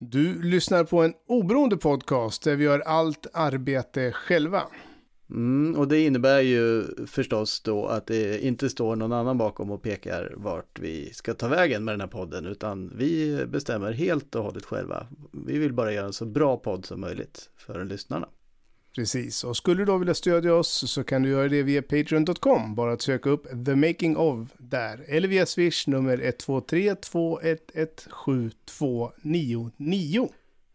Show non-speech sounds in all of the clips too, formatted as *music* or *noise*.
Du lyssnar på en oberoende podcast där vi gör allt arbete själva. Mm, och det innebär ju förstås då att det inte står någon annan bakom och pekar vart vi ska ta vägen med den här podden utan vi bestämmer helt och hållet själva. Vi vill bara göra en så bra podd som möjligt för lyssnarna. Precis, och skulle du då vilja stödja oss så kan du göra det via Patreon.com. Bara att söka upp The Making of där. Eller via Swish nummer 123 211 7299.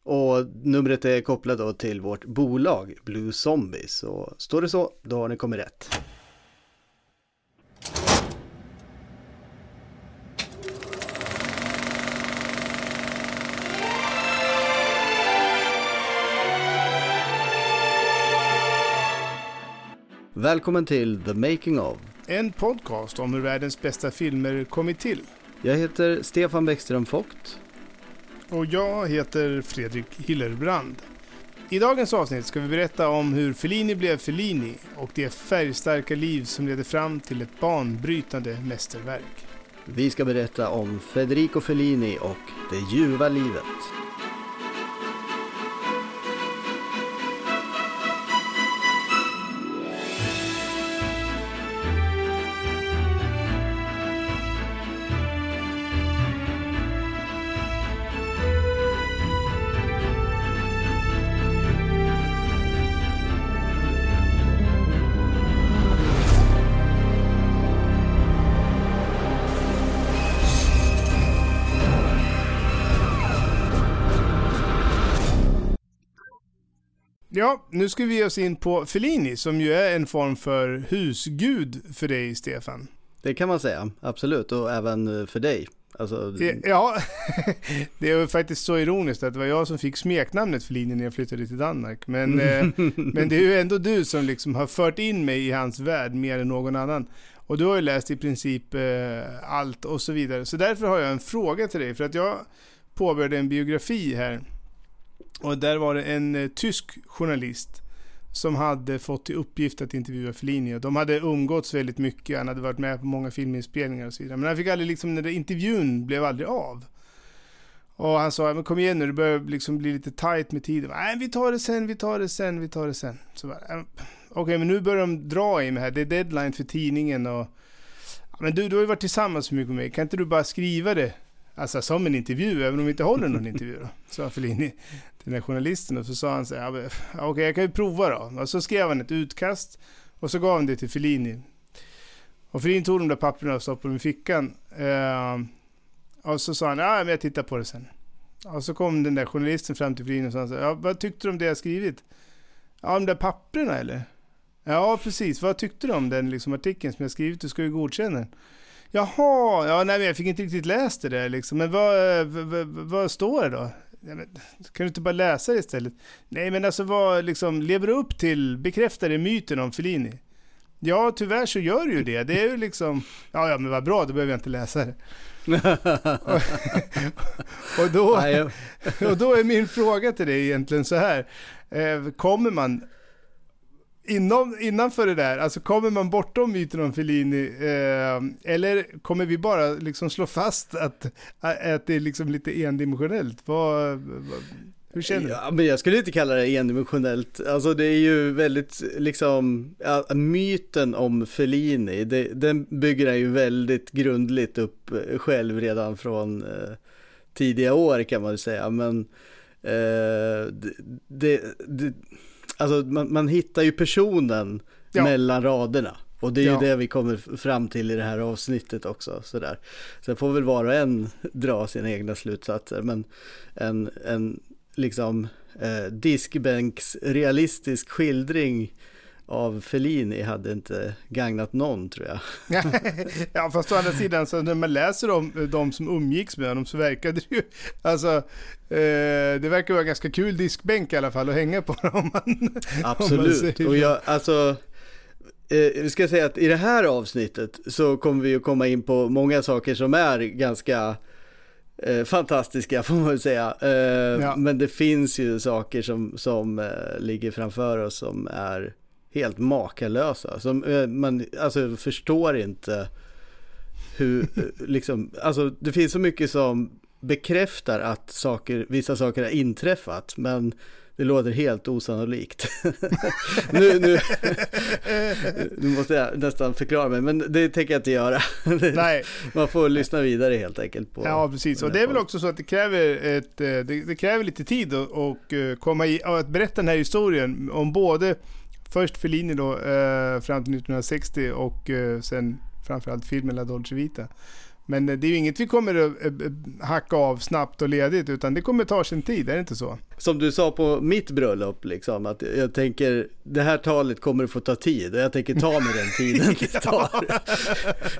Och numret är kopplat då till vårt bolag Blue Zombies. Så står det så, då har ni kommit rätt. Välkommen till The Making of. En podcast om hur världens bästa filmer kommit till. Jag heter Stefan Bäckström Vogt. Och jag heter Fredrik Hillerbrand. I dagens avsnitt ska vi berätta om hur Fellini blev Fellini och det färgstarka liv som ledde fram till ett banbrytande mästerverk. Vi ska berätta om Federico Fellini och det ljuva livet. Ja, nu ska vi ge oss in på Fellini som ju är en form för husgud för dig, Stefan. Det kan man säga, absolut, och även för dig. Alltså... Ja, *laughs* det är faktiskt så ironiskt att det var jag som fick smeknamnet Fellini när jag flyttade till Danmark. Men, *laughs* eh, men det är ju ändå du som liksom har fört in mig i hans värld mer än någon annan. Och du har ju läst i princip eh, allt och så vidare. Så därför har jag en fråga till dig. För att jag påbörjade en biografi här och där var det en eh, tysk journalist som hade fått till uppgift att intervjua Fellini. Och de hade umgåtts väldigt mycket, han hade varit med på många filminspelningar och så vidare. Men han fick aldrig, liksom, den där intervjun blev aldrig av. Och han sa, men kom igen nu, det börjar liksom bli lite tight med tiden. Nej, vi tar det sen, vi tar det sen, vi tar det sen. Så bara, Okej, okay, men nu börjar de dra i mig här, det är deadline för tidningen och... Men du, du har ju varit tillsammans så mycket med mig, kan inte du bara skriva det? Alltså som en intervju, även om vi inte håller någon intervju då. Sa Fellini till den här journalisten och så sa han så här, ja, okej okay, jag kan ju prova då. Och så skrev han ett utkast och så gav han det till Fellini. Och Fellini tog de där papperna och stoppade dem i fickan. Eh, och så sa han, ja men jag tittar på det sen. Och så kom den där journalisten fram till Fellini och sa, ja, vad tyckte du om det jag skrivit? Ja, de där papperna eller? Ja, precis. Vad tyckte du om den liksom, artikeln som jag skrivit? Du ska ju godkänna den. Jaha, ja, nej, men jag fick inte riktigt läst det där liksom. Men vad, vad, vad står det då? Ja, men, kan du inte bara läsa det istället? Nej, men alltså vad liksom, lever du upp till, bekräftar det myten om Fellini? Ja, tyvärr så gör du ju det. Det är ju liksom, ja, ja, men vad bra, då behöver jag inte läsa det. och, *laughs* och, då, *laughs* och då är min fråga till dig egentligen så här. Eh, kommer man inom, innanför det där, alltså kommer man bortom myten om Fellini eh, eller kommer vi bara liksom slå fast att, att det är liksom lite endimensionellt? Vad, vad, hur känner du? Ja, men jag skulle inte kalla det endimensionellt. Alltså det är ju väldigt, liksom, ja, myten om Fellini, det, den bygger han ju väldigt grundligt upp eh, själv redan från eh, tidiga år kan man ju säga. Men eh, det, det, det alltså man, man hittar ju personen ja. mellan raderna. Och det är ju ja. det vi kommer fram till i det här avsnittet också. Sådär. Sen får väl var och en *laughs* dra sina egna slutsatser. Men en, en liksom eh, diskbänks realistisk skildring av Fellini hade inte gagnat någon tror jag. *laughs* ja, fast å andra sidan så när man läser om de som umgicks med honom så verkade det ju, alltså, eh, det verkar vara ganska kul diskbänk i alla fall att hänga på. *laughs* Om man, Absolut, om och jag, alltså, eh, vi ska säga att i det här avsnittet så kommer vi att komma in på många saker som är ganska eh, fantastiska *laughs* får man väl säga. Eh, ja. Men det finns ju saker som, som eh, ligger framför oss som är helt makalösa. Som eh, man alltså, förstår inte hur, eh, liksom, alltså det finns så mycket som bekräftar att saker, vissa saker har inträffat, men det låter helt osannolikt. *laughs* nu, nu, nu måste jag nästan förklara mig, men det tänker jag inte göra. *laughs* Nej. Man får lyssna vidare helt enkelt. På ja, precis. Och det är väl också så att det kräver, ett, eh, det, det kräver lite tid och eh, komma i, att berätta den här historien om både först Fellini då, eh, fram till 1960 och eh, sen framförallt filmen La Dolce Vita. Men det är ju inget vi kommer att eh, eh, hacka av snabbt och ledigt, utan det kommer ta sin tid, är det inte så? Som du sa på mitt bröllop, liksom, att jag tänker det här talet kommer att få ta tid och jag tänker ta mig den tiden *laughs* det tar.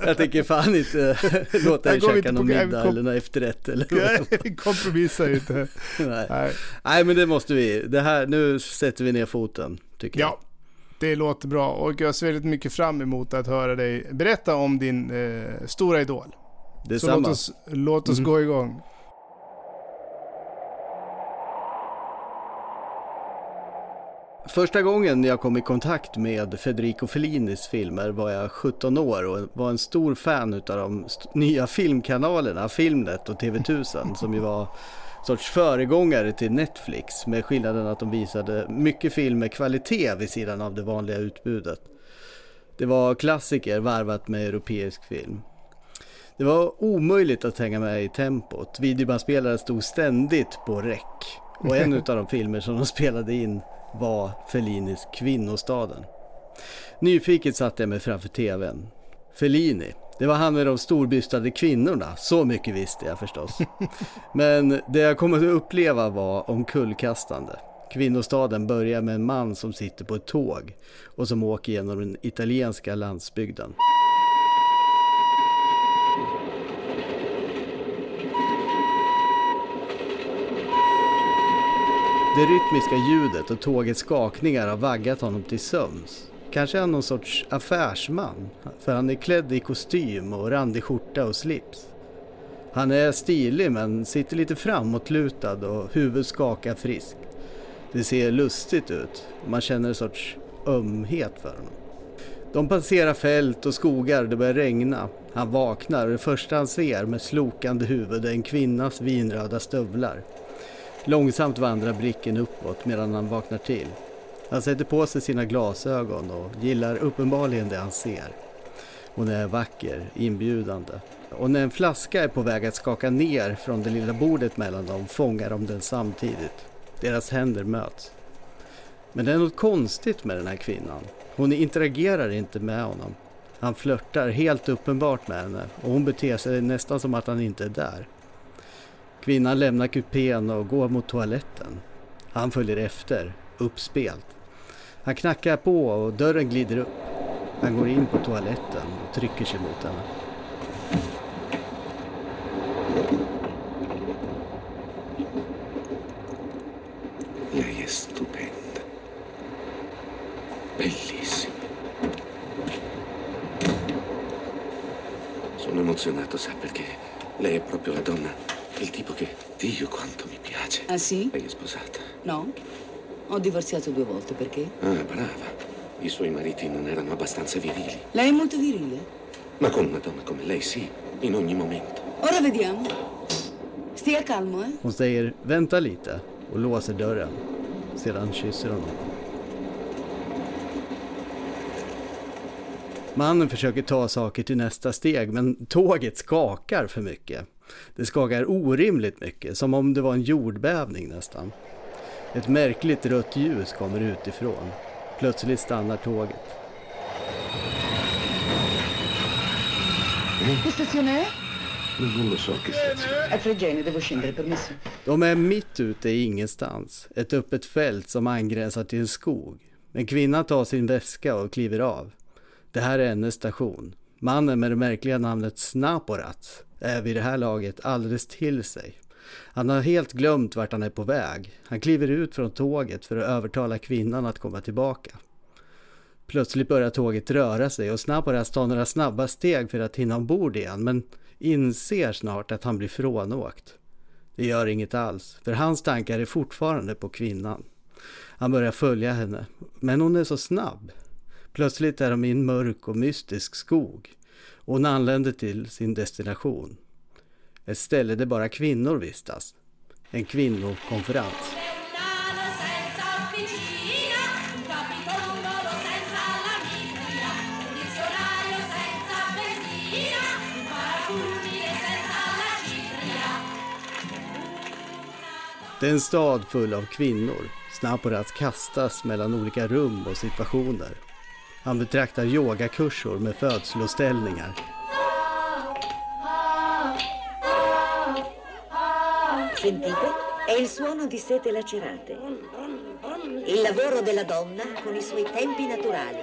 jag tänker fan inte *laughs* låta dig käka någon middag eller någon efterrätt eller något. kompromissar inte. *laughs* Nej. Nej. Nej, men det måste vi. Det här, nu sätter vi ner foten, tycker ja. jag. Det låter bra och jag ser väldigt mycket fram emot att höra dig berätta om din eh, stora idol. Detsamma. Så låt oss, låt oss mm. gå igång. Första gången jag kom i kontakt med Federico Fellinis filmer var jag 17 år och var en stor fan av de nya filmkanalerna Filmnet och TV1000 som ju var sorts föregångare till Netflix med skillnaden att de visade mycket film med kvalitet vid sidan av det vanliga utbudet. Det var klassiker varvat med europeisk film. Det var omöjligt att hänga med i tempot. Videobandspelaren stod ständigt på räck. Och en *laughs* av de filmer som de spelade in var Fellinis Kvinnostaden. Nyfiket satte jag mig framför tvn. Fellini, det var han med de storbystade kvinnorna. Så mycket visste jag förstås. *laughs* Men det jag kom att uppleva var omkullkastande. Kvinnostaden börjar med en man som sitter på ett tåg och som åker genom den italienska landsbygden. Det rytmiska ljudet och tågets skakningar har vaggat honom till sömns. Kanske är han någon sorts affärsman, för han är klädd i kostym och randig skjorta och slips. Han är stilig men sitter lite framåtlutad och huvudet skakar friskt. Det ser lustigt ut och man känner en sorts ömhet för honom. De passerar fält och skogar, det börjar regna. Han vaknar och det första han ser med slokande huvud är en kvinnas vinröda stövlar. Långsamt vandrar blicken uppåt medan han vaknar till. Han sätter på sig sina glasögon och gillar uppenbarligen det han ser. Hon är vacker, inbjudande. Och när en flaska är på väg att skaka ner från det lilla bordet mellan dem fångar de den samtidigt. Deras händer möts. Men det är något konstigt med den här kvinnan. Hon interagerar inte med honom. Han flörtar helt uppenbart med henne och hon beter sig nästan som att han inte är där. Kvinnan lämnar kupén och går mot toaletten. Han följer efter, uppspelt. Han knackar på och dörren glider upp. Han går in på toaletten och trycker sig mot henne. Lei è stupenda. Bellissima. Sono emozionato, sa perché? Lei è proprio la donna Il tipo che Dio quanto mi piace. Ah sì? Lei è sposata? No. Ho divorziato due volte, perché? Ah, brava. I suoi mariti non erano abbastanza virili. Lei è molto virile? Ma con una donna come lei sì, in ogni momento. Ora vediamo. Stia calmo, eh? Hon säger vänta lite och låser dörren. Sedan kysser hon honom. Mannen försöker ta saker till nästa steg men tåget skakar för mycket. Det skakar orimligt mycket, som om det var en jordbävning nästan. Ett märkligt rött ljus kommer utifrån. Plötsligt stannar tåget. Che stazione è? Non lo so che stazione. È Fregene, devo scendere, permesso? De är mitt ute i ingenstans. Ett öppet fält som angränsar till en skog. En kvinna tar sin väska och kliver av. Det här är hennes station. Mannen med det märkliga namnet Snaporat är vid det här laget alldeles till sig. Han har helt glömt vart han är på väg. Han kliver ut från tåget för att övertala kvinnan att komma tillbaka. Plötsligt börjar tåget röra sig och Snaporas tar några snabba steg för att hinna ombord igen men inser snart att han blir frånåkt. Det gör inget alls, för hans tankar är fortfarande på kvinnan. Han börjar följa henne, men hon är så snabb. Plötsligt är de i en mörk och mystisk skog och hon anländer till sin destination. Ett ställe där bara kvinnor vistas. En kvinnokonferens. Det är en stad full av kvinnor. Snaporat kastas mellan olika rum och situationer. Han betraktar yogakurser med födsloställningar. Sentite? È il suono di sete lacerate. Il lavoro della donna con i suoi tempi naturali.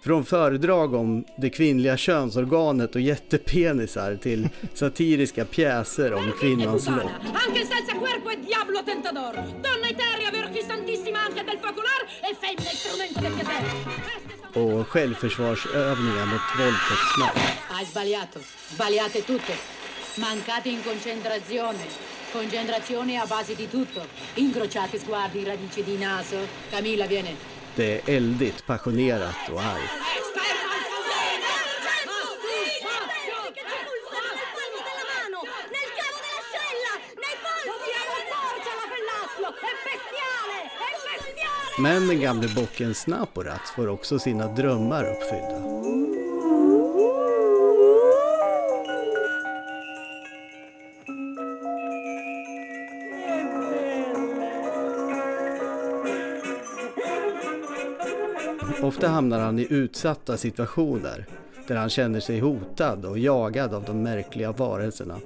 Från föredrag om det kvinnliga könsorganet och jättepenisar till *laughs* satiriska pjäser om kvinnans lopp. Anche senza cuerpo è diavolo tentador, donna eterea, vergine santissima anche del focolar e femmina strumento del piacere. Och självförsvarsövningar mot våldtäktsmän. Hai sbagliato, sbagliate tutte. Mancate in concentrazione. Concentrazione a base di tutto. Incrociati sguardi, radici di naso. Camilla, viene. Det är eldigt, passionerat och argt. Men den gamle bocken Snapporat får också sina drömmar uppfyllda. Ofta hamnar han i utsatta situationer där han känner sig hotad och jagad av de märkliga varelserna.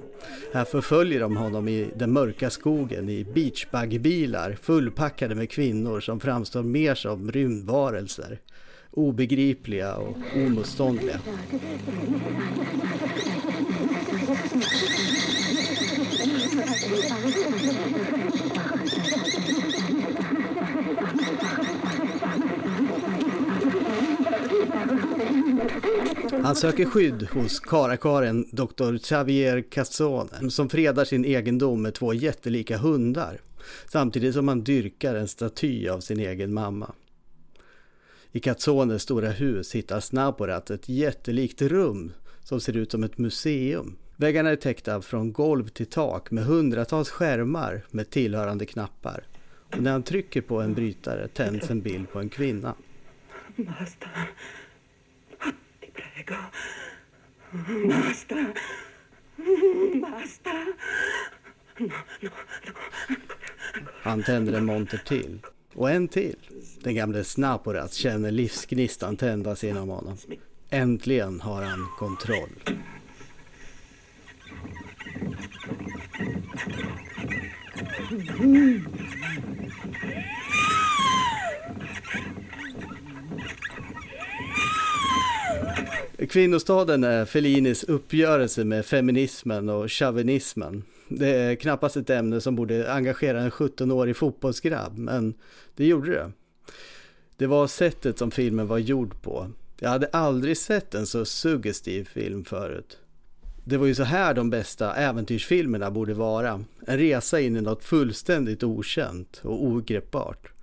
Här förföljer de honom i den mörka skogen i beachbagbilar fullpackade med kvinnor som framstår mer som rymdvarelser. Obegripliga och omotståndliga. *laughs* Han söker skydd hos karakaren Dr. Xavier Cassone som fredar sin egendom med två jättelika hundar samtidigt som han dyrkar en staty av sin egen mamma. I Cazzones stora hus hittar Snaporat ett jättelikt rum som ser ut som ett museum. Väggarna är täckta från golv till tak med hundratals skärmar med tillhörande knappar. Och när han trycker på en brytare tänds en bild på en kvinna. Basta. Prego. Basta. Basta. No, no, no. Han tänder en monter till. Och en till. Den gamle Snaporat känner livsgnistan tändas inom honom. Äntligen har han kontroll. Kvinnostaden är Fellinis uppgörelse med feminismen och chauvinismen. Det är knappast ett ämne som borde engagera en 17-årig fotbollsgrabb, men det gjorde det. Det var sättet som filmen var gjord på. Jag hade aldrig sett en så suggestiv film förut. Det var ju så här de bästa äventyrsfilmerna borde vara. En resa in i något fullständigt okänt och ogreppbart.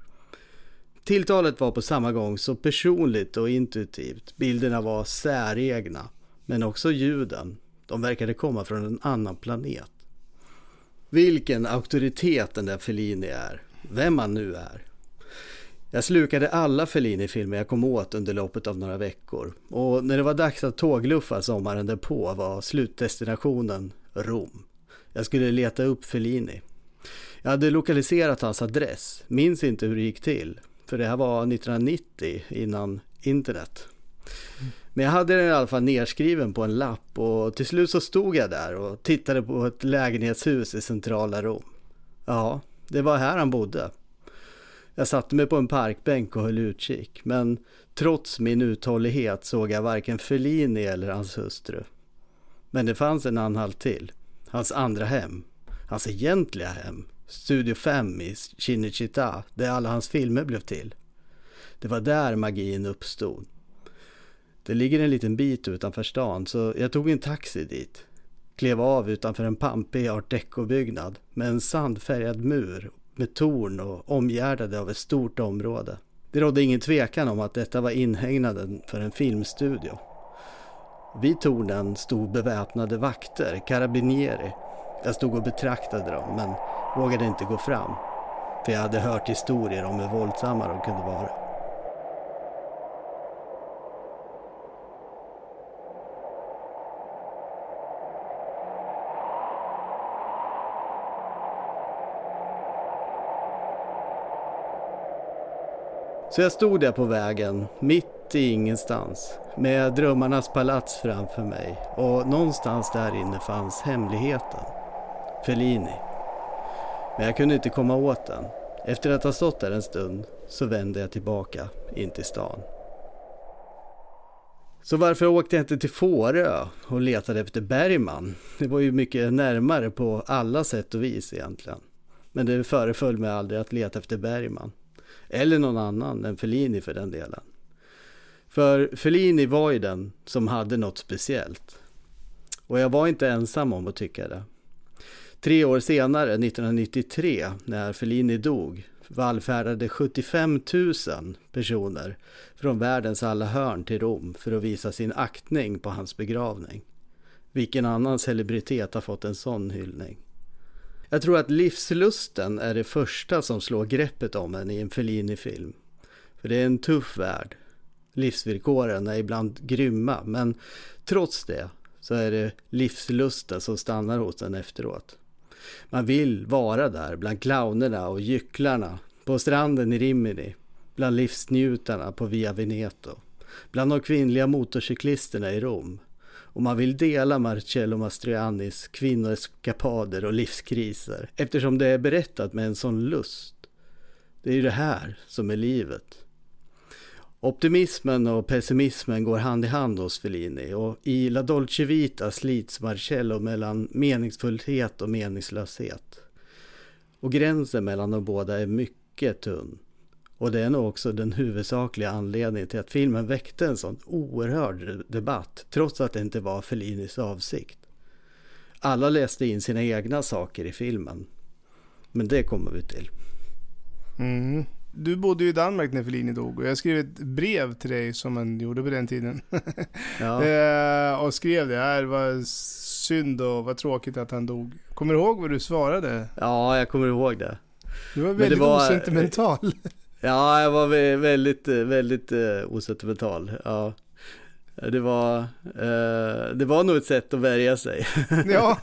Tilltalet var på samma gång så personligt och intuitivt. Bilderna var säregna, men också ljuden. De verkade komma från en annan planet. Vilken auktoritet den där Fellini är. Vem han nu är. Jag slukade alla Fellini-filmer jag kom åt under loppet av några veckor. Och när det var dags att tågluffa sommaren därpå var slutdestinationen Rom. Jag skulle leta upp Fellini. Jag hade lokaliserat hans adress, minns inte hur det gick till. För det här var 1990 innan internet. Men jag hade den i alla fall nerskriven på en lapp och till slut så stod jag där och tittade på ett lägenhetshus i centrala Rom. Ja, det var här han bodde. Jag satte mig på en parkbänk och höll utkik, men trots min uthållighet såg jag varken Fellini eller hans hustru. Men det fanns en anhalt till. Hans andra hem. Hans egentliga hem. Studio 5 i Chinichita, där alla hans filmer blev till. Det var där magin uppstod. Det ligger en liten bit utanför stan, så jag tog en taxi dit. Klev av utanför en pampig art deco-byggnad med en sandfärgad mur med torn och omgärdade av ett stort område. Det rådde ingen tvekan om att detta var inhägnaden för en filmstudio. Vid tornen stod beväpnade vakter, carabinieri. Jag stod och betraktade dem men vågade inte gå fram. För jag hade hört historier om hur våldsamma de kunde vara. Så jag stod där på vägen, mitt i ingenstans, med drömmarnas palats framför mig och någonstans där inne fanns hemligheten. Fellini. Men jag kunde inte komma åt den. Efter att ha stått där en stund så vände jag tillbaka in till stan. Så varför åkte jag inte till Fårö och letade efter Bergman? Det var ju mycket närmare på alla sätt och vis egentligen. Men det föreföll mig aldrig att leta efter Bergman. Eller någon annan än Fellini för den delen. För Fellini var ju den som hade något speciellt. Och jag var inte ensam om att tycka det. Tre år senare, 1993, när Fellini dog, vallfärdade 75 000 personer från världens alla hörn till Rom för att visa sin aktning på hans begravning. Vilken annan celebritet har fått en sån hyllning? Jag tror att livslusten är det första som slår greppet om en i en Fellini-film. För det är en tuff värld. Livsvillkoren är ibland grymma, men trots det så är det livslusten som stannar hos en efteråt. Man vill vara där bland clownerna och gycklarna, på stranden i Rimini, bland livsnjutarna på Via Veneto, bland de kvinnliga motorcyklisterna i Rom. Och man vill dela Marcello Mastroiannis kvinnoeskapader och livskriser eftersom det är berättat med en sån lust. Det är ju det här som är livet. Optimismen och pessimismen går hand i hand hos Fellini och i La Dolce Vita slits Marcello mellan meningsfullhet och meningslöshet. Och gränsen mellan de båda är mycket tunn. Och det är nog också den huvudsakliga anledningen till att filmen väckte en sån oerhörd debatt, trots att det inte var Fellinis avsikt. Alla läste in sina egna saker i filmen. Men det kommer vi till. Mm. Du bodde ju i Danmark när Fellini dog och jag skrev ett brev till dig som man gjorde på den tiden. Ja. *laughs* eh, och skrev det här, var synd och vad tråkigt att han dog. Kommer du ihåg vad du svarade? Ja, jag kommer ihåg det. Du var väldigt var, osentimental. *laughs* Ja, jag var väldigt, väldigt uh, osentimental. Ja. Det var, uh, det var nog ett sätt att värja sig. *laughs* ja,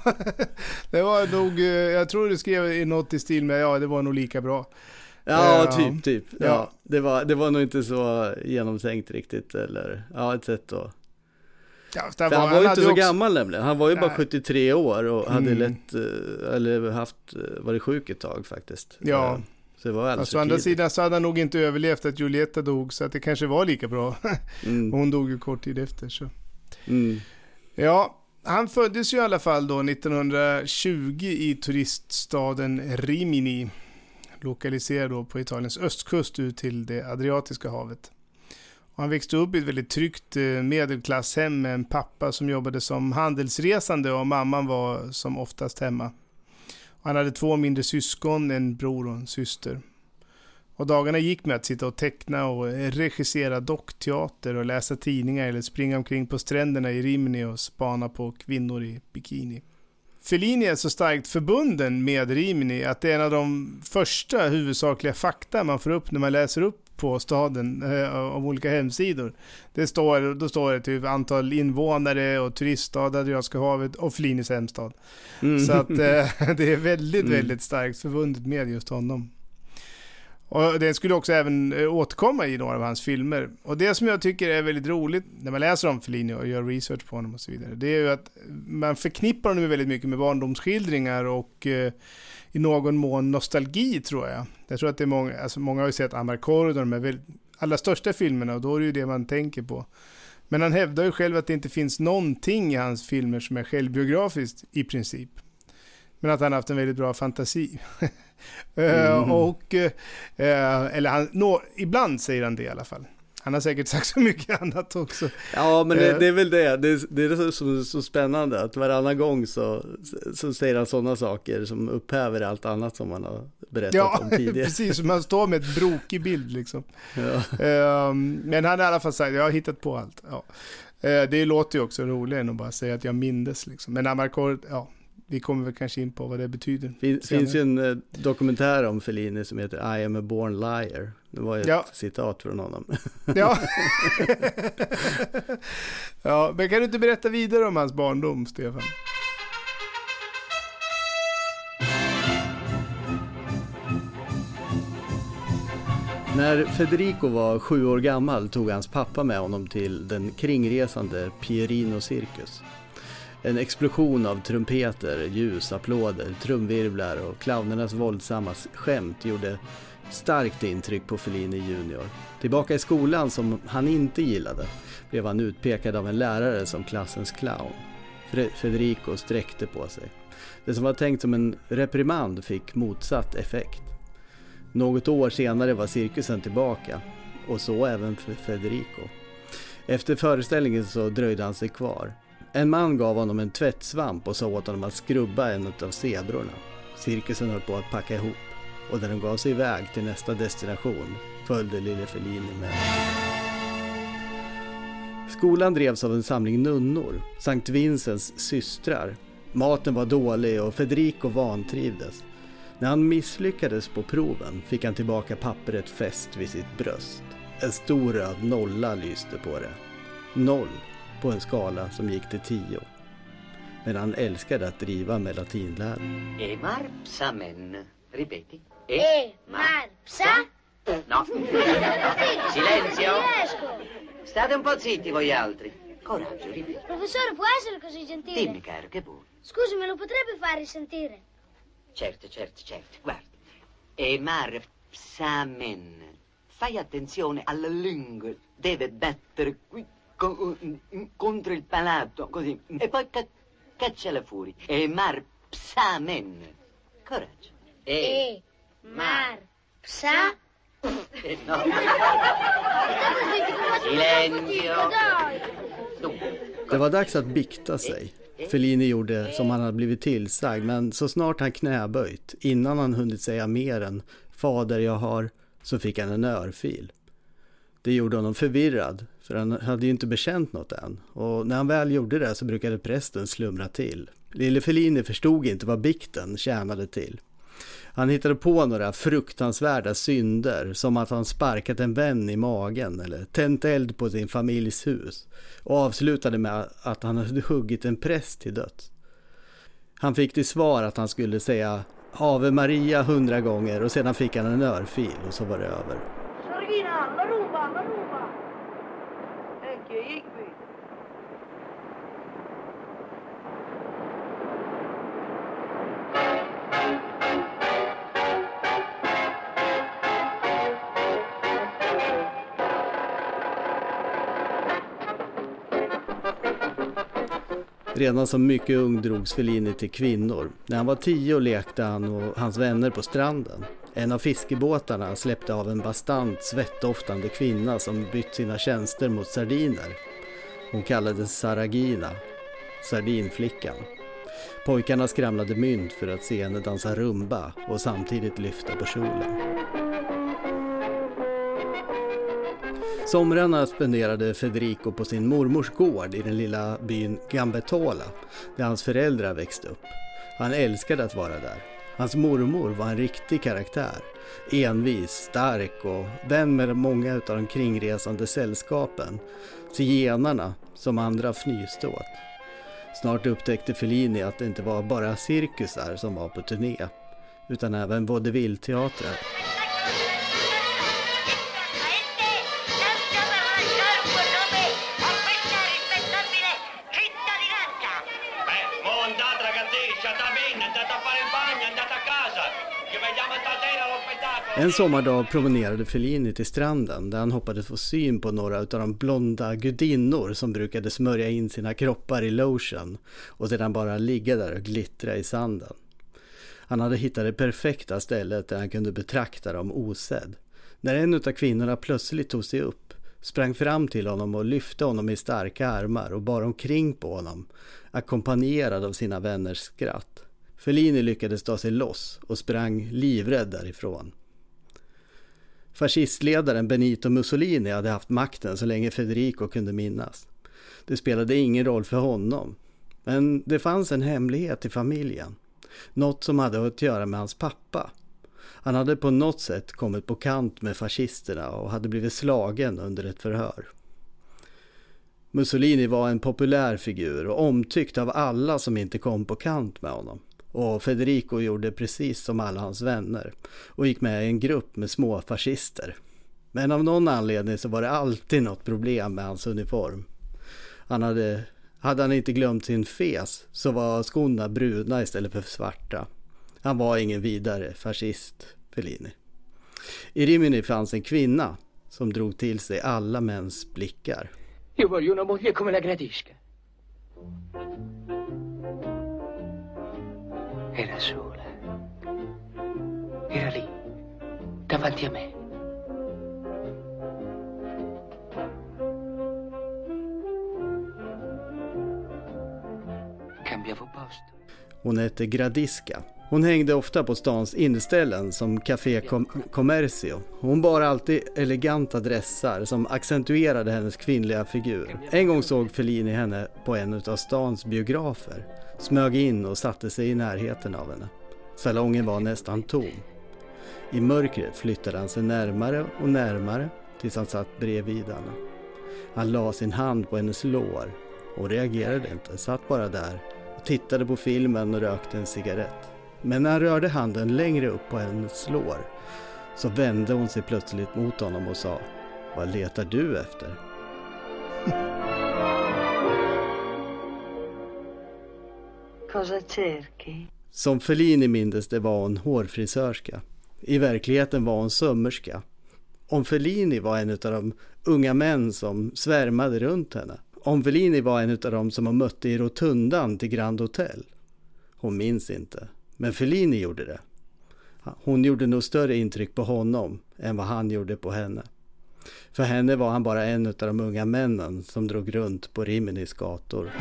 det var nog, uh, jag tror du skrev i något i stil med, ja det var nog lika bra. Ja, uh, typ, typ. Ja. ja. det, var, det var nog inte så genomtänkt riktigt, eller ja, ett sätt att Ja, var, han var ju inte så också... gammal nämligen. Han var ju Nej. bara 73 år och hade mm. lätt, eller haft, varit sjuk ett tag faktiskt. Ja, så det var alltså, å andra sidan så hade han nog inte överlevt att Julieta dog, så att det kanske var lika bra. *laughs* Mm. Hon dog ju kort tid efter. Så. Mm. Ja, han föddes ju i alla fall då 1920 i turiststaden Rimini. Lokaliserad då på Italiens östkust ut till det Adriatiska havet. Och han växte upp i ett väldigt tryggt eh, medelklasshem med en pappa som jobbade som handelsresande och mamman var som oftast hemma. Han hade två mindre syskon, en bror och en syster. Och dagarna gick med att sitta och teckna och regissera dockteater och läsa tidningar eller springa omkring på stränderna i Rimini och spana på kvinnor i bikini. Fellini är så starkt förbunden med Rimini att det är en av de första huvudsakliga fakta man får upp när man läser upp på staden eh, av olika hemsidor. Det står, då står det typ antal invånare och turiststad, Adriatiska havet och Flinis hemstad. Mm. Så att eh, *laughs* det är väldigt, mm. väldigt starkt förbundet med just honom. Och det skulle också även eh, återkomma i några av hans filmer. Och det som jag tycker är väldigt roligt när man läser om Fellini och gör research på honom och så vidare, det är ju att man förknippar honom väldigt mycket med barndomsskildringar och eh, i någon mån nostalgi tror jag. Jag tror att det är många, alltså många har ju sett Amarcord och de är allra största filmerna och då är det ju det man tänker på. Men han hävdar ju själv att det inte finns någonting i hans filmer som är självbiografiskt i princip. Men att han haft en väldigt bra fantasi. *laughs* Mm. och, eh, eller han, no, ibland säger han det i alla fall. Han har säkert sagt så mycket *laughs* annat också. Ja, men det, Eh. det är väl det. Det, det är så, så, så spännande att varannan gång så, så säger han sådana saker som upphäver allt annat som han har berättat Ja, om *laughs* tidigare. precis. Som han står med ett brokig bild liksom. Ja. Men han har i alla fall sagt, jag har hittat på allt. Ja. Eh, det låter ju också roligare än att bara säga att jag mindes liksom. Men Amarcord, ja, vi kommer väl kanske in på vad det betyder. Det finns ju en eh, dokumentär om Fellini som heter I am a born liar. Det var ju ett Ja. citat från honom. *laughs* Ja. *laughs* ja, men kan du inte berätta vidare om hans barndom, Stefan? När Federico var sju år gammal tog hans pappa med honom till den kringresande Pierino Circus. En explosion av trumpeter, ljus, applåder, trumvirvlar och clownernas våldsamma skämt gjorde starkt intryck på Fellini Junior. Tillbaka i skolan som han inte gillade blev han utpekad av en lärare som klassens clown. Federico sträckte på sig. Det som var tänkt som en reprimand fick motsatt effekt. Något år senare var cirkusen tillbaka och så även för Federico. Efter föreställningen så dröjde han sig kvar. En man gav honom en tvättsvamp och sa åt honom att skrubba en av zebrorna. Cirkusen höll på att packa ihop och när de gav sig iväg till nästa destination följde lille Fellini med. Skolan drevs av en samling nunnor, Sankt Vincents systrar. Maten var dålig och Federico vantrivdes. När han misslyckades på proven fick han tillbaka pappret fäst vid sitt bröst. En stor röd nolla lyste på det. Noll på en skala som gick till tio. Men han älskade att driva med latinläran. E marpsa men. Ripeti. E, E, marpsa. No. Silenzio. riesco. State un po' zitti voi altri. Coraggio, ripeti. Professore, può essere così gentile? Dimmi, caro, che vuoi? Scusi, me lo potrebbe far risentire? Certo, certo, certo. Guarda. E marpsa men. Fai attenzione alla lingua. Deve battere qui co- contro il palato, così. E poi ca- cacciala fuori. E marpsa men. Coraggio. E, marpsa. Eh, no. State zitti, come faccio Silenzio. Det var dags att bikta sig. Fellini gjorde som han hade blivit tillsagd men så snart han knäböjt, innan han hunnit säga mer än Fader jag har, så fick han en örfil. Det gjorde honom förvirrad, för han hade ju inte bekänt något än. Och när han väl gjorde det så brukade prästen slumra till. Lille Fellini förstod inte vad bikten tjänade till. Han hittade på några fruktansvärda synder som att han sparkat en vän i magen eller tänt eld på sin familjs hus och avslutade med att han hade huggit en präst till döds. Han fick till svar att han skulle säga Ave Maria hundra gånger och sedan fick han en örfil och så var det över. Redan som mycket ung drogs Fellini till kvinnor. När han var tio lekte han och hans vänner på stranden. En av fiskebåtarna släppte av en bastant svettdoftande kvinna som bytt sina tjänster mot sardiner. Hon kallades Saragina, sardinflickan. Pojkarna skramlade mynt för att se henne dansa rumba och samtidigt lyfta på kjolen. Somrarna spenderade Federico på sin mormors gård i den lilla byn Gambetola där hans föräldrar växte upp. Han älskade att vara där. Hans mormor var en riktig karaktär. Envis, stark och vän med många av de kringresande sällskapen. Zigenarna som andra fnyste åt. Snart upptäckte Fellini att det inte var bara cirkusar som var på turné utan även vaudeville-teatrar. En sommardag promenerade Fellini till stranden där han hoppades få syn på några av de blonda gudinnor som brukade smörja in sina kroppar i lotion och sedan bara ligga där och glittra i sanden. Han hade hittat det perfekta stället där han kunde betrakta dem osedd. När en av kvinnorna plötsligt tog sig upp sprang fram till honom och lyfte honom i starka armar och bar omkring på honom, ackompanjerad av sina vänners skratt. Fellini lyckades ta sig loss och sprang livrädd därifrån. Fascistledaren Benito Mussolini hade haft makten så länge Federico kunde minnas. Det spelade ingen roll för honom. Men det fanns en hemlighet i familjen. Något som hade att göra med hans pappa. Han hade på något sätt kommit på kant med fascisterna och hade blivit slagen under ett förhör. Mussolini var en populär figur och omtyckt av alla som inte kom på kant med honom. Och Federico gjorde precis som alla hans vänner och gick med i en grupp med småfascister. Men av någon anledning så var det alltid något problem med hans uniform. Han hade, hade han inte glömt sin fes så var skorna bruna istället för svarta. Han var ingen vidare fascist, Fellini. I Rimini fanns en kvinna som drog till sig alla mäns blickar. Jag vill ha en moglie come la gradisca. Era sola. Era lì, davanti a me. Cambiavo posto. Hon hette Gradiska. Hon hängde ofta på stans inneställen som Café Com Commercio. Hon bar alltid eleganta dressar som accentuerade hennes kvinnliga figur. En gång såg Fellini henne på en av stans biografer, smög in och satte sig i närheten av henne. Salongen var nästan tom. I mörkret flyttade han sig närmare och närmare tills han satt bredvid henne. Han la sin hand på hennes lår. Hon reagerade inte, satt bara där och tittade på filmen och rökte en cigarett. Men när han rörde handen längre upp på hennes lår så vände hon sig plötsligt mot honom och sa Vad letar du efter? Cosa cerchi? Som Fellini mindes det var hon hårfrisörska. I verkligheten var hon sömmerska. Om Fellini var en av de unga män som svärmade runt henne. Om Fellini var en av de som hon mötte i rotundan till Grand Hotel. Hon minns inte. Men Fellini gjorde det. Hon gjorde nog större intryck på honom än vad han gjorde på henne. För henne var han bara en av de unga männen som drog runt på Riminis gator.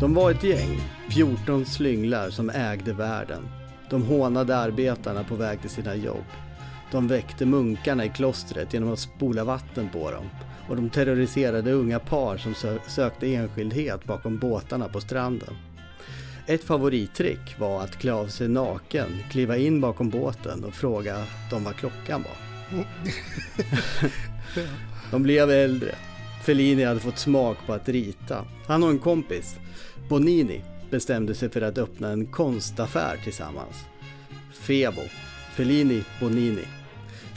De var ett gäng, 14 slynglar som ägde världen. De hånade arbetarna på väg till sina jobb. De väckte munkarna i klostret genom att spola vatten på dem och de terroriserade unga par som sö sökte enskildhet bakom båtarna på stranden. Ett favorittrick var att klä av sig naken, kliva in bakom båten och fråga dem vad klockan var. *laughs* de blev äldre. Fellini hade fått smak på att rita. Han och en kompis, Bonini, bestämde sig för att öppna en konstaffär tillsammans. Febo, Fellini Bonini.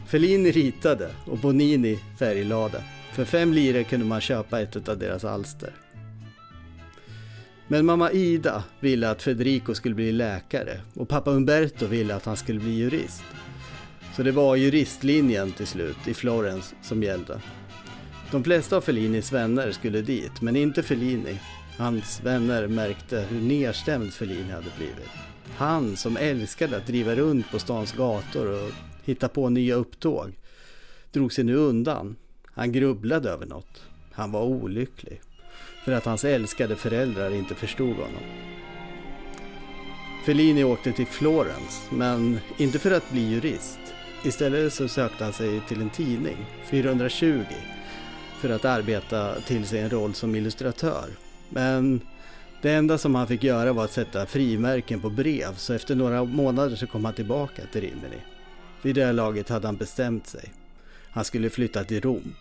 Fellini ritade och Bonini färglade. För fem lire kunde man köpa ett av deras alster. Men mamma Ida ville att Federico skulle bli läkare och pappa Umberto ville att han skulle bli jurist. Så det var juristlinjen till slut i Florens som gällde. De flesta av Fellinis vänner skulle dit, men inte Fellini. Hans vänner märkte hur nedstämd Fellini hade blivit. Han som älskade att driva runt på stans gator och hitta på nya upptåg drog sig nu undan. Han grubblade över något. Han var olycklig. För att hans älskade föräldrar inte förstod honom. Fellini åkte till Florens, men inte för att bli jurist. Istället så sökte han sig till en tidning, 420, för att arbeta till sig en roll som illustratör. Men det enda som han fick göra var att sätta frimärken på brev, så efter några månader så kom han tillbaka till Rimini. Vid det här laget hade han bestämt sig. Han skulle flytta till Rom.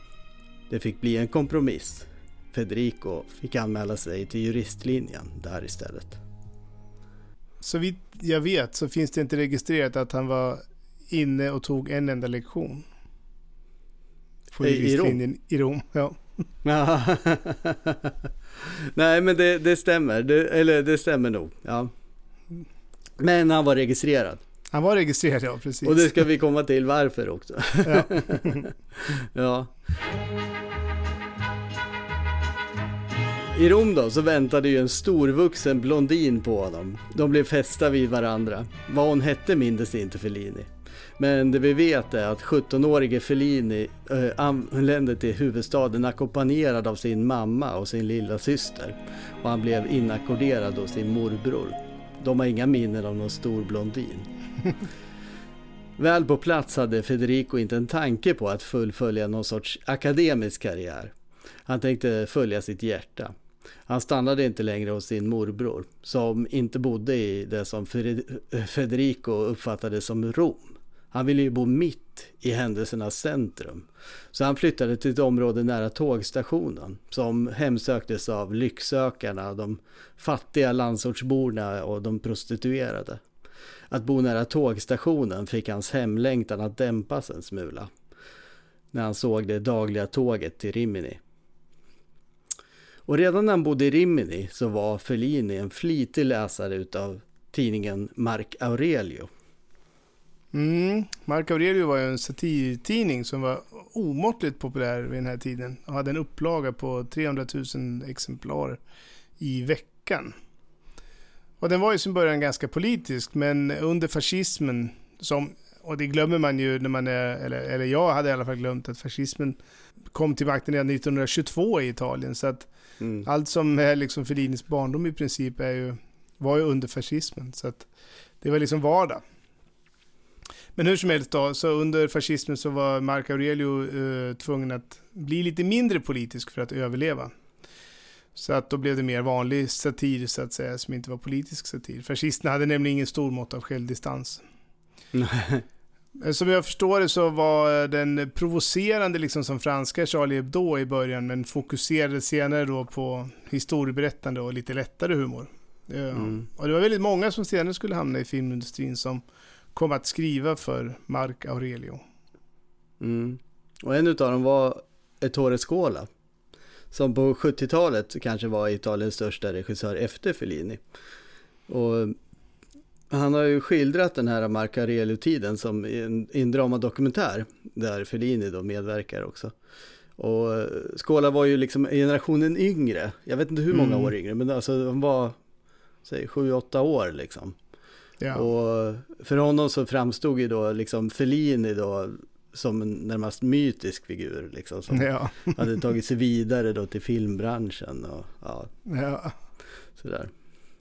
Det fick bli en kompromiss. Federico fick anmäla sig till juristlinjen där istället. Så vitt jag vet så finns det inte registrerat att han var inne och tog en enda lektion. På I- i Rom? juristlinjen I Rom, ja. *laughs* *laughs* *laughs* Nej men det, det stämmer, det, eller det stämmer nog. Ja. Men han var registrerad. Han var registrerad, ja precis. Och det ska vi komma till varför också. Ja. *laughs* ja. I Rom då så väntade ju en storvuxen blondin på honom. De blev fästa vid varandra. Vad hon hette mindes inte Fellini. Men det vi vet är att 17-årige Fellini äh, anlände till huvudstaden ackompanjerad av sin mamma och sin lilla syster. Och han blev inackorderad hos sin morbror. De har inga minnen av någon stor blondin. *laughs* Väl på plats hade Federico inte en tanke på att fullfölja någon sorts akademisk karriär. Han tänkte följa sitt hjärta. Han stannade inte längre hos sin morbror, som inte bodde i det som Federico uppfattade som Rom. Han ville ju bo mitt i händelsernas centrum. Så han flyttade till ett område nära tågstationen som hemsöktes av lycksökarna, de fattiga landsortsborna och de prostituerade. Att bo nära tågstationen fick hans hemlängtan att dämpas en smula. När han såg det dagliga tåget till Rimini. Och redan när han bodde i Rimini så var Fellini en flitig läsare utav tidningen Mark Aurelio. Mm. Mark Aurelio var ju en satirtidning som var omåttligt populär vid den här tiden och hade en upplaga på 300 000 exemplar i veckan. Och den var ju som början ganska politisk, men under fascismen, som, och det glömmer man ju när man är, eller, eller jag hade i alla fall glömt att fascismen kom till makten redan 1922 i Italien. Så att mm. allt som är liksom Fellinis barndom i princip är ju, var ju under fascismen. Så att det var liksom vardag. Men hur som helst då, så under fascismen så var Marco Aurelio eh, tvungen att bli lite mindre politisk för att överleva. Så att då blev det mer vanlig satir så att säga, som inte var politisk satir. Fascisterna hade nämligen ingen stor mått av självdistans. Som jag förstår det så var den provocerande liksom som franska Charlie Hebdo i början, men fokuserade senare då på historieberättande och lite lättare humor. Mm. Och det var väldigt många som senare skulle hamna i filmindustrin som kom att skriva för Marc Aurelio. Mm. Och en av dem var Ettore Scola. Som på 70-talet kanske var Italiens största regissör efter Fellini. Och han har ju skildrat den här Marco Aurelio-tiden som en, en dramadokumentär där Fellini då medverkar också. Och Scola var ju liksom generationen yngre. Jag vet inte hur många mm. år yngre, men alltså han var, säg 7-8 år liksom. Ja. Och för honom så framstod ju då liksom Fellini då som en närmast mytisk figur liksom. Som ja. *laughs* hade tagit sig vidare då till filmbranschen och ja, ja. sådär.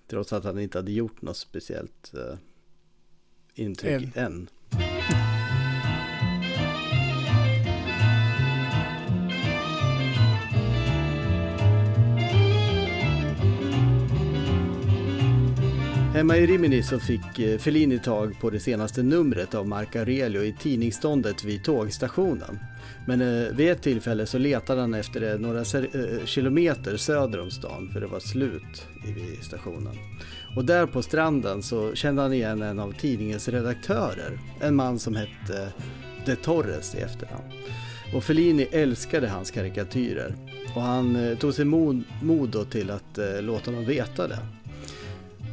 Trots att han inte hade gjort något speciellt uh, intryck än. än. Hemma i Rimini så fick eh, Fellini tag på det senaste numret av Marc Aurelio i tidningsståndet vid tågstationen. Men eh, vid ett tillfälle så letade han efter det några kilometer söder om stan för det var slut vid stationen. Och där på stranden så kände han igen en av tidningens redaktörer, en man som hette De Torres i efternamn. Och Fellini älskade hans karikatyrer och han tog sig mod, mod till att låta honom veta det.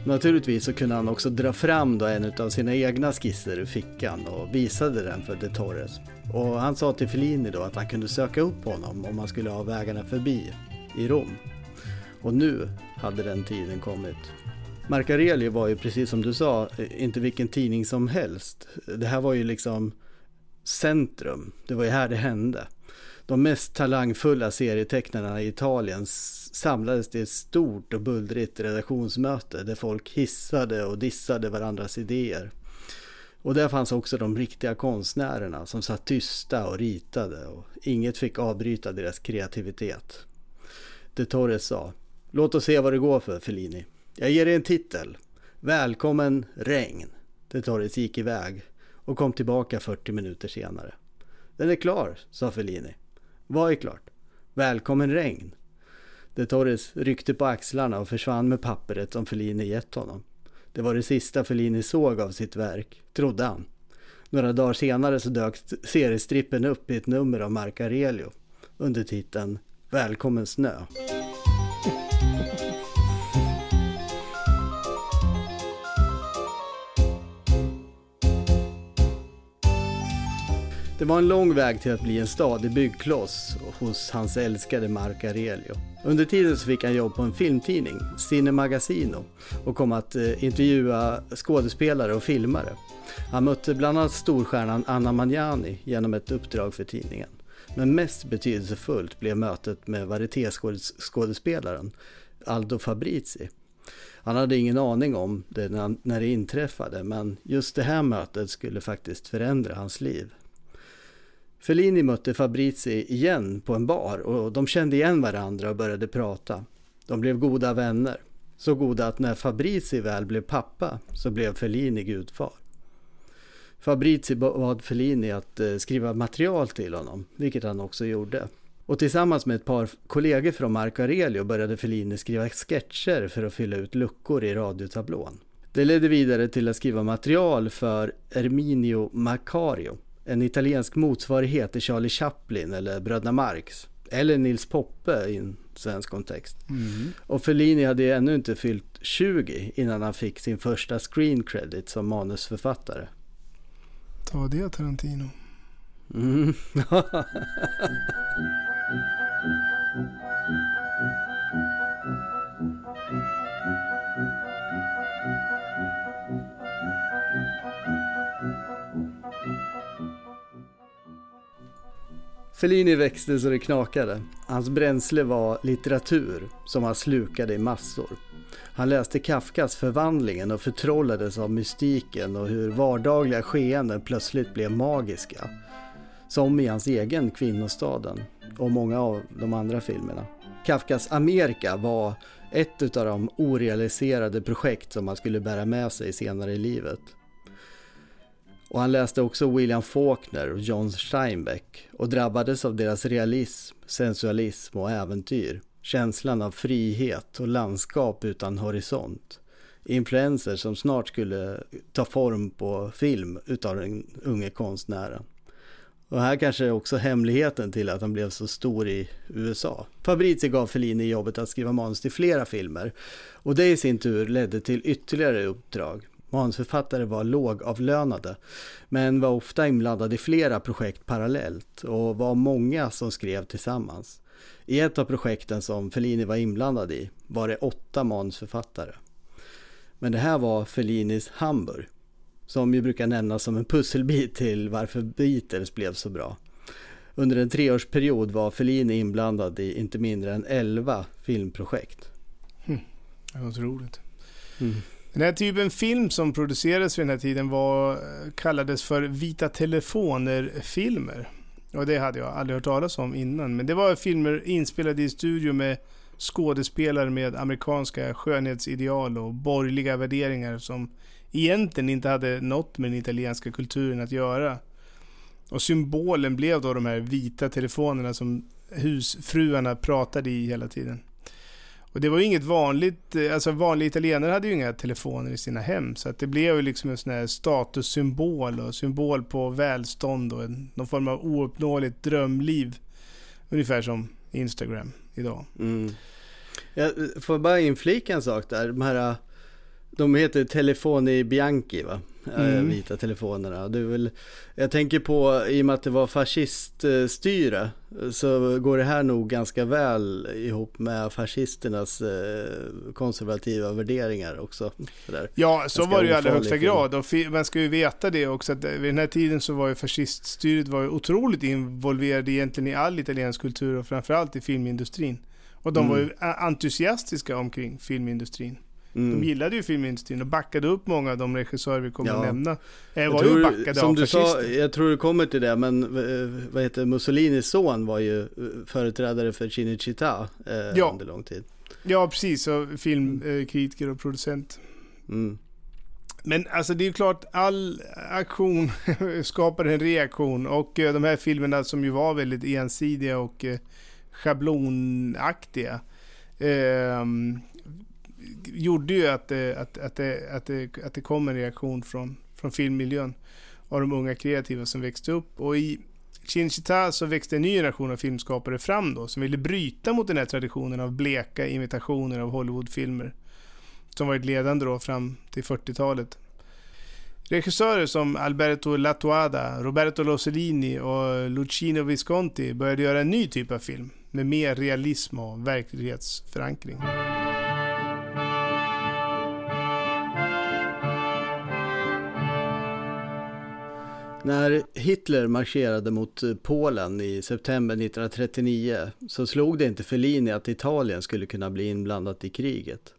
Naturligtvis så kunde han också dra fram då en av sina egna skisser ur fickan och visade den för De Torres. Och han sa till Fellini då att han kunde söka upp honom om han skulle ha vägarna förbi i Rom. Och nu hade den tiden kommit. Marcarelli var ju precis som du sa eh, inte vilken tidning som helst. Det här var ju liksom centrum. Det var ju här det hände. De mest talangfulla serietecknarna i Italien samlades till ett stort och bullrigt redaktionsmöte där folk hissade och dissade varandras idéer. Och där fanns också de riktiga konstnärerna som satt tysta och ritade och inget fick avbryta deras kreativitet. De Torres sa, låt oss se vad det går för Fellini. Jag ger dig en titel. Välkommen regn. De Torres gick iväg och kom tillbaka 40 minuter senare. Den är klar, sa Fellini. Vad är klart? Välkommen regn. De Torres ryckte på axlarna och försvann med pappret som Fellini gett honom. Det var det sista Fellini såg av sitt verk, trodde han. Några dagar senare så dök seriestrippen upp i ett nummer av Mark Aurelio under titeln Välkommen snö. Det var en lång väg till att bli en stadig byggkloss hos hans älskade Mark Aurelio. Under tiden så fick han jobb på en filmtidning, Cinemagasino och kom att eh, intervjua skådespelare och filmare. Han mötte bland annat storstjärnan Anna Magnani genom ett uppdrag för tidningen. Men mest betydelsefullt blev mötet med varietéskådespelaren Aldo Fabrizi. Han hade ingen aning om det när det inträffade, men just det här mötet skulle faktiskt förändra hans liv. Fellini mötte Fabrizi igen på en bar och de kände igen varandra och började prata. De blev goda vänner. Så goda att när Fabrizi väl blev pappa så blev Fellini gudfar. Fabrizi bad Fellini att eh, skriva material till honom, vilket han också gjorde. Och tillsammans med ett par kollegor från Marco Aurelio började Fellini skriva sketcher för att fylla ut luckor i radiotablån. Det ledde vidare till att skriva material för Erminio Macario, en italiensk motsvarighet till Charlie Chaplin eller Bröderna Marx. Eller Nils Poppe i en svensk kontext. Mm. Och Fellini hade ännu inte fyllt 20 innan han fick sin första screen credit som manusförfattare. Ta det Tarantino. Mm. *laughs* *laughs* Fellini växte så det knakade. Hans bränsle var litteratur som han slukade i massor. Han läste Kafkas Förvandlingen och förtrollades av mystiken och hur vardagliga skeenden plötsligt blev magiska. Som i hans egen Kvinnostaden och många av de andra filmerna. Kafkas Amerika var ett av de orealiserade projekt som han skulle bära med sig senare i livet. Och han läste också William Faulkner och John Steinbeck och drabbades av deras realism, sensualism och äventyr. Känslan av frihet och landskap utan horisont. Influenser som snart skulle ta form på film utav den unge konstnären. Och här kanske också hemligheten till att han blev så stor i USA. Fabrizio gav Fellini jobbet att skriva manus till flera filmer och det i sin tur ledde till ytterligare uppdrag. Manusförfattare var lågavlönade men var ofta inblandade i flera projekt parallellt och var många som skrev tillsammans. I ett av projekten som Fellini var inblandad i var det åtta manusförfattare. Men det här var Fellinis Hamburg som ju brukar nämnas som en pusselbit till varför Beatles blev så bra. Under en treårsperiod var Fellini inblandad i inte mindre än elva filmprojekt. Hm. Det var otroligt. Mm. Den här typen film som producerades vid den här tiden var, eh, kallades för vita telefoner-filmer. Och det hade jag aldrig hört talas om innan. Men det var filmer inspelade i studio med skådespelare med amerikanska skönhetsideal och borgerliga värderingar som egentligen inte hade något med den italienska kulturen att göra. Och symbolen blev då de här vita telefonerna som husfruarna pratade i hela tiden. Och det var ju inget vanligt, eh, alltså vanliga italienare hade ju inga telefoner i sina hem. Så att det blev ju liksom en sån här statussymbol och symbol på välstånd och en, någon form av ouppnåeligt drömliv. Ungefär som Instagram idag. Mm. Jag får bara inflika en sak där. De här de heter Telefoni Bianchi va? Mm. Vita telefonerna. Det väl, jag tänker på, i och med att det var fasciststyre, så går det här nog ganska väl ihop med fascisternas konservativa värderingar också. Sådär. Ja, så var det ju i allra högsta grad. Och man ska ju veta det också, att vid den här tiden så var ju fasciststyret var ju otroligt involverade egentligen i all italiensk kultur och framförallt i filmindustrin. Och de mm. var ju entusiastiska omkring filmindustrin. Mm. De gillade ju filmindustrin och backade upp många av de regissörer vi kommer ja. att nämna. Eh, var tror, ju backade som av du sa, Jag tror det kommer till det, men eh, vad heter Mussolinis son var ju eh, företrädare för Cinecittà eh, ja. under lång tid. Ja, precis. Och filmkritiker och producent. Mm. Men alltså det är ju klart, all aktion *laughs* skapar en reaktion. Och de här filmerna som ju var väldigt ensidiga och schablonaktiga. Eh, gjorde ju att det, att, att, det, att, det, att det kom en reaktion från, från filmmiljön av de unga kreativa som växte upp. Och i Chinchita så växte en ny generation av filmskapare fram då, som ville bryta mot den här traditionen av bleka imitationer av Hollywoodfilmer. Som varit ledande då fram till 40-talet. Regissörer som Alberto Latuada, Roberto Rossellini och Lucino Visconti började göra en ny typ av film med mer realism och verklighetsförankring. När Hitler marscherade mot eh, Polen i september 1939 så slog det inte Fellini att Italien skulle kunna bli inblandat i kriget.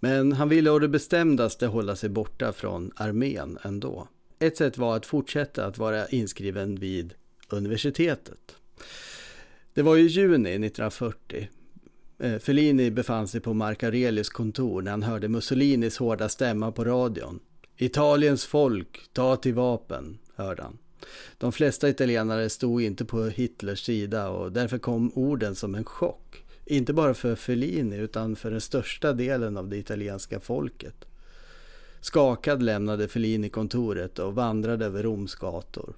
Men han ville å det bestämdaste hålla sig borta från armén ändå. Ett sätt var att fortsätta att vara inskriven vid universitetet. Det var i juni 1940. Eh, Fellini befann sig på Marc Aurelius kontor när han hörde Mussolinis hårda stämma på radion. Italiens folk, ta till vapen, hörde han. De flesta italienare stod inte på Hitlers sida och därför kom orden som en chock. Inte bara för Fellini utan för den största delen av det italienska folket. Skakad lämnade Fellini kontoret och vandrade över Roms gator.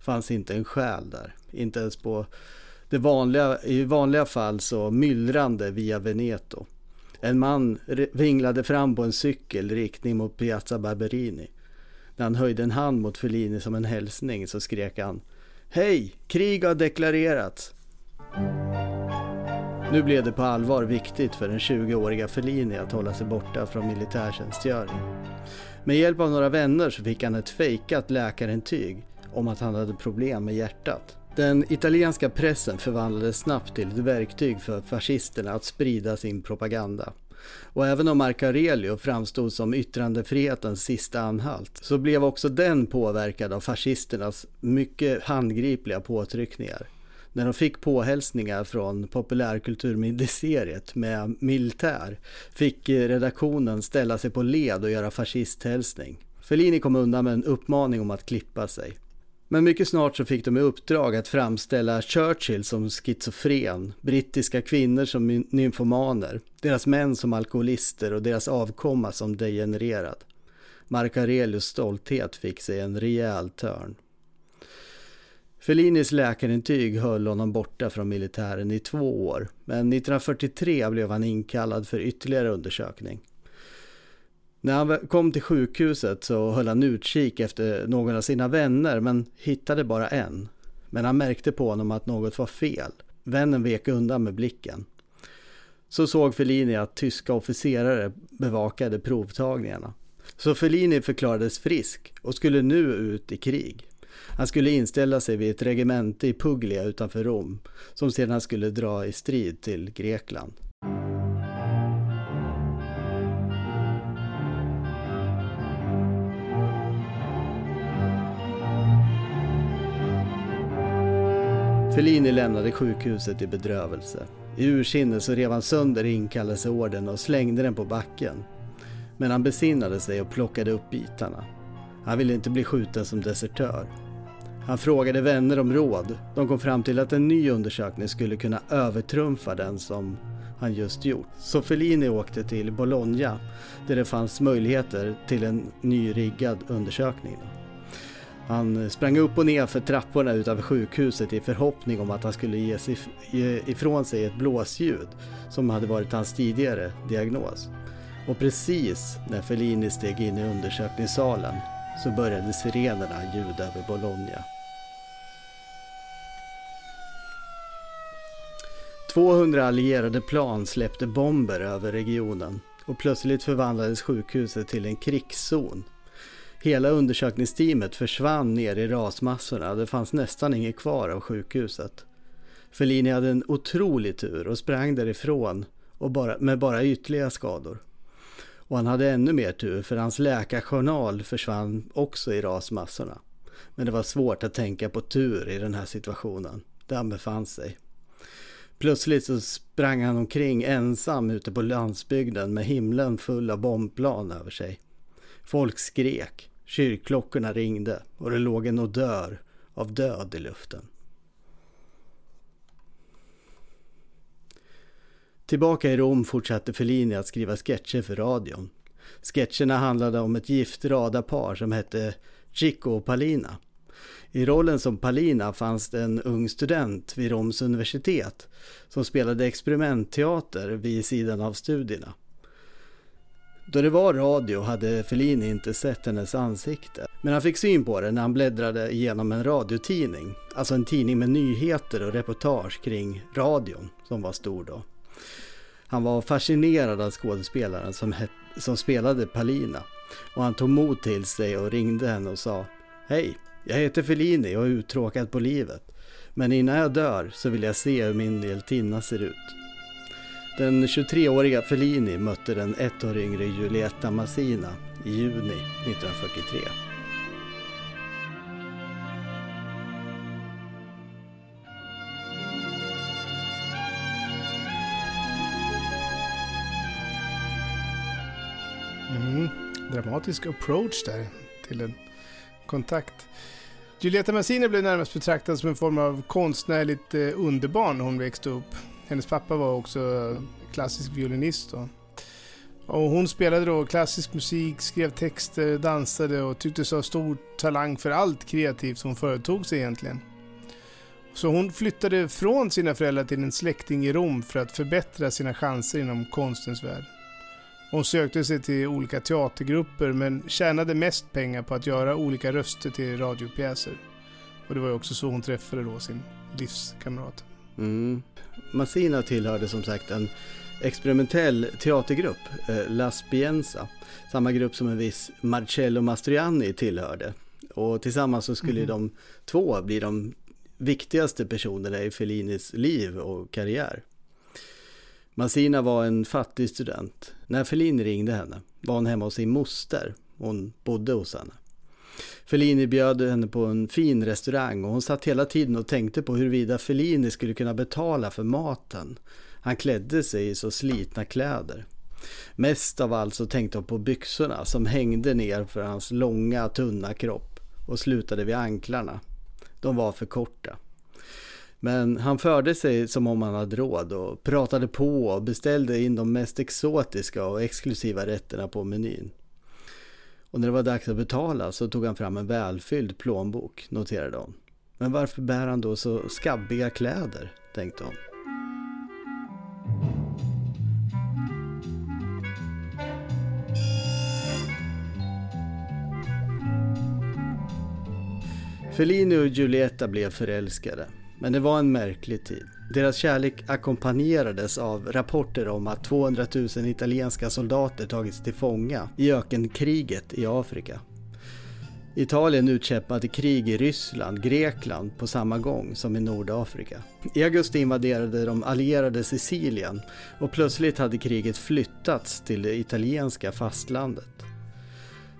Fanns inte en själ där. Inte ens på det vanliga, i vanliga fall så myllrande via Veneto. En man vinglade fram på en cykel riktning mot Piazza Barberini. När han höjde en hand mot Fellini som en hälsning så skrek han Hej! Krig har deklarerats! Nu blev det på allvar viktigt för den 20-åriga Fellini att hålla sig borta från militärtjänstgöring. Med hjälp av några vänner så fick han ett fejkat läkarintyg om att han hade problem med hjärtat. Den italienska pressen förvandlades snabbt till ett verktyg för fascisterna att sprida sin propaganda. Och även om Marco Aurelio framstod som yttrandefrihetens sista anhalt så blev också den påverkad av fascisternas mycket handgripliga påtryckningar. När de fick påhälsningar från populärkulturministeriet med militär fick redaktionen ställa sig på led och göra fascisthälsning. Fellini kom undan med en uppmaning om att klippa sig. Men mycket snart så fick de i uppdrag att framställa Churchill som schizofren, brittiska kvinnor som nymfomaner, deras män som alkoholister och deras avkomma som degenererad. Mark Aurelius stolthet fick sig en rejäl törn. Fellinis läkarintyg höll honom borta från militären i två år, men 1943 blev han inkallad för ytterligare undersökning. När han kom till sjukhuset så höll han utkik efter någon av sina vänner men hittade bara en. Men han märkte på honom att något var fel. Vännen vek undan med blicken. Så såg Fellini att tyska officerare bevakade provtagningarna. Så Fellini förklarades frisk och skulle nu ut i krig. Han skulle inställa sig vid ett regemente i Puglia utanför Rom som sedan skulle dra i strid till Grekland. Fellini lämnade sjukhuset i bedrövelse. I ursinne så rev han sönder inkallelseorden och slängde den på backen. Men han besinnade sig och plockade upp bitarna. Han ville inte bli skjuten som desertör. Han frågade vänner om råd. De kom fram till att en ny undersökning skulle kunna övertrumfa den som han just gjort. Så Fellini åkte till Bologna där det fanns möjligheter till en ny riggad undersökning. Han sprang upp och ner för trapporna utanför sjukhuset i förhoppning om att han skulle ge, sig, ge ifrån sig ett blåsljud som hade varit hans tidigare diagnos. Och precis när Fellini steg in i undersökningssalen så började sirenerna ljuda över Bologna. 200 allierade plan släppte bomber över regionen och plötsligt förvandlades sjukhuset till en krigszon Hela undersökningsteamet försvann ner i rasmassorna. Det fanns nästan inget kvar av sjukhuset. Fellini hade en otrolig tur och sprang därifrån och bara, med bara ytliga skador. Och han hade ännu mer tur för hans läkarjournal försvann också i rasmassorna. Men det var svårt att tänka på tur i den här situationen där han befann sig. Plötsligt så sprang han omkring ensam ute på landsbygden med himlen full av bombplan över sig. Folk skrek, kyrkklockorna ringde och det låg en odör av död i luften. Tillbaka i Rom fortsatte Fellini att skriva sketcher för radion. Sketcherna handlade om ett gift radarpar som hette Chico och Palina. I rollen som Palina fanns det en ung student vid Roms universitet som spelade experimentteater vid sidan av studierna. Då det var radio hade Fellini inte sett hennes ansikte. Men han fick syn på det när han bläddrade igenom en radiotidning. Alltså en tidning med nyheter och reportage kring radion som var stor då. Han var fascinerad av skådespelaren som, som spelade Palina. Och han tog mod till sig och ringde henne och sa Hej, jag heter Fellini och är uttråkad på livet. Men innan jag dör så vill jag se hur min hjältinna ser ut. Den 23-åriga Fellini mötte den ett år yngre Giulietta Massina i juni 1943. Mm. Dramatisk approach där till en kontakt. Giulietta Massina blev närmast betraktad som en form av konstnärligt eh, underbarn när hon växte upp. Hennes pappa var också klassisk violinist. Då. Och hon spelade då klassisk musik, skrev texter, dansade och tycktes ha stor talang för allt kreativt som företog sig egentligen. Så hon flyttade från sina föräldrar till en släkting i Rom för att förbättra sina chanser inom konstens värld. Hon sökte sig till olika teatergrupper men tjänade mest pengar på att göra olika röster till radiopjäser. Och det var ju också så hon träffade då sin livskamrat. Mm. Massina tillhörde som sagt en experimentell teatergrupp, eh, La Spienza. Samma grupp som en viss Marcello Mastroianni tillhörde. Och tillsammans så skulle mm. de två bli de viktigaste personerna i Fellinis liv och karriär. Massina var en fattig student. När Fellini ringde henne var hon hemma hos sin moster. Hon bodde hos henne. Fellini bjöd henne på en fin restaurang och hon satt hela tiden och tänkte på huruvida Fellini skulle kunna betala för maten. Han klädde sig i så slitna kläder. Mest av allt så tänkte hon på byxorna som hängde ner för hans långa tunna kropp och slutade vid anklarna. De var för korta. Men han förde sig som om han hade råd och pratade på och beställde in de mest exotiska och exklusiva rätterna på menyn. Och när det var dags att betala så tog han fram en välfylld plånbok, noterade hon. Men varför bär han då så skabbiga kläder, tänkte hon. Fellini och Giulietta blev förälskade. Men det var en märklig tid. Deras kärlek ackompanjerades av rapporter om att 200 000 italienska soldater tagits till fånga i ökenkriget i Afrika. Italien utkämpade krig i Ryssland, Grekland på samma gång som i Nordafrika. I augusti invaderade de allierade Sicilien och plötsligt hade kriget flyttats till det italienska fastlandet.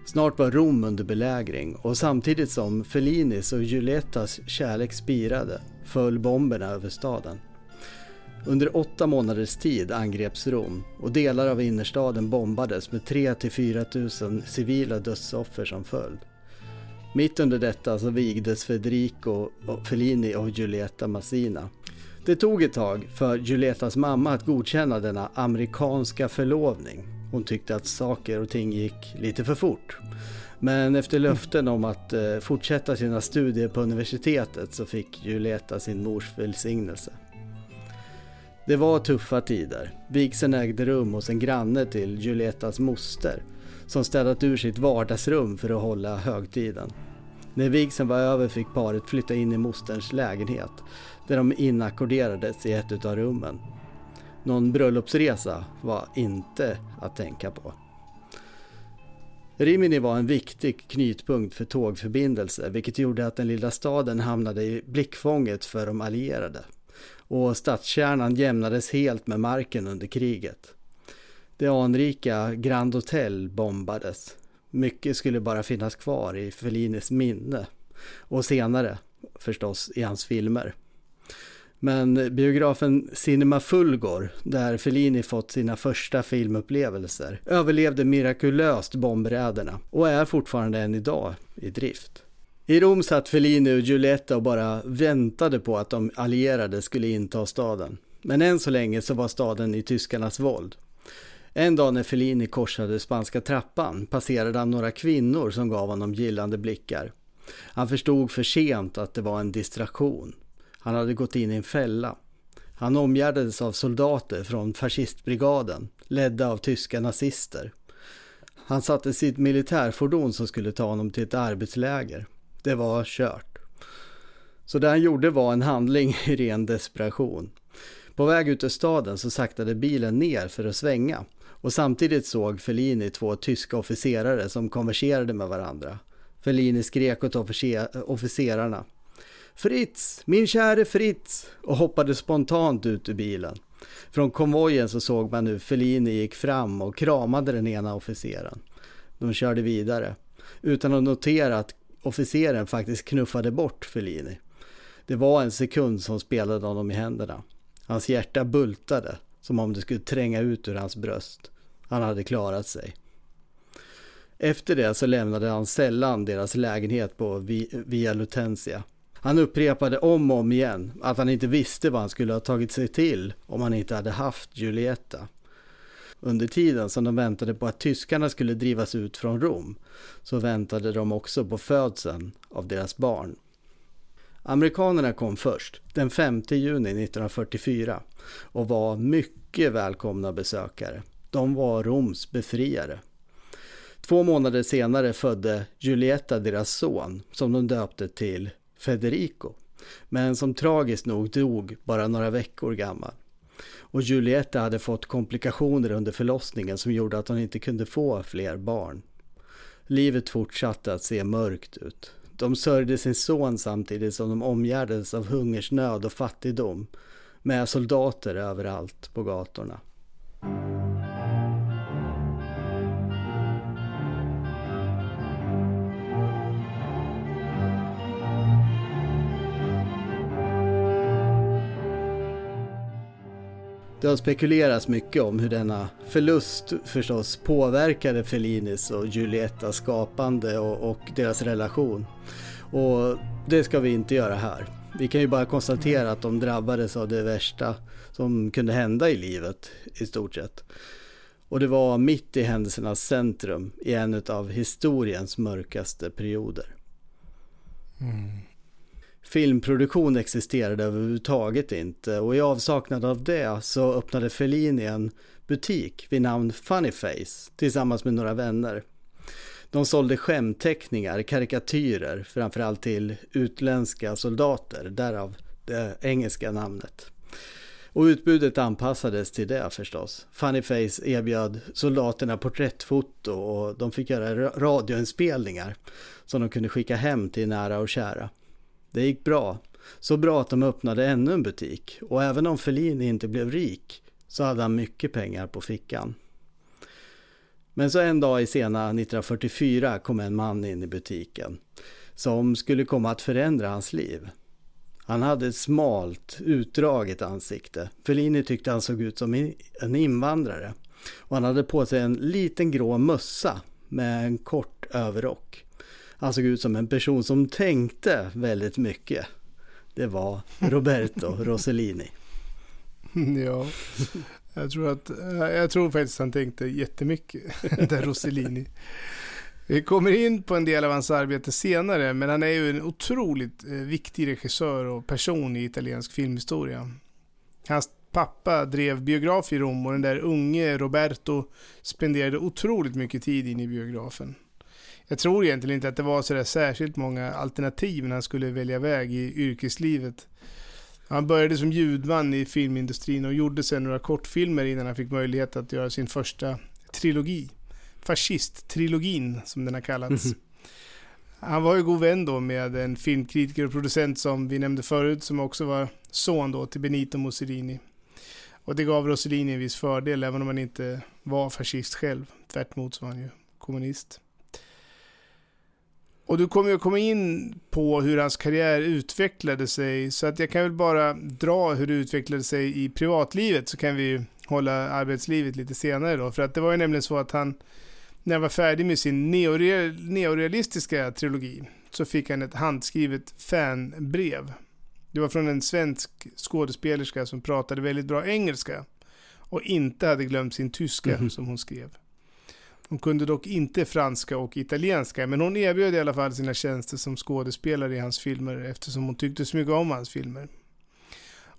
Snart var Rom under belägring och samtidigt som Fellinis och Giuliettas kärlek spirade föll bomberna över staden. Under åtta månaders tid angreps Rom och delar av innerstaden bombades med 3-4 000 civila dödsoffer som följd. Mitt under detta så vigdes Federico Fellini och Giulietta Massina. Det tog ett tag för Giuliettas mamma att godkänna denna amerikanska förlovning. Hon tyckte att saker och ting gick lite för fort. Men efter löften om att eh, fortsätta sina studier på universitetet så fick Julieta sin mors välsignelse. Det var tuffa tider. Vigseln ägde rum hos en granne till Julietas moster som städat ur sitt vardagsrum för att hålla högtiden. När vigseln var över fick paret flytta in i mosterns lägenhet där de inackorderades i ett av rummen. Någon bröllopsresa var inte att tänka på. Rimini var en viktig knytpunkt för tågförbindelser vilket gjorde att den lilla staden hamnade i blickfånget för de allierade. Och stadskärnan jämnades helt med marken under kriget. Det anrika Grand Hotel bombades. Mycket skulle bara finnas kvar i Fellinis minne. Och senare, förstås, i hans filmer. Men biografen Cinema Fulgor, där Fellini fått sina första filmupplevelser, överlevde mirakulöst bombräderna och är fortfarande än idag i drift. I Rom satt Fellini och Giulietta och bara väntade på att de allierade skulle inta staden. Men än så länge så var staden i tyskarnas våld. En dag när Fellini korsade spanska trappan passerade han några kvinnor som gav honom gillande blickar. Han förstod för sent att det var en distraktion. Han hade gått in i en fälla. Han omgärdades av soldater från fascistbrigaden, ledda av tyska nazister. Han satte sitt militärfordon som skulle ta honom till ett arbetsläger. Det var kört. Så det han gjorde var en handling i ren desperation. På väg ut ur staden så saktade bilen ner för att svänga och samtidigt såg Fellini två tyska officerare som konverserade med varandra. Fellini skrek åt officerarna. Fritz, min käre Fritz! och hoppade spontant ut ur bilen. Från konvojen så såg man hur Fellini gick fram och kramade den ena officeren. De körde vidare, utan att notera att officeren faktiskt knuffade bort Fellini. Det var en sekund som spelade honom i händerna. Hans hjärta bultade, som om det skulle tränga ut ur hans bröst. Han hade klarat sig. Efter det så lämnade han sällan deras lägenhet på Via Lutensia. Han upprepade om och om igen att han inte visste vad han skulle ha tagit sig till om han inte hade haft Julietta. Under tiden som de väntade på att tyskarna skulle drivas ut från Rom så väntade de också på födseln av deras barn. Amerikanerna kom först den 5 juni 1944 och var mycket välkomna besökare. De var Roms befriare. Två månader senare födde Julietta deras son som de döpte till Federico, men som tragiskt nog dog bara några veckor gammal. Och Julietta hade fått komplikationer under förlossningen som gjorde att hon inte kunde få fler barn. Livet fortsatte att se mörkt ut. De sörjde sin son samtidigt som de omgärdades av hungersnöd och fattigdom med soldater överallt på gatorna. Det har spekulerats mycket om hur denna förlust förstås påverkade Fellinis och Giuliettas skapande och, och, deras relation. Och det ska vi inte göra här. Vi kan ju bara konstatera att de drabbades av det värsta som kunde hända i livet i stort sett. Och det var mitt i händelsernas centrum i en av historiens mörkaste perioder. Mm. Filmproduktion existerade överhuvudtaget inte och i avsaknad av det så öppnade Fellini en butik vid namn Funnyface tillsammans med några vänner. De sålde skämteckningar, karikatyrer, framförallt till utländska soldater, därav det engelska namnet. Och utbudet anpassades till det förstås. Funnyface erbjöd soldaterna porträttfoto och de fick göra radioinspelningar som de kunde skicka hem till nära och kära. Det gick bra. Så bra att de öppnade ännu en butik och även om Fellini inte blev rik så hade han mycket pengar på fickan. Men så en dag i sena 1944 kom en man in i butiken som skulle komma att förändra hans liv. Han hade ett smalt, utdraget ansikte. Fellini tyckte han såg ut som en invandrare. Och han hade på sig en liten grå mössa med en kort överrock. Han såg ut som en person som tänkte väldigt mycket. Det var Roberto *laughs* Rossellini. ja, jag tror, att, jag tror faktiskt han tänkte jättemycket, *laughs* där Rossellini. Vi kommer in på en del av hans arbete senare, men han är ju en otroligt eh, viktig regissör och person i italiensk filmhistoria. Hans pappa drev biograf i Rom och den där unge Roberto spenderade otroligt mycket tid inne i biografen. Jag tror egentligen inte att det var så särskilt många alternativ när han skulle välja väg i yrkeslivet. Han började som ljudman i filmindustrin och gjorde sen några kortfilmer innan han fick möjlighet att göra sin första trilogi. Fascist-trilogin som den har kallats. Mm. Han var ju god vän då med en filmkritiker och producent som vi nämnde förut som också var son då till Benito Mussolini. Och det gav Rossellini en viss fördel även om han inte var fascist själv. Tvärtemot så var han ju kommunist. Och du kommer ju komma in på hur hans karriär utvecklade sig. Så att jag kan väl bara dra hur det utvecklade sig i privatlivet så kan vi hålla arbetslivet lite senare då. För att det var ju nämligen så att han, när han var färdig med sin neorealistiska trilogi, så fick han ett handskrivet fanbrev. Det var från en svensk skådespelerska som pratade väldigt bra engelska och inte hade glömt sin tyska mm -hmm. som hon skrev. Hon kunde dock inte franska och italienska, men hon erbjöd i alla fall sina tjänster som skådespelare i hans filmer eftersom hon tyckte så mycket om hans filmer.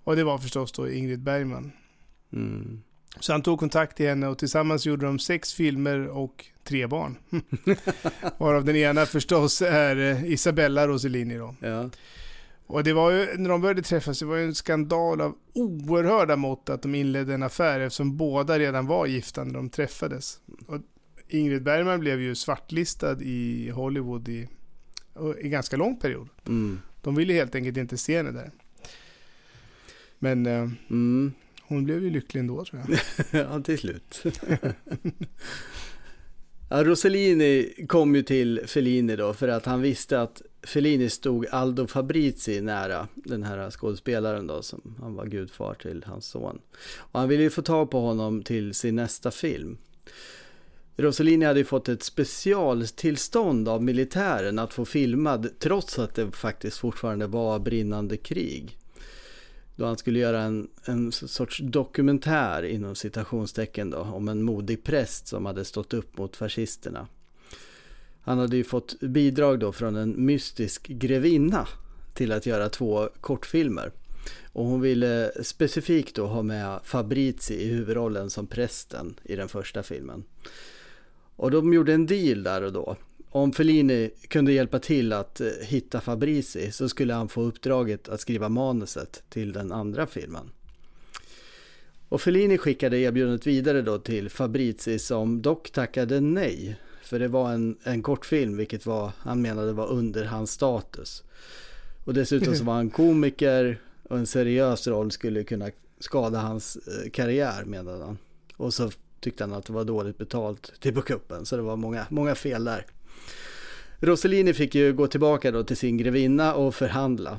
Och det var förstås då Ingrid Bergman. Mm. Så han tog kontakt till henne och tillsammans gjorde de sex filmer och tre barn. *laughs* Varav den ena förstås är eh, Isabella Rossellini då. Ja. Och det var ju, när de började träffas, det var ju en skandal av oerhörda mått att de inledde en affär eftersom båda redan var gifta när de träffades. Och Ingrid Bergman blev ju svartlistad i Hollywood i, i ganska lång period. Mm. De ville helt enkelt inte se henne där. Men eh, Mm. hon blev ju lycklig ändå tror jag. *laughs* ja, till slut. ja, Rossellini kom ju till Fellini då för att han visste att Fellini stod Aldo Fabrizi nära, den här skådespelaren då som han var gudfar till hans son. Och han ville ju få tag på honom till sin nästa film. Rossellini hade ju fått ett specialtillstånd av militären att få filmad trots att det faktiskt fortfarande var brinnande krig. Då han skulle göra en, en sorts dokumentär inom citationstecken då om en modig präst som hade stått upp mot fascisterna. Han hade ju fått bidrag då från en mystisk grevinna till att göra två kortfilmer. Och hon ville specifikt då ha med Fabrizi i huvudrollen som prästen i den första filmen. Och de gjorde en deal där och då. Om Fellini kunde hjälpa till att eh, hitta Fabrizi så skulle han få uppdraget att skriva manuset till den andra filmen. Och Fellini skickade erbjudandet vidare då till Fabrizi som dock tackade nej. För det var en, en kortfilm vilket var, han menade var under hans status. Och dessutom så var han komiker och en seriös roll skulle kunna skada hans eh, karriär menade han. Och så tyckte han att det var dåligt betalt till på kuppen så det var många, många fel där. Rossellini fick ju gå tillbaka då till sin grevinna och förhandla.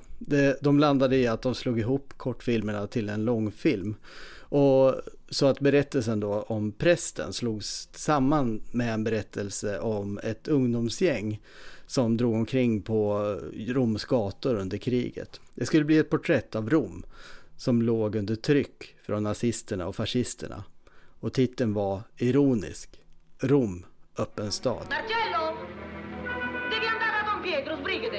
De landade i att de slog ihop kortfilmerna till en långfilm. Och så att berättelsen då om prästen slogs samman med en berättelse om ett ungdomsgäng som drog omkring på Roms gator under kriget. Det skulle bli ett porträtt av Rom som låg under tryck från nazisterna och fascisterna. Och titeln var ironisk. Rom, öppen stad. Marcello! Devi andare a Don Pietro, sbrigati!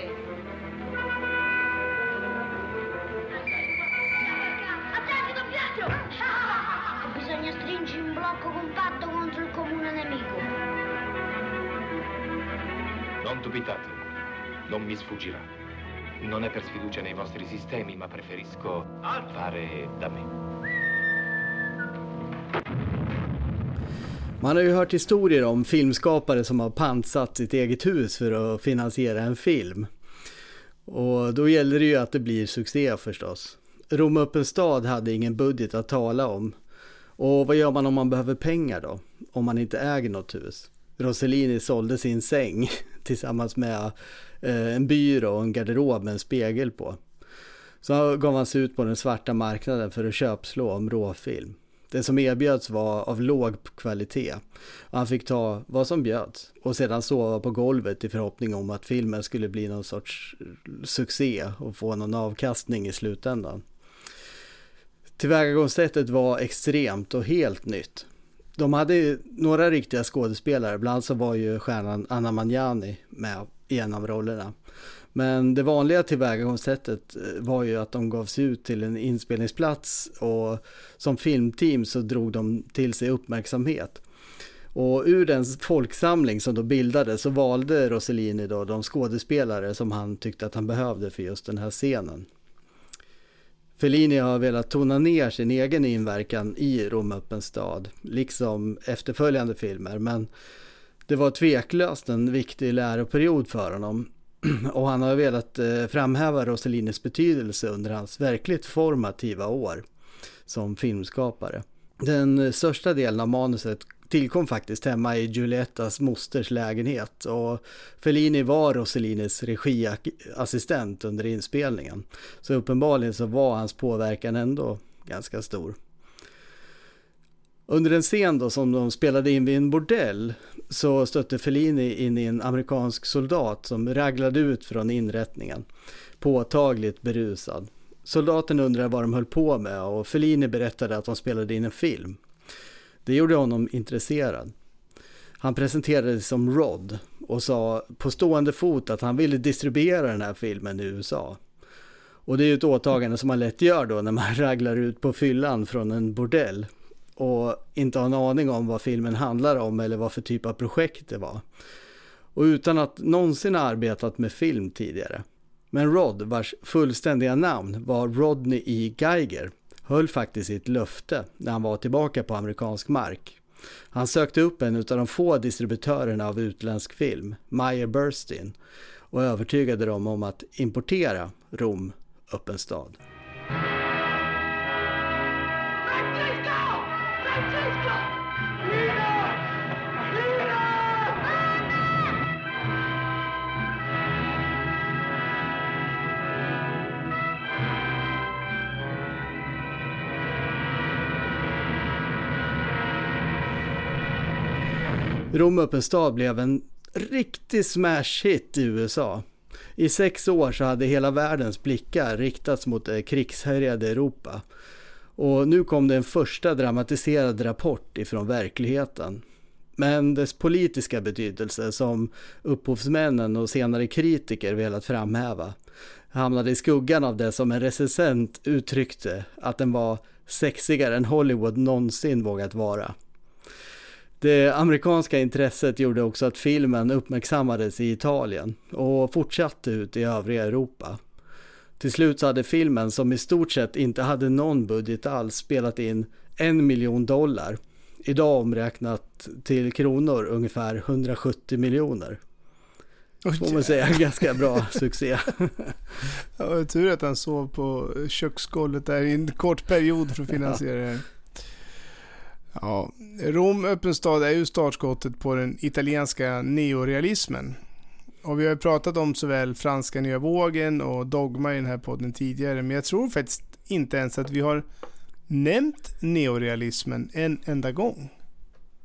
Attenti, Don Pietro! *laughs* Bisogna stringere un blocco compatto contro il comune nemico. Non dubitate, non mi sfuggirà. Non è per sfiducia nei vostri sistemi, ma preferisco fare da me. Man har ju hört historier om filmskapare som har pantsatt sitt eget hus för att finansiera en film. Och då gäller det ju att det blir succé förstås. Rom öppen stad hade ingen budget att tala om. Och vad gör man om man behöver pengar då? Om man inte äger något hus? Rossellini sålde sin säng *laughs* tillsammans med eh, en byrå och en garderob med en spegel på. Så gav han sig ut på den svarta marknaden för att köpslå om råfilm. Det som erbjöds var av låg kvalitet. Och han fick ta vad som bjöds och sedan sova på golvet i förhoppning om att filmen skulle bli någon sorts succé och få någon avkastning i slutändan. Tillvägagångssättet var extremt och helt nytt. De hade några riktiga skådespelare, bland annat så var ju stjärnan Anna Magnani med i en av rollerna. Men det vanliga tillvägagångssättet eh, var ju att de gav sig ut till en inspelningsplats och som filmteam så drog de till sig uppmärksamhet. Och ur den folksamling som då bildades så valde Rossellini då de skådespelare som han tyckte att han behövde för just den här scenen. Fellini har velat tona ner sin egen inverkan i Rom öppen stad, liksom efterföljande filmer, men det var tveklöst en viktig läroperiod för honom *clears throat* och han har velat eh, framhäva Rossellinis betydelse under hans verkligt formativa år som filmskapare. Den eh, största delen av manuset tillkom faktiskt hemma i Giuliettas mosters lägenhet och Fellini var Rossellinis regiassistent under inspelningen. Så uppenbarligen så var hans påverkan ändå ganska stor. Under en scen då som de spelade in vid en bordell så stötte Fellini in i en amerikansk soldat som raglade ut från inrättningen, påtagligt berusad. Soldaten undrade vad de höll på med och Fellini berättade att de spelade in en film. Det gjorde honom intresserad. Han presenterade sig som Rod och sa på stående fot att han ville distribuera den här filmen i USA. Och det är ju ett åtagande som man lätt gör då när man *laughs* raglar ut på fyllan från en bordell och inte har en aning om vad filmen handlar om eller vad för typ av projekt det var. Och utan att någonsin ha arbetat med film tidigare. Men Rod, vars fullständiga namn var Rodney E. Geiger, höll faktiskt sitt löfte när han var tillbaka på amerikansk mark. Han sökte upp en av de få distributörerna av utländsk film, Meyer Burstein, och övertygade dem om att importera Rom, öppen stad. Rom öppen stad blev en riktig smash hit i USA. I sex år så hade hela världens blickar riktats mot det krigshärjade Europa. Och nu kom det en första dramatiserad rapport ifrån verkligheten. Men dess politiska betydelse som upphovsmännen och senare kritiker velat framhäva hamnade i skuggan av det som en recensent uttryckte att den var sexigare än Hollywood någonsin vågat vara. Det amerikanska intresset gjorde också att filmen uppmärksammades i Italien och fortsatte ut i övriga Europa. Till slut så hade filmen, som i stort sett inte hade någon budget alls, spelat in en miljon dollar. Idag omräknat till kronor ungefär 170 miljoner. Oh, får man säga, ganska bra *laughs* succé. ja, tur att han sov på köksgolvet där i en kort period för att finansiera det här. Ja, Rom öppen stad är ju startskottet på den italienska neorealismen. Och vi har pratat om såväl franska nya vågen och dogma i den här podden tidigare, men jag tror faktiskt inte ens att vi har nämnt neorealismen en enda gång.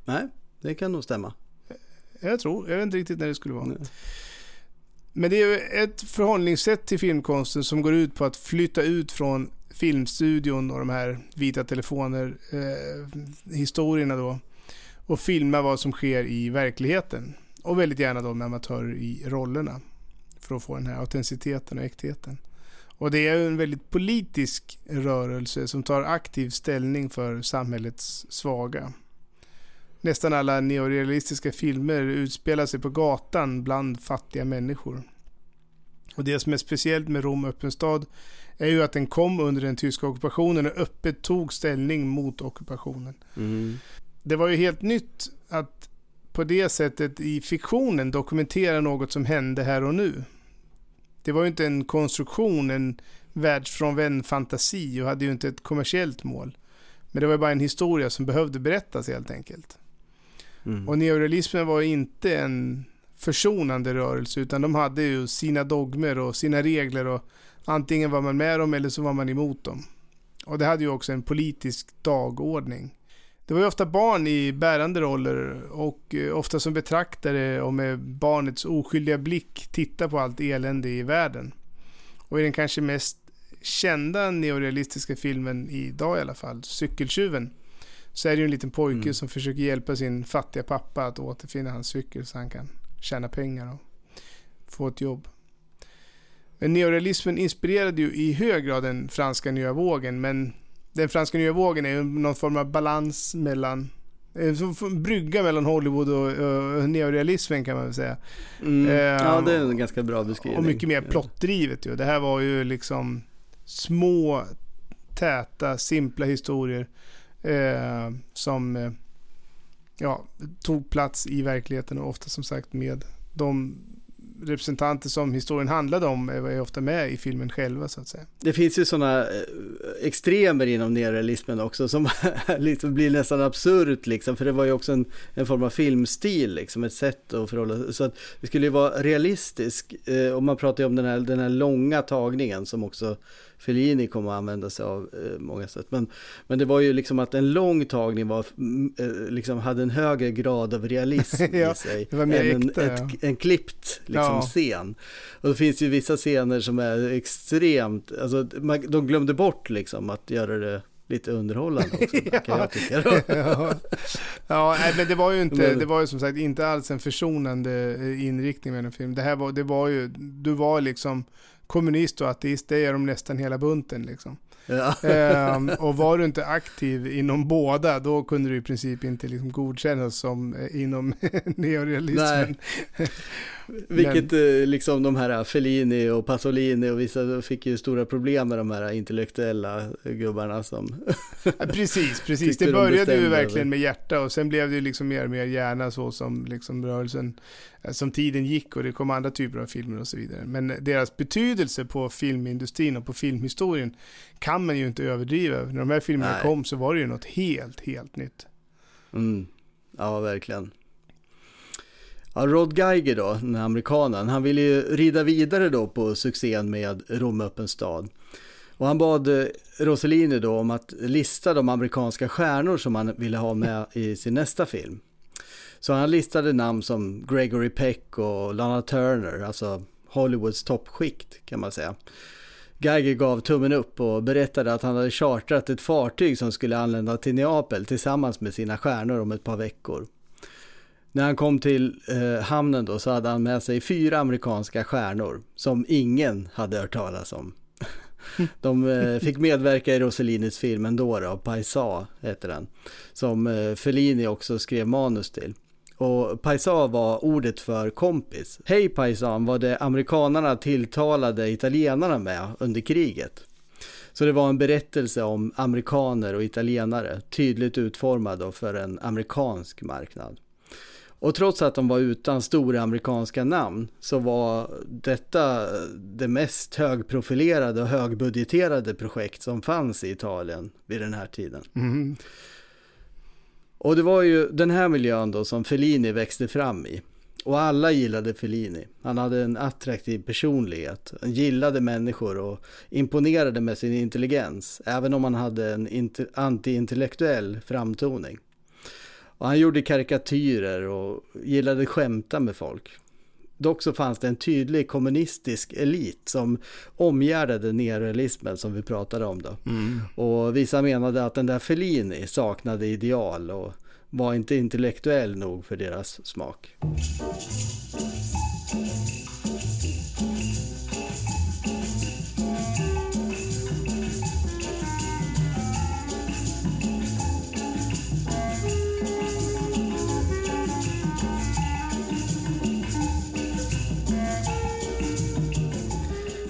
Nej, det kan nog stämma. Jag tror, jag vet inte riktigt när det skulle vara. Nej. Men det är ju ett förhållningssätt till filmkonsten som går ut på att flytta ut från filmstudion och de här vita telefoner eh, historierna då och filma vad som sker i verkligheten. Och väldigt gärna då med amatörer i rollerna för att få den här autenticiteten och äktheten. Och det är en väldigt politisk rörelse som tar aktiv ställning för samhällets svaga. Nästan alla neorealistiska filmer utspelar sig på gatan bland fattiga människor. Och det som är speciellt med Rom öppen stad är ju att den kom under den tyska ockupationen och öppet tog ställning mot ockupationen. Mm. Det var ju helt nytt att på det sättet i fiktionen dokumentera något som hände här och nu. Det var ju inte en konstruktion, en världsfrånvänd fantasi och hade ju inte ett kommersiellt mål. Men det var bara en historia som behövde berättas helt enkelt. Mm. Och neorealismen var inte en försonande rörelse utan de hade ju sina dogmer och sina regler och antingen var man med dem eller så var man emot dem. Och det hade ju också en politisk dagordning. Det var ju ofta barn i bärande roller och eh, ofta som betraktare och med barnets oskyldiga blick titta på allt elände i världen. Och i den kanske mest kända neorealistiska filmen idag i alla fall, Cykeltjuven, så är det ju en liten pojke mm. som försöker hjälpa sin fattiga pappa att återfinna hans cykel så han kan tjäna pengar och få ett jobb. Men neorealismen inspirerade ju i hög grad den franska nya vågen, men den franska nya vågen är ju någon form av balans mellan en brygga mellan Hollywood och, och neorealismen kan man väl säga. Mm. ja, det är en ganska bra beskrivning. Och mycket mer plottdrivet ju. Det här var ju liksom små, täta, simpla historier eh, som eh, ja, tog plats i verkligheten och ofta som sagt med de representanter som historien handlade om är ofta med i filmen själva så att säga. Det finns ju sådana eh, extremer inom neorealismen också som *laughs* liksom blir nästan absurt liksom, för det var ju också en, en form av filmstil liksom, ett sätt att förhålla sig. Så att det skulle ju vara realistisk, eh, och man pratar ju om den här, den här långa tagningen som också Fellini kom att använda sig av eh, många sätt. Men, men det var ju liksom att en lång tagning var, eh, liksom hade en högre grad av realism *laughs* ja, i sig. Än äkta, en, ett, ja. en klippt liksom, Ja. scen. Och det finns ju vissa scener som är extremt, alltså man, de glömde bort liksom att göra det lite underhållande också, *laughs* kan jag tycka. *laughs* ja, ja nej, men det var ju inte, det var ju som sagt inte alls en försonande eh, inriktning med den filmen. Det här var, det var ju, du var liksom kommunist och ateist, det är de nästan hela bunten liksom. Ja. Ehm, och var du inte aktiv inom båda, då kunde du i princip inte liksom godkännas som eh, inom *laughs* neorealismen. Vilket eh, liksom de här Fellini och Pasolini och vissa fick ju stora problem med de här intellektuella gubbarna som... Ja, precis, *laughs* precis. Det de började ju bestämde verkligen med hjärta och sen blev det ju liksom mer och mer hjärna så som liksom rörelsen, eh, som tiden gick och det kom andra typer av filmer och så vidare. Men deras betydelse på filmindustrin och på filmhistorien kan man ju inte överdriva. När de här filmerna Nej. kom så var det ju något helt, helt nytt. Mm. Ja, verkligen. Ja, Rod Geiger då, den här amerikanen, han ville ju rida vidare då på succén med Rom öppen stad. Och han bad eh, Rossellini då om att lista de amerikanska stjärnor som han ville ha med i sin nästa film. Så han listade namn som Gregory Peck och Lana Turner, alltså Hollywoods toppskikt kan man säga. Geiger gav tummen upp och berättade att han hade chartrat ett fartyg som skulle anlända till Neapel tillsammans med sina stjärnor om ett par veckor. När han kom till eh, hamnen då så hade han med sig fyra amerikanska stjärnor som ingen hade hört talas om. *laughs* De eh, fick medverka i Rossellinis film ändå då, Paisa heter den, som eh, Fellini också skrev manus till. Och paisa var ordet för kompis. Hej paisan var det amerikanerna tilltalade italienarna med under kriget. Så det var en berättelse om amerikaner och italienare, tydligt utformad för en amerikansk marknad. Och trots att de var utan stora amerikanska namn så var detta det mest högprofilerade och högbudgeterade projekt som fanns i Italien vid den här tiden. Mm. Och det var ju den här miljön då som Fellini växte fram i. Och alla gillade Fellini. Han hade en attraktiv personlighet. Han gillade människor och imponerade med sin intelligens. Även om han hade en antiintellektuell framtoning. Och han gjorde karikatyrer och gillade skämta med folk. Dock så fanns det en tydlig kommunistisk elit som omgärdade neorealismen som vi pratade om då. Mm. Och vissa menade att den där Fellini saknade ideal och var inte intellektuell nog för deras smak.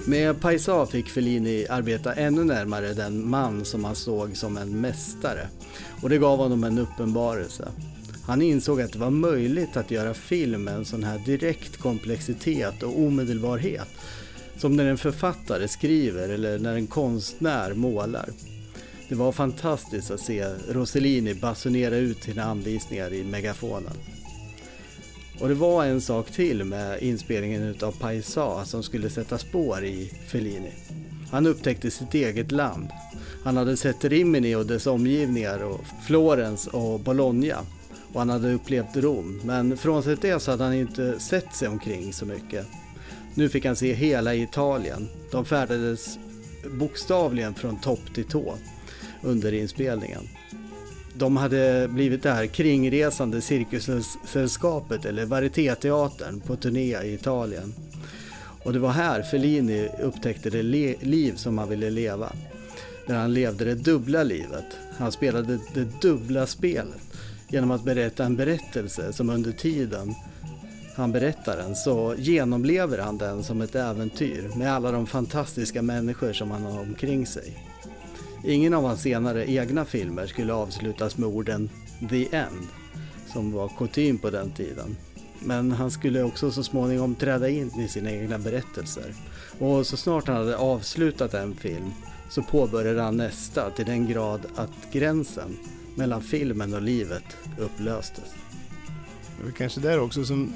Med Paisa fick Fellini arbeta ännu närmare den man som han såg som en mästare. Och det gav honom en uppenbarelse. Han insåg att det var möjligt att göra film med en sån här direkt komplexitet och omedelbarhet. Som när en författare skriver eller när en konstnär målar. Det var fantastiskt att se Rossellini basunera ut sina anvisningar i megafonen. Och det var en sak till med inspelningen utav Paisa som skulle sätta spår i Fellini. Han upptäckte sitt eget land. Han hade sett Rimini och dess omgivningar och Florens och Bologna. Och han hade upplevt Rom. Men frånsett det så hade han inte sett sig omkring så mycket. Nu fick han se hela Italien. De färdades bokstavligen från topp till tå under inspelningen. De hade blivit det här kringresande cirkussällskapet eller varietéteatern på turné i Italien. Och det var här Fellini upptäckte det le- liv som han ville leva. Där han levde det dubbla livet. Han spelade det dubbla spelet genom att berätta en berättelse som under tiden han berättar den så genomlever han den som ett äventyr med alla de fantastiska människor som han har omkring sig. Ingen av hans senare egna filmer skulle avslutas med orden “The End” som var kutym på den tiden. Men han skulle också så småningom träda in i sina egna berättelser. Och så snart han hade avslutat en film så påbörjade han nästa till den grad att gränsen mellan filmen och livet upplöstes. Det var kanske där också som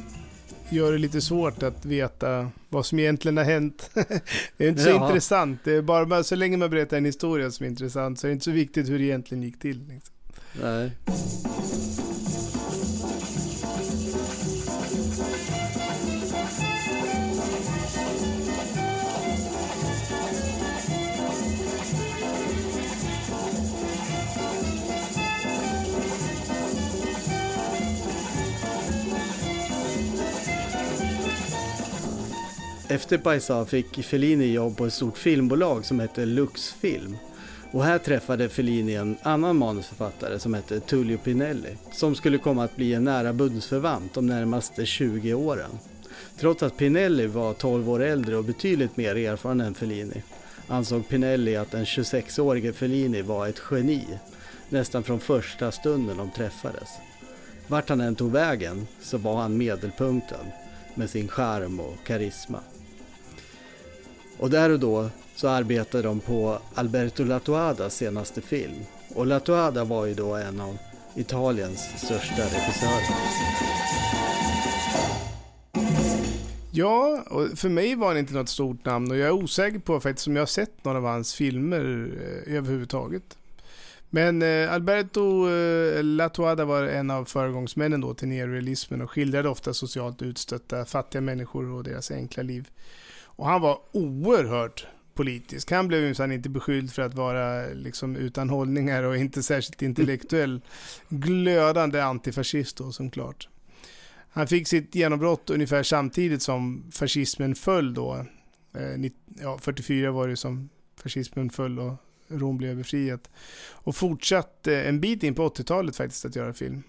gör det lite svårt att veta vad som egentligen har hänt. *laughs* det är inte så Ja. intressant. Det är bara, så länge man berättar en historia som är intressant så är det inte så viktigt hur det egentligen gick till. Liksom. Nej. Efter Paisa fick Fellini jobb på ett stort filmbolag som hette Luxfilm. Och här träffade Fellini en annan manusförfattare som hette Tullio Pinelli som skulle komma att bli en nära bundsförvant de närmaste 20 åren. Trots att Pinelli var 12 år äldre och betydligt mer erfaren än Fellini ansåg Pinelli att den 26-årige Fellini var ett geni nästan från första stunden de träffades. Vart han än tog vägen så var han medelpunkten med sin charm och karisma. Och där och då så arbetade de på Alberto Latuadas senaste film. Och Latuada var ju då en av Italiens största regissörer. Ja, och för mig var han inte något stort namn och jag är osäker på faktiskt om jag har sett några av hans filmer eh, överhuvudtaget. Men eh, Alberto eh, Latuada var en av föregångsmännen då till neorealismen och skildrade ofta socialt utstötta fattiga människor och deras enkla liv. Och han var oerhört politisk. Han blev minsann inte beskylld för att vara liksom utan hållningar och inte särskilt intellektuell. Glödande antifascist då som klart. Han fick sitt genombrott ungefär samtidigt som fascismen föll då. Eh, ja, 44 var det som fascismen föll och Rom blev befriat. Och fortsatte en bit in på 80-talet faktiskt att göra film.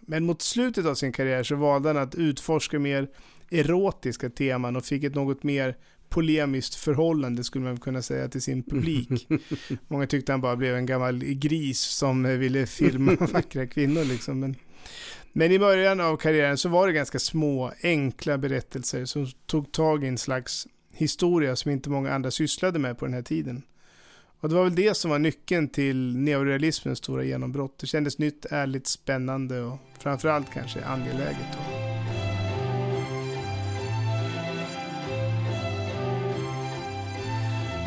Men mot slutet av sin karriär så valde han att utforska mer erotiska teman och fick ett något mer polemiskt förhållande skulle man kunna säga till sin publik. *laughs* Många tyckte han bara blev en gammal gris som ville filma *laughs* vackra kvinnor liksom. Men, men i början av karriären så var det ganska små, enkla berättelser som tog tag i en slags historia som inte många andra sysslade med på den här tiden. Och det var väl det som var nyckeln till neorealismens stora genombrott. Det kändes nytt, ärligt, spännande och framförallt kanske angeläget.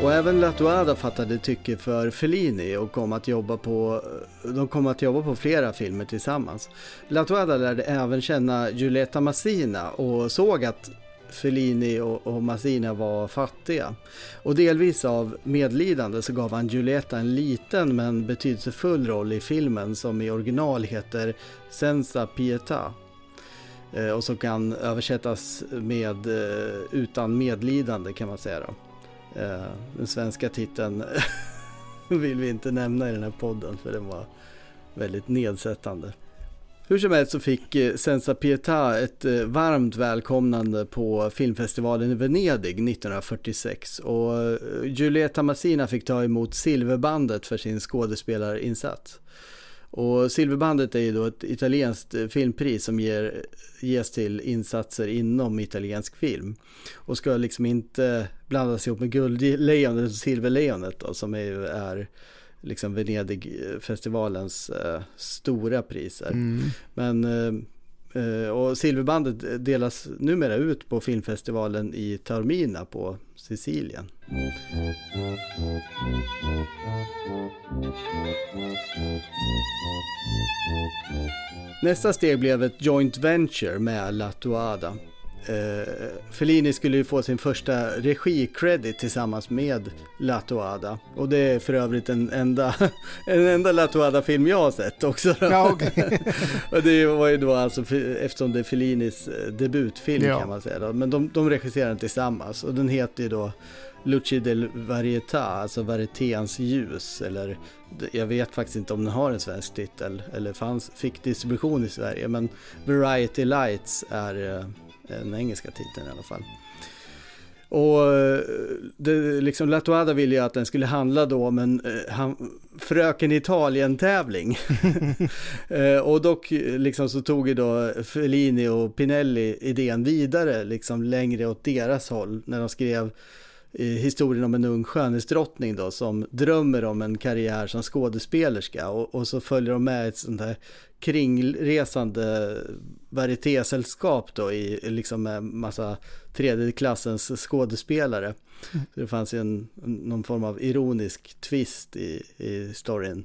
Och även Latuada fattade tycke för Fellini och kom att jobba på, de kom att jobba på flera filmer tillsammans. Latuada lärde även känna Giulietta Massina och såg att Fellini och, och Massina var fattiga. Och delvis av medlidande så gav han Giulietta en liten men betydelsefull roll i filmen som i original heter Senza Pietà. Eh, och som kan översättas med eh, utan medlidande kan man säga då. Eh, den svenska titeln *laughs* vill vi inte nämna i den här podden för den var väldigt nedsättande. Hur som helst så fick eh, Senza Pietà ett eh, varmt välkomnande på filmfestivalen i Venedig 1946 och Giulietta Massina fick ta emot Silverbandet för sin skådespelarinsats. Och Silverbandet är ju då ett italienskt filmpris som ger, ges till insatser inom italiensk film. Och ska liksom inte blandas ihop med Guldlejonet och Silverlejonet då, som är, är liksom Venedigfestivalens eh, stora priser. Mm. Men eh, eh, Eh, och Silverbandet delas numera ut på filmfestivalen i Taormina på Sicilien. Nästa steg blev ett joint venture med Latuada Fellini skulle ju få sin första regi-credit tillsammans med Latuada. Och det är för övrigt en enda, *laughs* en enda Latuada-film jag har sett också. Ja, okay. *laughs* och det var ju då alltså, eftersom det är Fellinis eh, debutfilm ja. kan man säga. Då. Men de, de regisserar den tillsammans och den heter ju då Luci del Varietà, alltså varieténs ljus. Eller jag vet faktiskt inte om den har en svensk titel eller fanns, fick distribution i Sverige. Men Variety Lights är eh, den engelska titeln i alla fall. Och eh, det, liksom Latuada ville ju att den skulle handla då om en eh, han, Fröken Italien-tävling. *laughs* Eh, och dock liksom så tog ju då Fellini och Pinelli idén vidare, liksom längre åt deras håll, när de skrev historien om en ung skönhetsdrottning då som drömmer om en karriär som skådespelerska och, och så följer de med ett sånt här kringresande varietésällskap då i liksom med massa tredje klassens skådespelare. Mm. Så det fanns ju en, någon form av ironisk twist i, i storyn.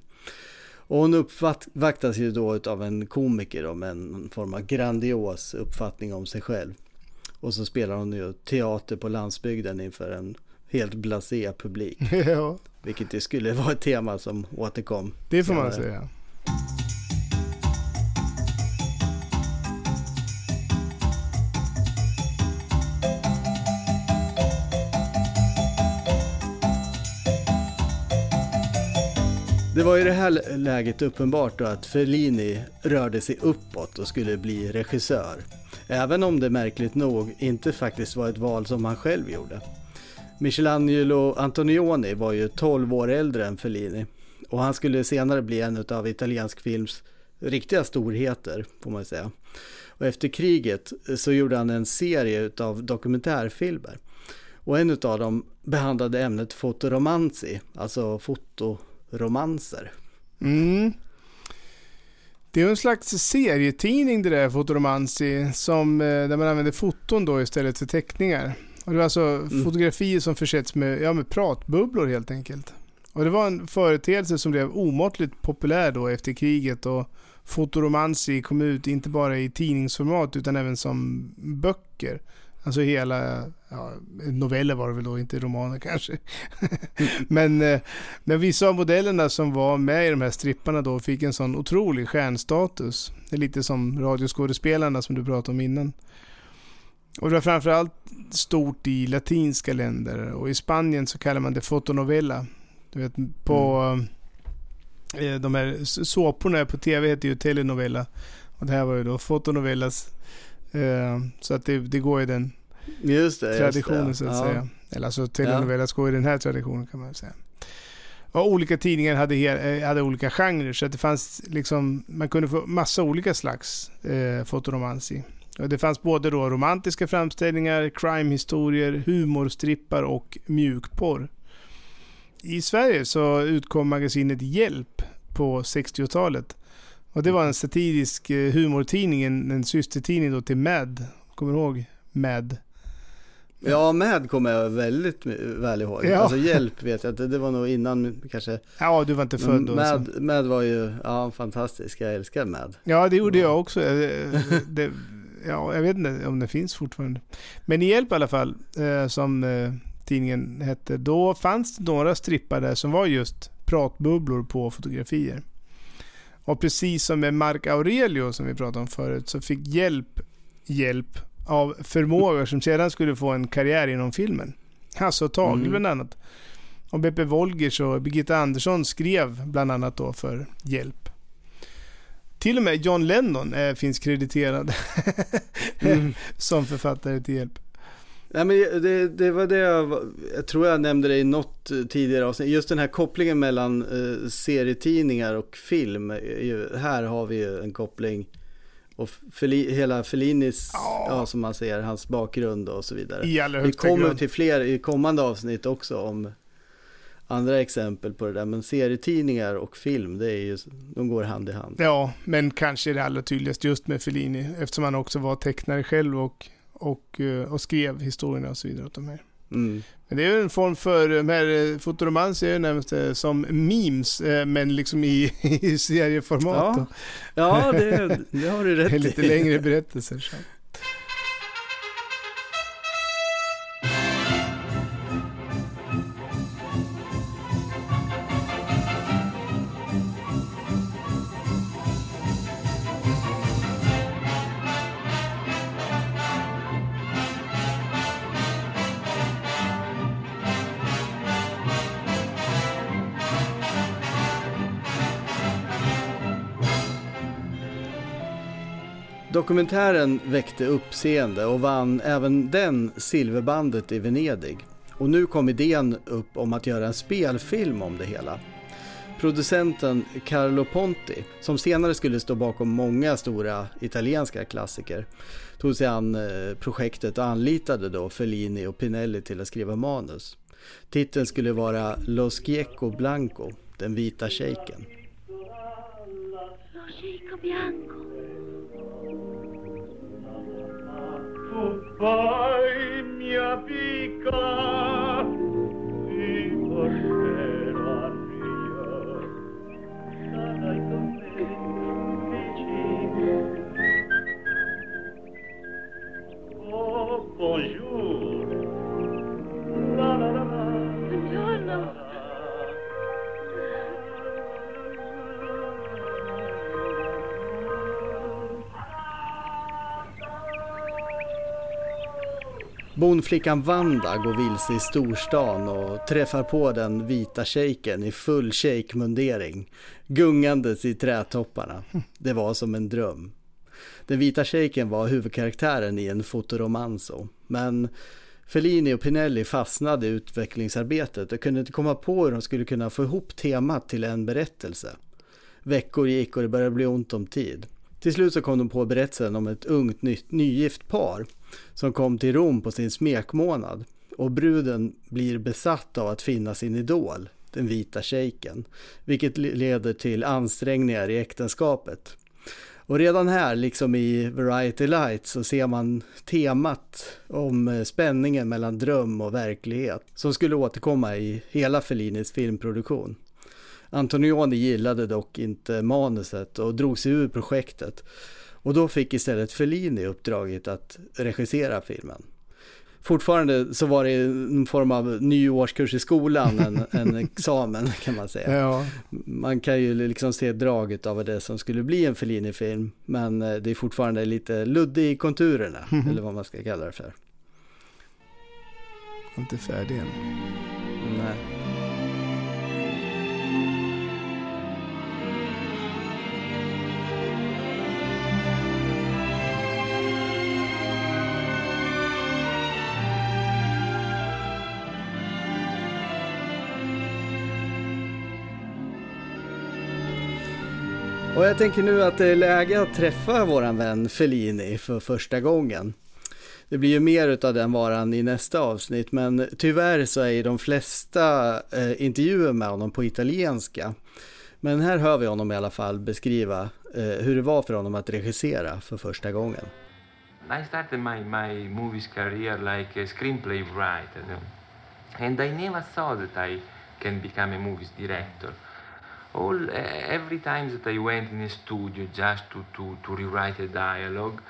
Och hon uppvaktas ju då av en komiker då med en form av grandios uppfattning om sig själv. Och så spelar hon ju teater på landsbygden inför en helt blasé publik. *laughs* ja. Vilket det skulle vara ett tema som återkom. Det får man säga. Det var i det här läget uppenbart då att Fellini rörde sig uppåt och skulle bli regissör. Även om det märkligt nog inte faktiskt var ett val som han själv gjorde. Michelangelo Antonioni var ju 12 år äldre än Fellini och han skulle senare bli en av italiensk films riktiga storheter får man säga. Och efter kriget så gjorde han en serie av dokumentärfilmer. Och en av dem behandlade ämnet fotoromansi, alltså fotoromanser. Mm. Det är en slags serietidning det där, Fotoromanzi, som, eh, där man använder foton då istället för teckningar. Och det var alltså mm. fotografier som försetts med, ja, med pratbubblor helt enkelt. Och det var en företeelse som blev omåttligt populär då efter kriget och fotoromansi kom ut inte bara i tidningsformat utan även som böcker. Alltså hela, ja, noveller var det väl då, inte romaner kanske. *laughs* men, eh, men vissa av modellerna som var med i de här stripparna då fick en sån otrolig stjärnstatus. Det är lite som radioskådespelarna som du pratade om innan. Och det var framförallt stort i latinska länder och i Spanien så kallar man det fotonovella. Du vet på mm. de här såporna på tv heter ju telenovella. Och det här var ju då fotonovellas. Eh, så att det, det går i den just det, traditionen just det. så att ja. säga. Eller alltså telenovellas ja. går i den här traditionen kan man säga. Och olika tidningar hade, eh, hade olika genrer så att det fanns liksom, man kunde få massa olika slags eh, fotoromansi. Och det fanns både då romantiska framställningar, crime-historier, humorstrippar och mjukporr. I Sverige så utkom magasinet Hjälp på 60-talet. Och det var en satirisk eh, humortidning, en, en systertidning då till Mad. Kommer du ihåg Mad? Ja, Mad kommer jag väldigt väl ihåg. Ja. Alltså Hjälp vet jag det, det var nog innan kanske. Ja, du var inte född då. Mad, så. Mad var ju, ja, fantastisk. Jag älskar Mad. Ja, det gjorde jag också. Det, ja, jag vet inte om det finns fortfarande. Men i Hjälp i alla fall, eh, som eh, tidningen hette, då fanns det några strippar där som var just pratbubblor på fotografier. Och precis som med Mark Aurelio som vi pratade om förut så fick Hjälp hjälp av förmågor som sedan skulle få en karriär inom filmen. Hasse och Tage mm. bland annat. Och Beppe Wolgers och Birgitta Andersson skrev bland annat då för Hjälp. Till och med John Lennon eh, finns krediterad *laughs* mm. som författare till Hjälp. Nej, men det, det var det jag, jag tror jag nämnde det i något tidigare avsnitt. Just den här kopplingen mellan eh, serietidningar och film. Ju, här har vi ju en koppling. Och Feli, hela Fellinis, ja. ja. som man ser, hans bakgrund och så vidare. I allra Vi kommer till fler i kommande avsnitt också om andra exempel på det där. Men serietidningar och film, det är ju, de går hand i hand. Ja, men kanske det allra tydligast just med Fellini. Eftersom han också var tecknare själv och, och, eh, och skrev historierna och så vidare åt de här. Mm. Men det är en form för, de här eh, fotoromans är ju närmast eh, som memes, men liksom i, *laughs* i serieformat. Ja, ja det, det har du rätt *laughs* i. Lite längre berättelser. Så. Dokumentären väckte uppseende och vann även den Silverbandet i Venedig. Och nu kom idén upp om att göra en spelfilm om det hela. Producenten Carlo Ponti, som senare skulle stå bakom många stora italienska klassiker, tog sig an eh, projektet och anlitade då Fellini och Pinelli till att skriva manus. Titeln skulle vara Lo Schiecco Blanco, den vita shejken. Lo Schiecco Bianco. Fai mia pica di coscera mia sarai con me vicino oh bonjour. La la la la. Buongiorno Bondflickan Wanda går vilse i storstan och träffar på den vita shejken i full shejkmundering, gungandes i trätopparna. Det var som en dröm. Den vita shejken var huvudkaraktären i en fotoromanso, men Fellini och Pinelli fastnade i utvecklingsarbetet och kunde inte komma på hur de skulle kunna få ihop temat till en berättelse. Veckor gick och det började bli ont om tid. Till slut så kom de på berättelsen om ett ungt ny, nygift par som kom till Rom på sin smekmånad och bruden blir besatt av att finna sin idol, den vita shejken, vilket leder till ansträngningar i äktenskapet. Och redan här, liksom i Variety Light, så ser man temat om eh, spänningen mellan dröm och verklighet som skulle återkomma i hela Fellinis filmproduktion. Antonioni gillade dock inte manuset och drog sig ur projektet. Och då fick istället Fellini uppdraget att regissera filmen. Fortfarande så var det en form av ny årskurs i skolan, en, en *laughs* examen kan man säga. Ja. Man kan ju liksom se draget av det som skulle bli en Fellini-film, men eh, det är fortfarande lite luddig i konturerna, Mhm. eller vad man ska kalla det för. Inte färdig än. Och jag tänker nu att det är läge att träffa våran vän Fellini för första gången. Det blir ju mer utav den varan i nästa avsnitt, men tyvärr så är ju de flesta eh, intervjuer med honom på italienska. Men här hör vi honom i alla fall beskriva eh, hur det var för honom att regissera för första gången. I started my, my movies career like a screenplay writer, and I never thought that I can become a movies director. All every time that I went in a studio just to, to, to rewrite a dialogue,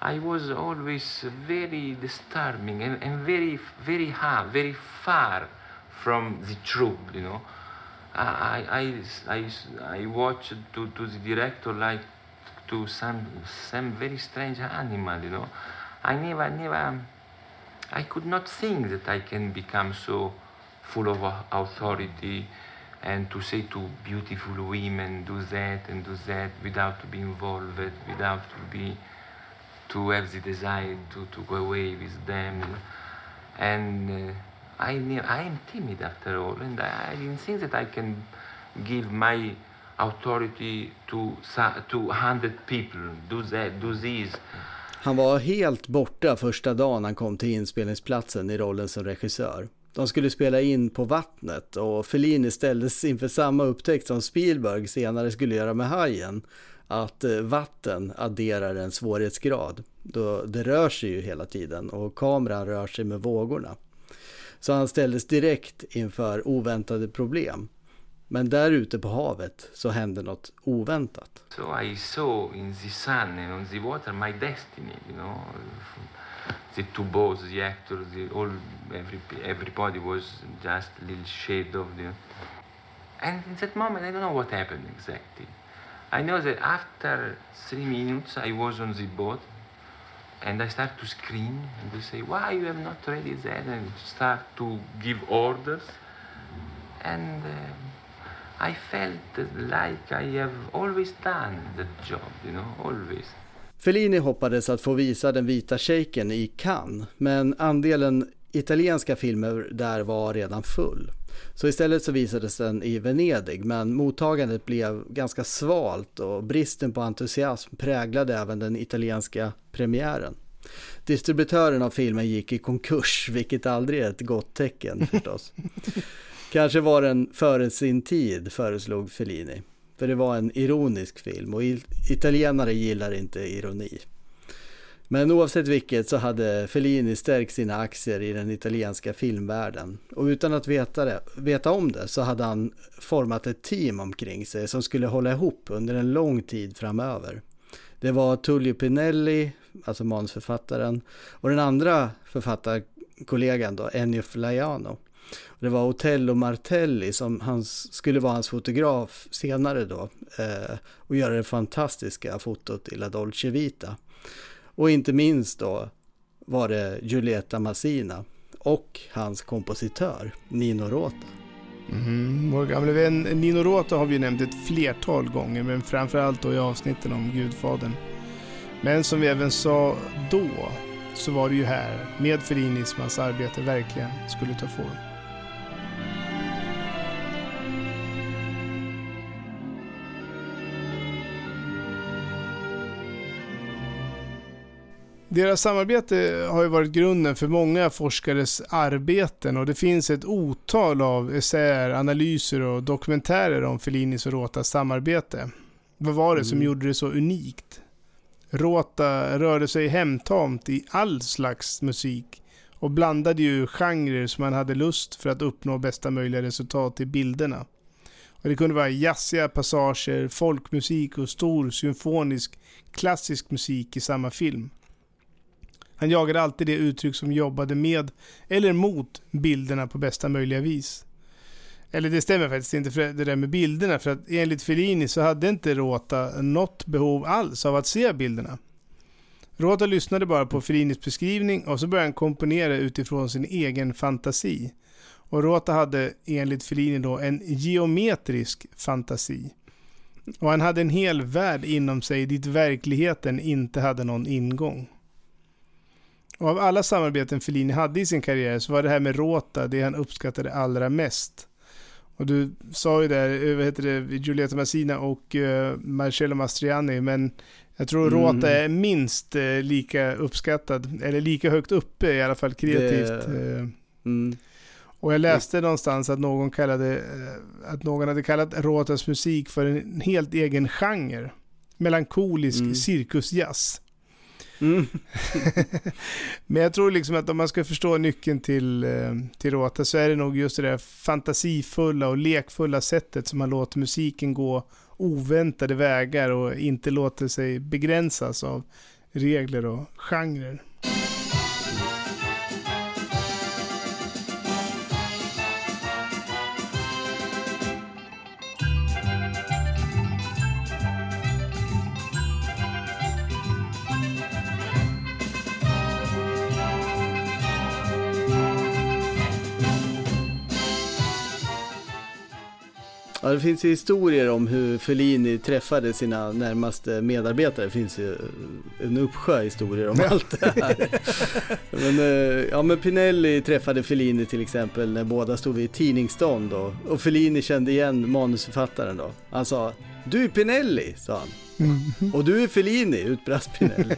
I was always very disturbing and, and very very hard, very far from the truth, you know. I I I, I watched to, to the director like to some some very strange animal, you know. I never never I could not think that I can become so full of authority and to say to beautiful women do that and do that without to be involved, without to be to have the desire to, to go away with them. And uh, I, ne- I am timid after all, and I, I didn't think that I can give my authority to to hundred people. Do that, do this. Han var helt borta första dagen han kom till inspelningsplatsen i rollen som regissör. De skulle spela in på vattnet och Fellini ställdes inför samma upptäckt som Spielberg senare skulle göra med Hajen. Att eh, vatten adderar en svårighetsgrad. Då det rör sig ju hela tiden och kameran rör sig med vågorna. Så han ställdes direkt inför oväntade problem. Men där ute på havet så hände något oväntat. So I saw in the sun and on the water my destiny, you know. The two boats, the actors, the all, every, everybody was just a little shade of the. And in that moment, I don't know what happened exactly. I know that after three minutes, I was on the boat, and I start to scream and they say, "Why you have not ready that?" And start to give orders, and. Uh, I felt like I have always done that job, you know, always. Fellini hoppades att få visa den vita shejken i Cannes, men andelen italienska filmer där var redan full. Så istället så visades den i Venedig, men mottagandet blev ganska svalt och bristen på entusiasm präglade även den italienska premiären. Distributören av filmen gick i konkurs, vilket aldrig är ett gott tecken *laughs* förstås. Kanske var den före sin tid, föreslog Fellini. För det var en ironisk film och italienare gillar inte ironi. Men oavsett vilket så hade Fellini stärkt sina aktier i den italienska filmvärlden. Och utan att veta, det, veta om det så hade han format ett team omkring sig som skulle hålla ihop under en lång tid framöver. Det var Tullio Pinelli, alltså manusförfattaren, och den andra författarkollegan då, Ennio Flaiano. Det var Otello Martelli som hans, skulle vara hans fotograf senare då eh, och göra det fantastiska fotot i La Dolce Vita. Och inte minst då var det Giulietta Massina och hans kompositör Nino Rota. Mm, vår gamle vän Nino Rota har vi nämnt ett flertal gånger, men framförallt då i avsnitten om Gudfadern. Men som vi även sa då, så var det ju här, med Fellinis som hans arbete verkligen skulle ta form. Deras samarbete har ju varit grunden för många forskares arbeten och det finns ett otal av essäer, analyser och dokumentärer om Fellinis och Rotas samarbete. Vad var det som Mm. gjorde det så unikt? Rota rörde sig hemtamt i all slags musik och blandade ju genrer som man hade lust för att uppnå bästa möjliga resultat i bilderna. Och det kunde vara jazziga passager, folkmusik och stor symfonisk klassisk musik i samma film. Han jagade alltid det uttryck som jobbade med eller mot bilderna på bästa möjliga vis. Eller det stämmer faktiskt inte för det där med bilderna för att enligt Fellini så hade inte Rota något behov alls av att se bilderna. Rota lyssnade bara på Fellinis beskrivning och så började han komponera utifrån sin egen fantasi. Och Rota hade enligt Fellini då en geometrisk fantasi. Och han hade en hel värld inom sig dit verkligheten inte hade någon ingång. Och av alla samarbeten Fellini hade i sin karriär så var det här med Rota det han uppskattade allra mest. Och du sa ju där, eh, vad heter det, Giulietta Massina och uh, Marcello Mastriani, men jag tror Mm. Rota är minst eh, lika uppskattad, eller lika högt uppe i alla fall kreativt. Det- eh. Mm. Och jag läste någonstans att någon, kallade, att någon hade kallat Rotas musik för en helt egen genre. Melankolisk Mm. cirkusjazz. Mm. *laughs* Men jag tror liksom att om man ska förstå nyckeln till, eh, till Rota så är det nog just det där fantasifulla och lekfulla sättet som man låter musiken gå oväntade vägar och inte låter sig begränsas av regler och genrer. Ja, det finns ju historier om hur Fellini träffade sina närmaste medarbetare. Det finns ju en uppsjö historier om Ja. allt det här. Men, eh, ja, men Pinelli träffade Fellini till exempel när båda stod vid tidningsstånd och, och Fellini kände igen manusförfattaren då. Han sa Du är Pinelli, sa han. Och du är Fellini, utbrast Pinelli.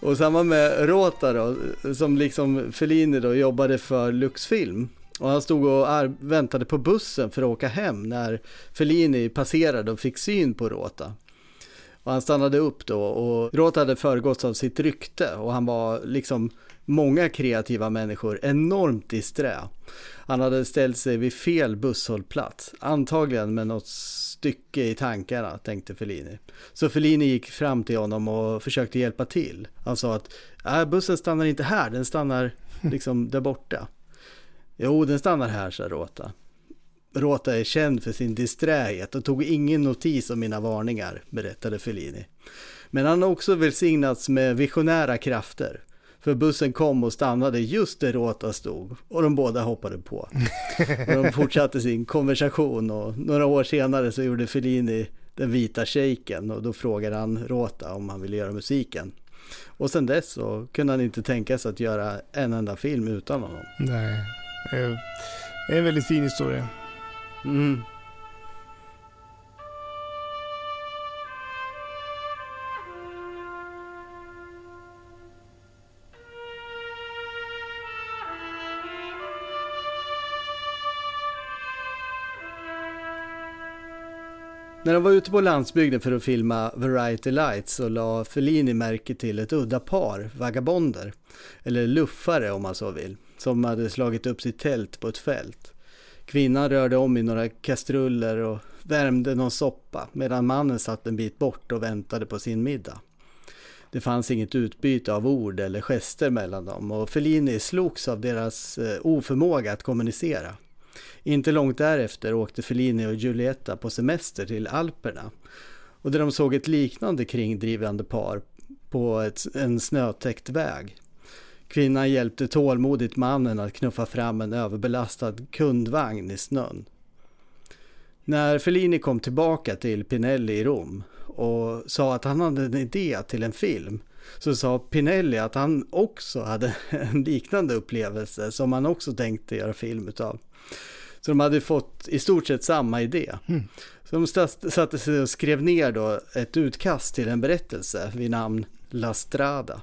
och samma med Rota då, som liksom Fellini då jobbade för Luxfilm. Och han stod och väntade på bussen för att åka hem när Fellini passerade och fick syn på Rota. Och han stannade upp då och Rota hade föregåtts av sitt rykte och han var liksom många kreativa människor enormt disträ. Han hade ställt sig vid fel busshållplats, antagligen med något stycke i tankarna, tänkte Fellini. Så Fellini gick fram till honom och försökte hjälpa till. Han sa att äh, bussen stannar inte här, den stannar liksom där borta. Jo, den stannar här, sa Rota. Rota är känd för sin disträhet och tog ingen notis om mina varningar, berättade Fellini. Men han har också välsignats med visionära krafter. För bussen kom och stannade just där Rota stod och de båda hoppade på. Och de fortsatte sin konversation och några år senare så gjorde Fellini den vita shejken och då frågade han Rota om han ville göra musiken. Och sen dess så kunde han inte tänka sig att göra en enda film utan honom. Nej, Eh, det är en väldigt fin historia. Mm. När de var ute på landsbygden för att filma Variety Lights så la Fellini märke till ett udda par vagabonder, eller luffare om man så vill, som hade slagit upp sitt tält på ett fält. Kvinnan rörde om i några kastruller och värmde någon soppa medan mannen satt en bit bort och väntade på sin middag. Det fanns inget utbyte av ord eller gester mellan dem och Fellini slogs av deras eh, oförmåga att kommunicera. Inte långt därefter åkte Fellini och Giulietta på semester till Alperna och där de såg ett liknande kringdrivande par på ett, en snötäckt väg. Kvinnan hjälpte tålmodigt mannen att knuffa fram en överbelastad kundvagn i snön. När Fellini kom tillbaka till Pinelli i Rom och sa att han hade en idé till en film så sa Pinelli att han också hade *laughs* en liknande upplevelse som han också tänkte göra film utav. Så de hade fått i stort sett samma idé. Mm. Så de satte sig och skrev ner då ett utkast till en berättelse vid namn La Strada.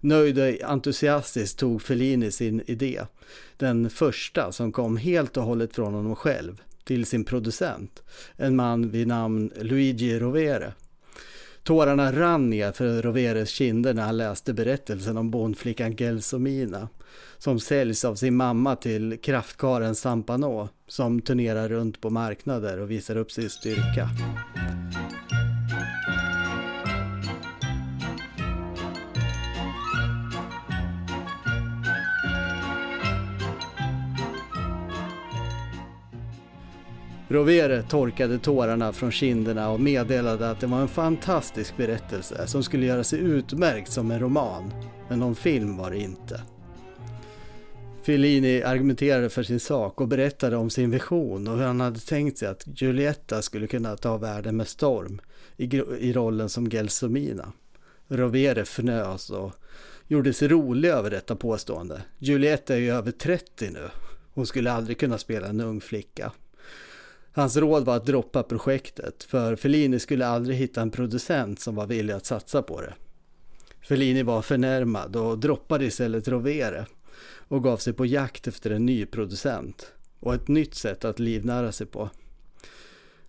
Nöjd och entusiastisk tog Fellini sin idé. Den första som kom helt och hållet från honom själv till sin producent. En man vid namn Luigi Rovere. Tårarna rann ner för Roveres kinder när han läste berättelsen om bondflickan Gelsomina som säljs av sin mamma till kraftkaren Sampano som turnerar runt på marknader och visar upp sin styrka. Rovere torkade tårarna från kinderna och meddelade att det var en fantastisk berättelse som skulle göra sig utmärkt som en roman. Men någon film var det inte. Fellini argumenterade för sin sak och berättade om sin vision och hur han hade tänkt sig att Giulietta skulle kunna ta världen med storm i, i rollen som Gelsomina. Rovere fnös och gjorde sig rolig över detta påstående. Giulietta är ju över 30 nu. Hon skulle aldrig kunna spela en ung flicka. Hans råd var att droppa projektet, för Fellini skulle aldrig hitta en producent som var villig att satsa på det. Fellini var förnärmad och droppade istället Rovere och gav sig på jakt efter en ny producent och ett nytt sätt att livnära sig på.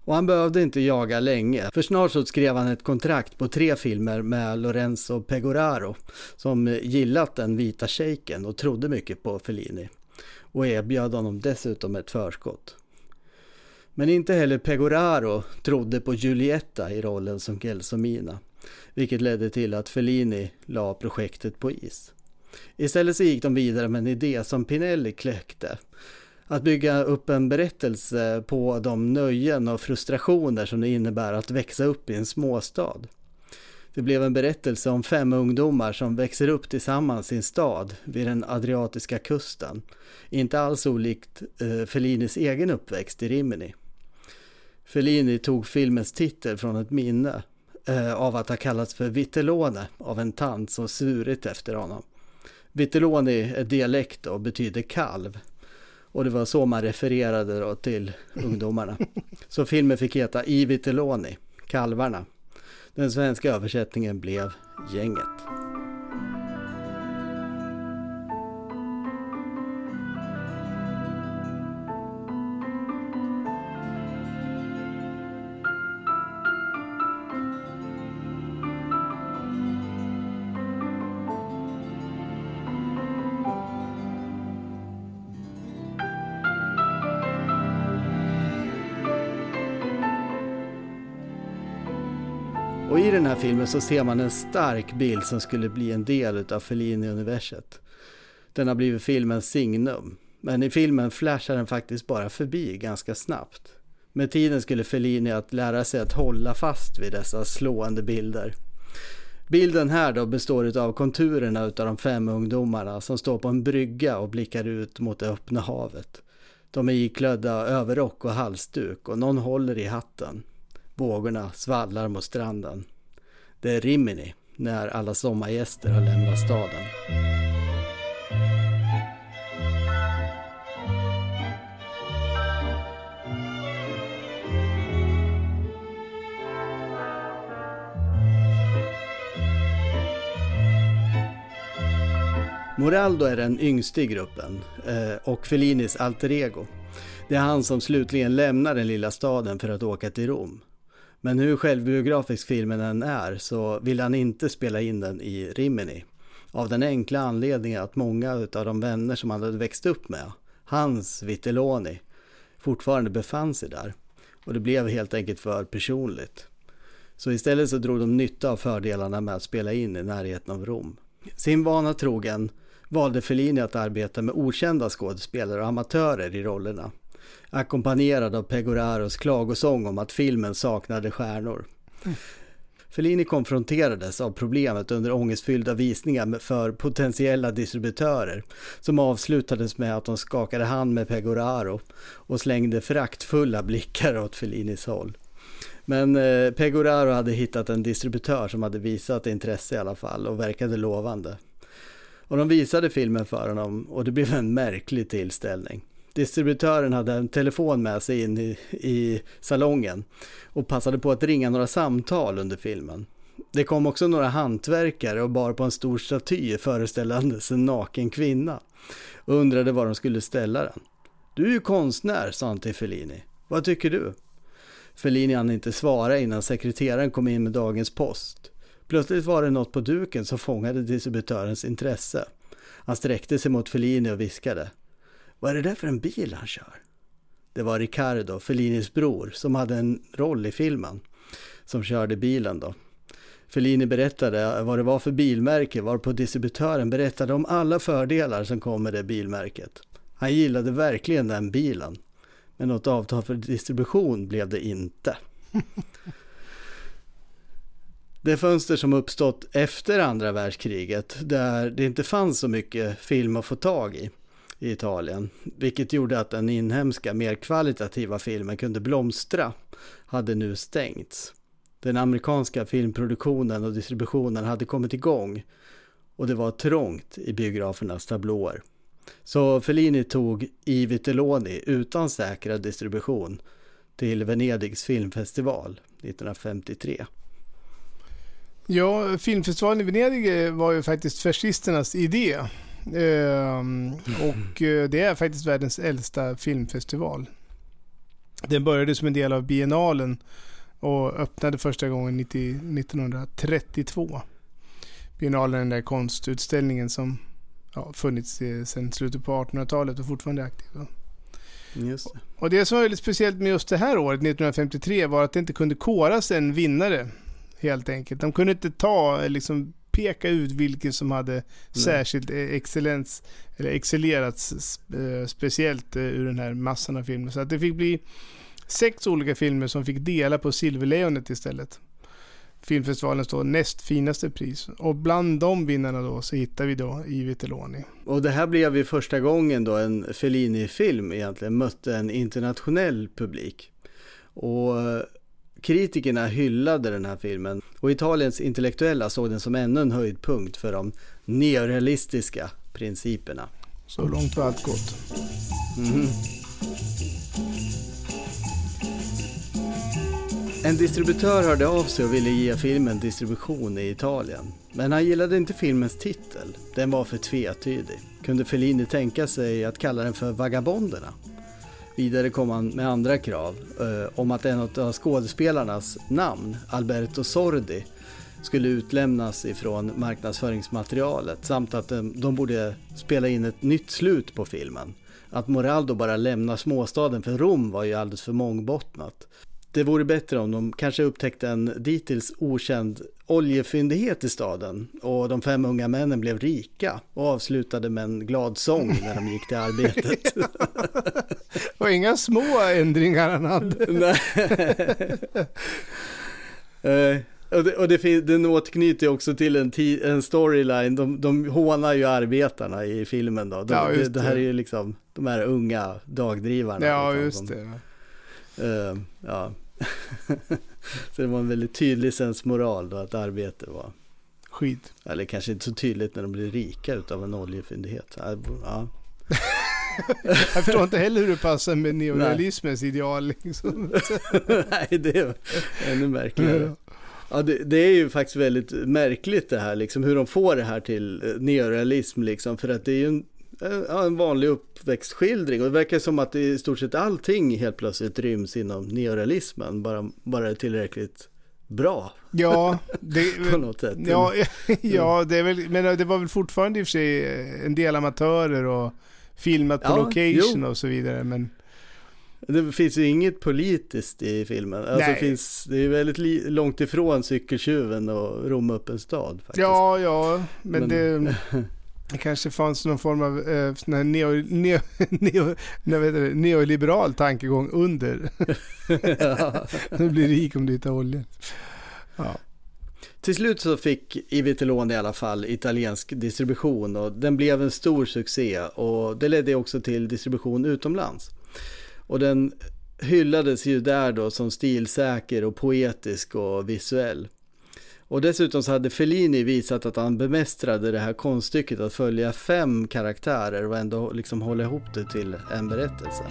Och han behövde inte jaga länge, för snart så skrev han ett kontrakt på tre filmer med Lorenzo Pegoraro som gillat den vita shejken och trodde mycket på Fellini och erbjöd honom dessutom ett förskott. Men inte heller Pegoraro trodde på Giulietta i rollen som Gelsomina, vilket ledde till att Fellini la projektet på is. Istället så gick de vidare med en idé som Pinelli kläckte. Att bygga upp en berättelse på de nöjen och frustrationer som det innebär att växa upp i en småstad. Det blev en berättelse om fem ungdomar som växer upp tillsammans i en stad vid den adriatiska kusten. Inte alls olikt eh, Fellinis egen uppväxt i Rimini. Fellini tog filmens titel från ett minne eh, av att ha kallats för Vitellone av en tant som svurit efter honom. Vitelloni är dialekt och betyder kalv. Och det var så man refererade då till ungdomarna. *laughs* Så filmen fick heta I Vitelloni, kalvarna. Den svenska översättningen blev Gänget. Här filmen så ser man en stark bild som skulle bli en del av Fellini-universet. Den har blivit filmens signum. Men i filmen flashar den faktiskt bara förbi ganska snabbt. Med tiden skulle Fellini att lära sig att hålla fast vid dessa slående bilder. Bilden här då består av konturerna av de fem ungdomarna som står på en brygga och blickar ut mot det öppna havet. De är iklädda överrock och halsduk och någon håller i hatten. Vågorna svallar mot stranden. Det är Rimini när alla sommargäster har lämnat staden. Moraldo är den yngste i gruppen eh, och Fellinis alter ego. Det är han som slutligen lämnar den lilla staden för att åka till Rom. Men hur självbiografisk filmen än är så vill han inte spela in den i Rimini. Av den enkla anledningen att många av de vänner som han hade växt upp med, hans Vitelloni, fortfarande befann sig där. Och det blev helt enkelt för personligt. Så istället så drog de nytta av fördelarna med att spela in i närheten av Rom. Sin vana trogen valde Fellini att arbeta med okända skådespelare och amatörer i rollerna ackompanjerad av Pegoraros klagosång om att filmen saknade stjärnor. Mm. Fellini konfronterades av problemet under ångestfyllda visningar för potentiella distributörer som avslutades med att de skakade hand med Pegoraro och slängde föraktfulla blickar åt Fellinis håll. Men eh, Pegoraro hade hittat en distributör som hade visat intresse i alla fall och verkade lovande. Och de visade filmen för honom och det blev en märklig tillställning. Distributören hade en telefon med sig in i, i salongen och passade på att ringa några samtal under filmen. Det kom också några hantverkare och bar på en stor staty föreställandes en naken kvinna och undrade var de skulle ställa den. Du är ju konstnär, sa han till Fellini. Vad tycker du? Fellini hann inte svara innan sekreteraren kom in med dagens post. Plötsligt var det något på duken som fångade distributörens intresse. Han sträckte sig mot Fellini och viskade. Vad är det där för en bil han kör? Det var Riccardo, Fellinis bror, som hade en roll i filmen. Som körde bilen då. Fellini berättade vad det var för bilmärke varpå distributören berättade om alla fördelar som kom med det bilmärket. Han gillade verkligen den bilen. Men något avtal för distribution blev det inte. *laughs* Det fönster som uppstått efter andra världskriget, där det inte fanns så mycket film att få tag i i Italien, vilket gjorde att den inhemska mer kvalitativa filmen kunde blomstra, hade nu stängts. Den amerikanska filmproduktionen och distributionen hade kommit igång och det var trångt i biografernas tablåer. Så Fellini tog I Teloni utan säkrad distribution till Venedigs filmfestival 1953. Ja, filmfestivalen i Venedig var ju faktiskt fascisternas idé. Ehm, och eh, det är faktiskt världens äldsta filmfestival. Den började som en del av biennalen och öppnade första gången 90, 1932. Biennalen är den där konstutställningen som ja, funnits sedan slutet på 1800-talet och fortfarande är aktiv. Just det. Och det som var väldigt speciellt med just det här året, 1953, var att det inte kunde koras en vinnare. Helt enkelt. De kunde inte ta, liksom peka ut vilken som hade särskilt excellens, eller excellerat eh, speciellt eh, ur den här massan av filmer. Så att det fick bli sex olika filmer som fick dela på Silverlejonet istället. Filmfestivalens då näst finaste pris. Och bland de vinnarna då så hittar vi då i Vitelloni. Och det här blev ju första gången då en Fellini-film egentligen mötte en internationell publik. Och kritikerna hyllade den här filmen och Italiens intellektuella såg den som ännu en höjdpunkt för de neorealistiska principerna. Så långt var allt gott. Mm. En distributör hörde av sig och ville ge filmen distribution i Italien. Men han gillade inte filmens titel. Den var för tvetydig. Kunde Fellini tänka sig att kalla den för Vagabonderna? Vidare kom han med andra krav eh, om att en av skådespelarnas namn, Alberto Sordi, skulle utlämnas ifrån marknadsföringsmaterialet samt att de, de borde spela in ett nytt slut på filmen. Att Moraldo bara lämnar småstaden för Rom var ju alldeles för mångbottnat. Det vore bättre om de kanske upptäckte en dittills okänd oljefyndighet i staden och de fem unga männen blev rika och avslutade med en glad sång när de gick till arbetet. *laughs* och inga små ändringar han hade. *laughs* uh, och det, och det, den återknyter också till en, en storyline, de, de hånar ju arbetarna i filmen då. De, ja, det, det, här är ju liksom de här unga dagdrivarna. Ja, liksom, just det. Uh, ja. *laughs* så det var en väldigt tydlig sensmoral då att arbete var skit. Eller kanske inte så tydligt när de blir rika utav en oljefyndighet. Ja. *laughs* Jag förstår inte heller hur det passar med neorealismens ideal. Liksom. *laughs* Nej, det är ännu märkligare. Ja, det, det, är ju faktiskt väldigt märkligt det här, liksom, hur de får det här till neorealism, liksom, för att det är ju en en vanlig uppväxtskildring och det verkar som att i stort sett allting helt plötsligt ryms inom neorealismen, bara, bara är tillräckligt bra. Ja, *laughs* det, på något sätt. Ja, *laughs* ja det, är väl, men det var väl fortfarande i och för sig en del amatörer och filmat på ja, location jo. och så vidare. Men... Det finns ju inget politiskt i filmen. Alltså det, finns, det är väldigt långt ifrån cykeltjuven och Rom upp en stad. Faktiskt. Ja, ja, men, men... det... *laughs* Det kanske fanns någon form av eh, neo, neo, *laughs* neo, det, neoliberal tankegång under. *laughs* du blir rik om du hittar olja. Ja. Till slut så fick I Vitelloni i alla fall italiensk distribution och den blev en stor succé och det ledde också till distribution utomlands. Och den hyllades ju där då som stilsäker och poetisk och visuell. Och dessutom så hade Fellini visat att han bemästrade det här konststycket att följa fem karaktärer och ändå liksom hålla ihop det till en berättelse.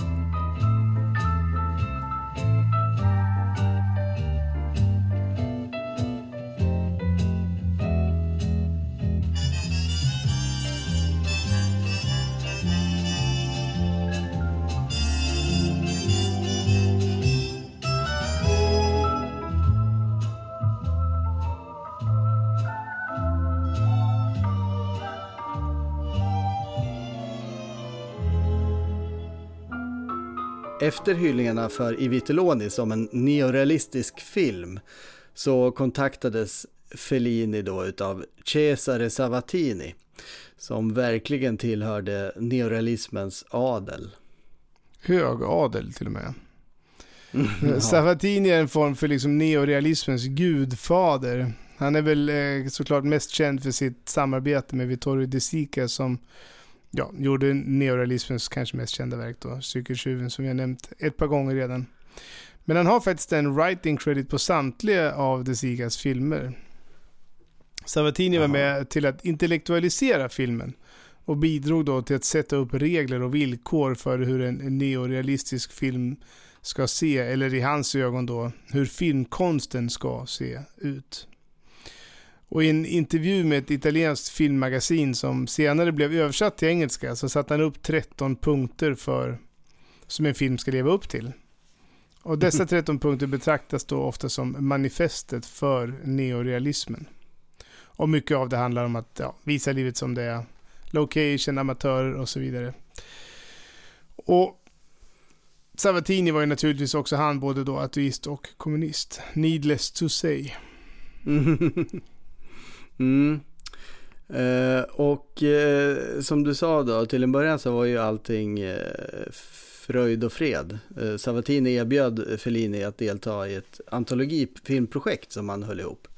Efter hyllningarna för I Vitelloni som en neorealistisk film så kontaktades Fellini då utav Cesare Savatini som verkligen tillhörde neorealismens adel. Hög adel till och med. *laughs* ja. Savatini är en form för liksom neorealismens gudfader. Han är väl eh, såklart mest känd för sitt samarbete med Vittorio De Sica som ja, gjorde neorealismens kanske mest kända verk då, Cykeltjuven som har nämnt ett par gånger redan. Men han har faktiskt en writing credit på samtliga av De Sigas filmer. Savatini var med till att intellektualisera filmen och bidrog då till att sätta upp regler och villkor för hur en neorealistisk film ska se, eller i hans ögon då, hur filmkonsten ska se ut. Och i en intervju med ett italienskt filmmagasin som senare blev översatt till engelska så satte han upp 13 punkter för som en film ska leva upp till. Och dessa *laughs* 13 punkter betraktas då ofta som manifestet för neorealismen. Och mycket av det handlar om att ja, visa livet som det är. Location, amatörer och så vidare. Och Savatini var ju naturligtvis också han både då ateist och kommunist. Needless to say. *laughs* Mm. Eh, och eh, som du sa då, till en början så var ju allting eh, fröjd och fred. Eh, Savatini erbjöd Fellini att delta i ett antologifilmprojekt som han höll ihop.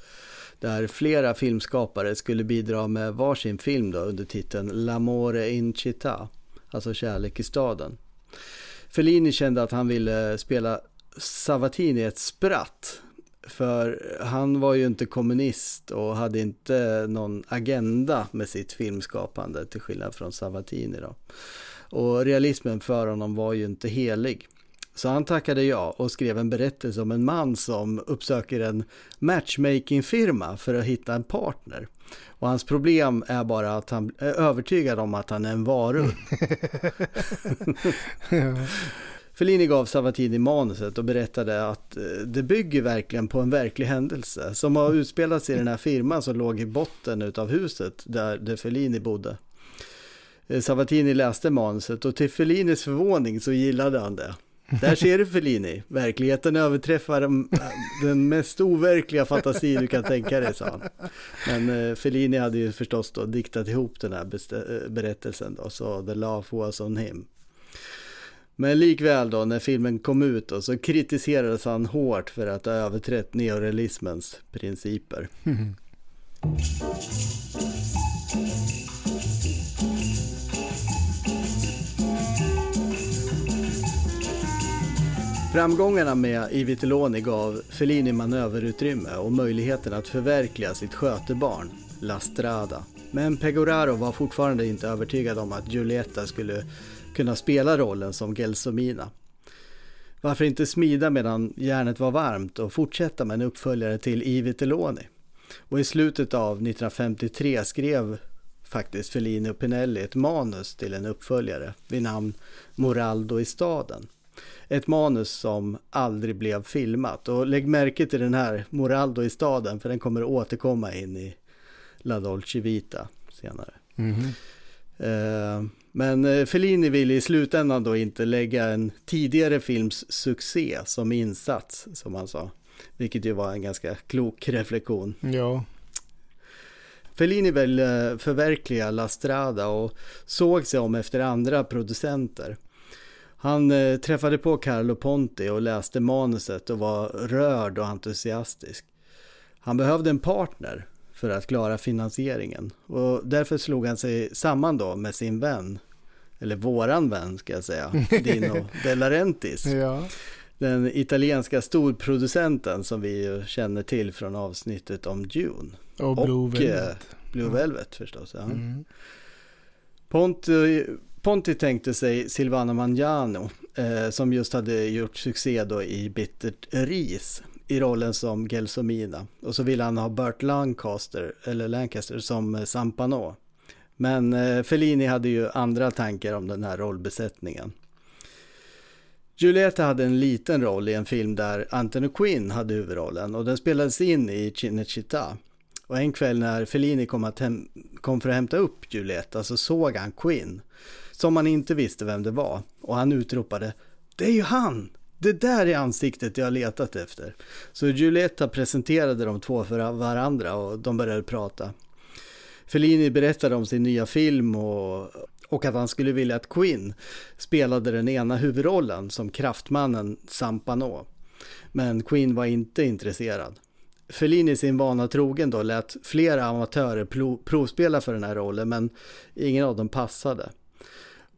Där flera filmskapare skulle bidra med varsin film då under titeln L'amore in città, alltså Kärlek i staden. Fellini kände att han ville spela Savatini ett spratt för han var ju inte kommunist och hade inte någon agenda med sitt filmskapande till skillnad från Savatini då. Och realismen för honom var ju inte helig. Så han tackade ja och skrev en berättelse om en man som uppsöker en matchmakingfirma för att hitta en partner. Och hans problem är bara att han är övertygad om att han är en varulv. *laughs* *laughs* Fellini gav Savatini manuset och berättade att eh, det bygger verkligen på en verklig händelse som har utspelats i den här firman som låg i botten av huset där, där Fellini bodde. Eh, Savatini läste manuset och till Fellinis förvåning så gillade han det. Där ser du Fellini, verkligheten överträffar eh, den mest overkliga fantasi du kan tänka dig, sa han. Men Fellini hade ju förstås då diktat ihop den här berättelsen då, så the laugh was on him. Men likväl då, när filmen kom ut då, så kritiserades han hårt för att ha överträtt neorealismens principer. Framgångarna med Iviteloni gav Fellini manöverutrymme och möjligheten att förverkliga sitt skötebarn, La Strada. Men Pegoraro var fortfarande inte övertygad om att Giulietta skulle kunna spela rollen som Gelsomina. Varför inte smida medan järnet var varmt och fortsätta med en uppföljare till I Vitelloni? Och i slutet av 1953 skrev faktiskt Fellini och Pinelli ett manus till en uppföljare vid namn Moraldo i staden. Ett manus som aldrig blev filmat och lägg märke till den här Moraldo i staden för den kommer återkomma in i La Dolce Vita senare. Mm -hmm. Men eh, Fellini ville i slutändan då inte lägga en tidigare films succé som insats, som han sa. Vilket ju var en ganska klok reflektion. Ja. Fellini ville förverkliga La Strada och såg sig om efter andra producenter. Han eh, träffade på Carlo Ponti och läste manuset och var rörd och entusiastisk. Han behövde en partner för att klara finansieringen och därför slog han sig samman då med sin vän, eller våran vän ska jag säga, *laughs* Dino De Laurentiis. Ja. Den italienska storproducenten som vi känner till från avsnittet om Dune. Och Blue eh, Velvet. Blue Ja. Velvet förstås. Ja. Mm. Ponti, Ponti tänkte sig Silvana Magnano eh, som just hade gjort succé då i Bittert ris i rollen som Gelsomina. Och så ville han ha Burt Lancaster, eller Lancaster som eh, Sampano. Men eh, Fellini hade ju andra tankar om den här rollbesättningen. Giulietta hade en liten roll i en film där Anthony Quinn hade huvudrollen och den spelades in i Cinecittà. Och en kväll när Fellini kom, att hem, kom för att hämta upp Julieta så såg han Quinn. Som han inte visste vem det var. Och han utropade Det är ju han! Det där är ansiktet jag har letat efter. Så Giulietta presenterade de två för varandra och de började prata. Fellini berättade om sin nya film och, och att han skulle vilja att Quinn spelade den ena huvudrollen som kraftmannen Sampano. Men Quinn var inte intresserad. Fellini sin vana trogen då lät flera amatörer provspela för den här rollen men ingen av dem passade.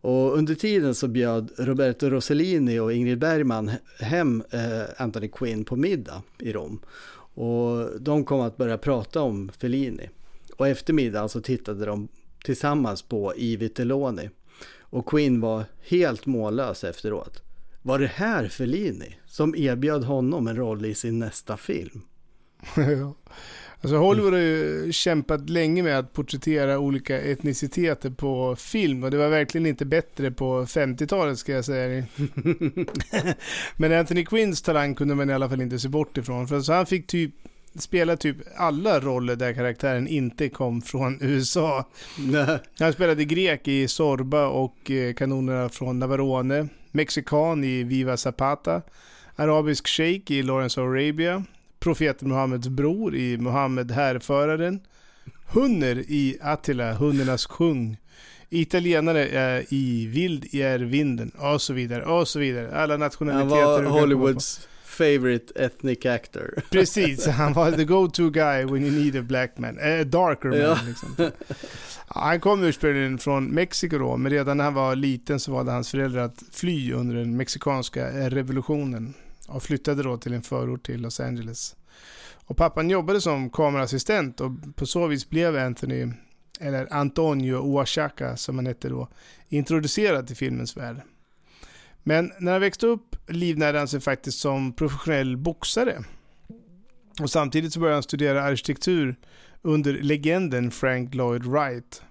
Och under tiden så bjöd Roberto Rossellini och Ingrid Bergman hem eh, Anthony Quinn på middag i Rom. Och de kom att börja prata om Fellini. Och efter middagen så tittade de tillsammans på I Vitelloni. Och Quinn var helt mållös efteråt. Var det här Fellini som erbjöd honom en roll i sin nästa film? *laughs* *laughs* Alltså Hollywood har ju kämpat länge med att porträttera olika etniciteter på film och det var verkligen inte bättre på 50-talet ska jag säga. *laughs* Men Anthony Quinns talang kunde man i alla fall inte se bort ifrån. För alltså han fick typ spela typ alla roller där karaktären inte kom från *laughs* USA. Nej. Han spelade grek i Sorba och eh, kanonerna från Navarone, mexikan i Viva Zapata, arabisk shejk i Lawrence of Arabia, profeten Muhammeds bror i Muhammed härföraren, Hunner i Attila, hundarnas kung, italienare eh, i Vild i är vinden och så vidare och så vidare. Alla Han nationaliteter. var komma på. Hollywoods favorite ethnic actor. Precis, *laughs* han var the go-to guy when you need a black man. A darker man Ja. liksom. Han kom ursprungligen från Mexiko då, men redan när han var liten så valde hans föräldrar att fly under den mexikanska eh, revolutionen och flyttade då till en förort till Los Angeles. Och pappan jobbade som kameraassistent och på så vis blev Anthony, eller Antonio Oaxaca som han hette då, introducerad till filmens värld. Men när han växte upp livnärde han sig faktiskt som professionell boxare. Och samtidigt så började han studera arkitektur under legenden Frank Lloyd Wright.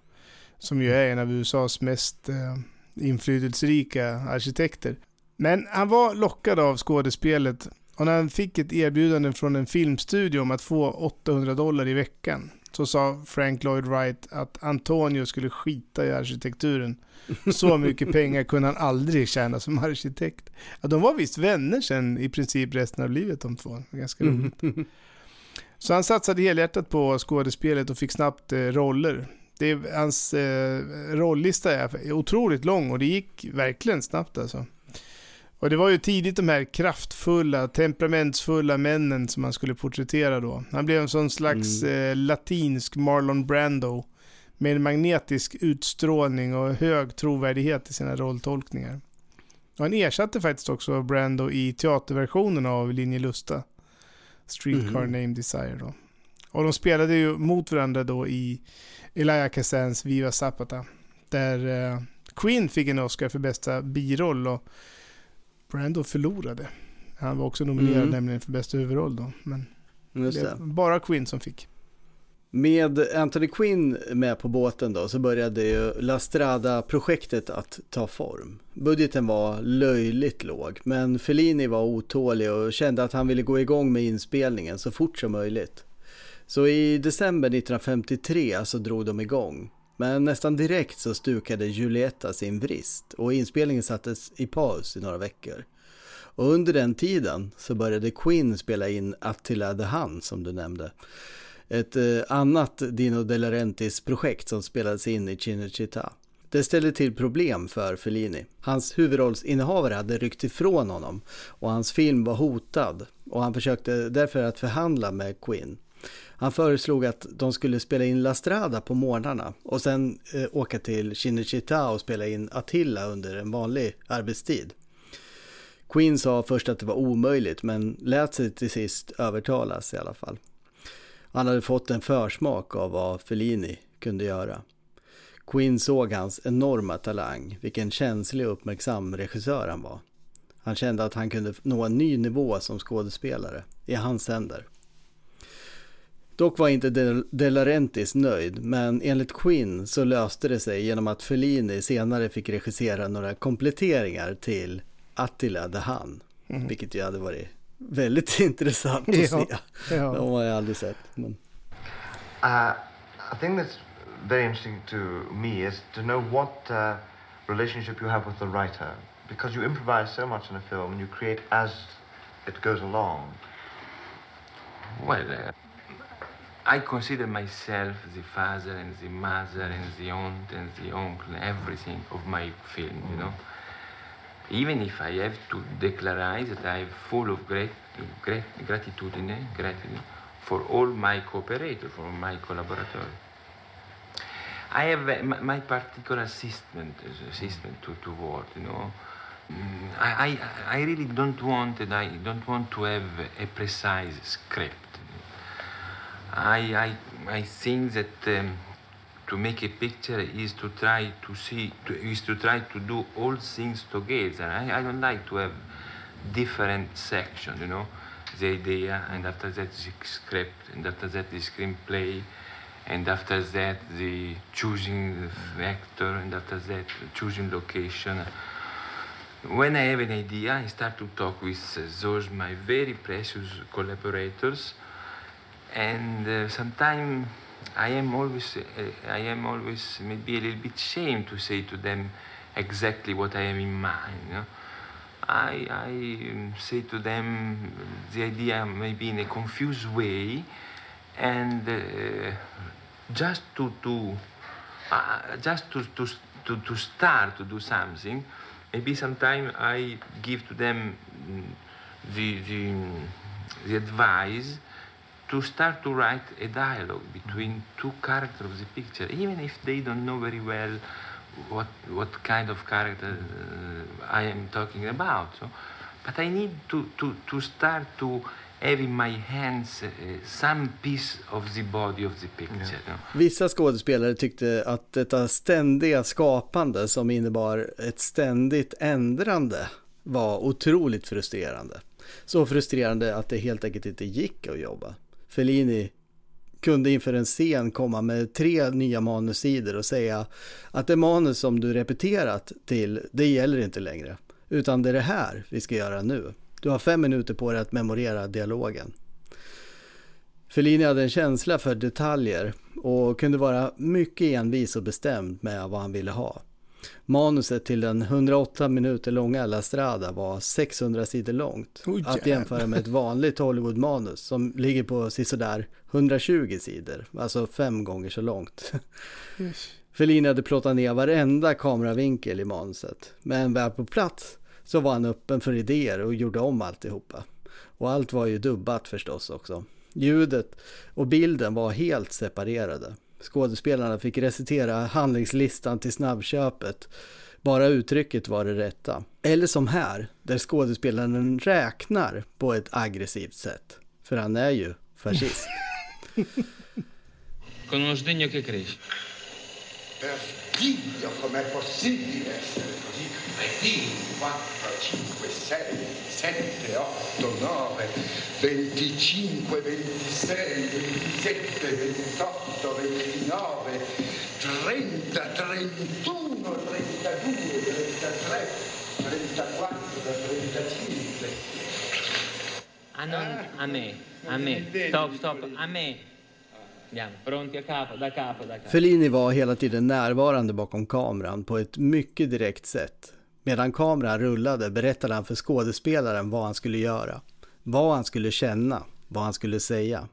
Som ju är en av USAs mest eh, inflytelserika arkitekter. Men han var lockad av skådespelet och när han fick ett erbjudande från en filmstudio om att få 800 dollar i veckan så sa Frank Lloyd Wright att Antonio skulle skita i arkitekturen. Så mycket pengar kunde han aldrig tjäna som arkitekt. Ja, de var visst vänner sen i princip resten av livet de två. Ganska roligt. Så han satsade helhjärtat på skådespelet och fick snabbt eh, roller. Det är, hans eh, rollista är otroligt lång och det gick verkligen snabbt alltså. Och det var ju tidigt de här kraftfulla, temperamentsfulla männen som han skulle porträttera då. Han blev en sån slags eh, latinsk Marlon Brando med en magnetisk utstrålning och hög trovärdighet i sina rolltolkningar. Och han ersatte faktiskt också Brando i teaterversionen av Linje Lusta. Streetcar Mhm. Name Desire då. Och de spelade ju mot varandra då i Elia Kazans Viva Zapata. Där eh, Queen fick en Oscar för bästa biroll och Brando förlorade. Han var också nominerad Mm. nämligen för bästa huvudroll då. Men var bara Queen som fick. Med Anthony Quinn med på båten då så började ju La Strada-projektet att ta form. Budgeten var löjligt låg men Fellini var otålig och kände att han ville gå igång med inspelningen så fort som möjligt. Så i december 1953 så drog de igång. Men nästan direkt så stukade Julietta sin vrist och inspelningen sattes i paus i några veckor. Och under den tiden så började Quinn spela in Attila the Hun som du nämnde. Ett eh, annat Dino De Laurentiis projekt som spelades in i Cinecittà. Det ställde till problem för Fellini. Hans huvudrollsinnehavare hade ryckt ifrån honom och hans film var hotad och han försökte därför att förhandla med Quinn. Han föreslog att de skulle spela in La Strada på morgnarna och sen eh, åka till Cinecittà och spela in Attila under en vanlig arbetstid. Queen sa först att det var omöjligt men lät sig till sist övertalas i alla fall. Han hade fått en försmak av vad Fellini kunde göra. Queen såg hans enorma talang, vilken känslig och uppmärksam regissör han var. Han kände att han kunde nå en ny nivå som skådespelare, i hans händer. Dock var inte De, De Laurentiis nöjd, men enligt Quinn så löste det sig genom att Fellini senare fick regissera några kompletteringar till Attila the Hun, Mm. vilket ju hade varit väldigt *laughs* intressant att Ja, se. ja. De har jag aldrig sett. Men... Uh, I think that's very interesting to me is to know what uh, relationship you have with the writer. Because you improvise so much in a film and you create as it goes along. Well, uh, I consider myself the father and the mother and the aunt and the uncle, everything of my film, you know. Even if I have to declare that I am full of great, great gratitudine, gratitude for all my cooperators, for my collaborators. I have uh, my, my particular system, system to, to work, you know. Mm, I, I, I really don't want and I don't want to have a precise script. I, I, I think that um, to make a picture is to try to see, to, is to try to do all things together. I, I don't like to have different sections, you know, the idea, and after that the script, and after that the screenplay, and after that the choosing the actor, and after that choosing location. When I have an idea, I start to talk with uh, those my very precious collaborators, and uh, sometimes I am always uh, I am always maybe a little bit ashamed to say to them exactly what I am in mind. You know? I, I um, say to them the idea maybe in a confused way, and uh, just to to uh, just to, to to to start to do something. Maybe sometimes I give to them mm, the the, the advice to start to write a dialogue between two characters of the picture, even if they don't know very well what what kind of character uh, I am talking about. So, but I need to, to, to start to have in my hands uh, some piece of the body of the picture. know. Vissa skådespelare tyckte att detta ständiga skapande som innebar ett ständigt ändrande var otroligt frustrerande. Så frustrerande att det helt enkelt inte gick att jobba. Fellini kunde inför en scen komma med tre nya manussidor och säga att det manus som du repeterat till, det gäller inte längre. Utan det är det här vi ska göra nu. Du har fem minuter på dig att memorera dialogen. Fellini hade en känsla för detaljer och kunde vara mycket envis och bestämd med vad han ville ha. Manuset till den 108 minuter långa La Strada var 600 sidor långt. Oj, att jämföra med ett vanligt Hollywood-manus som ligger på sådär 120 sidor, alltså fem gånger så långt. Yes. Fellini hade plottat ner varenda kameravinkel i manuset. Men väl på plats så var han öppen för idéer och gjorde om alltihopa. Och allt var ju dubbat förstås också. Ljudet och bilden var helt separerade. Skådespelarna fick recitera handlingslistan till snabbköpet. Bara uttrycket var det rätta. Eller som här, där skådespelaren räknar på ett aggressivt sätt. För han är ju fascist. *laughs* Per Dio, com'è possibile essere così cretini? 4, 5, 6, 7, 8, 9, 25, 26, 27, 28, 29, 30, 31, 32, 33, 34, 35. Ah, non a me, a me. Stop, stop, a me. Fellini var hela tiden närvarande bakom kameran på ett mycket direkt sätt. Medan kameran rullade berättade han för skådespelaren vad han skulle göra. Vad han skulle känna, vad han skulle säga.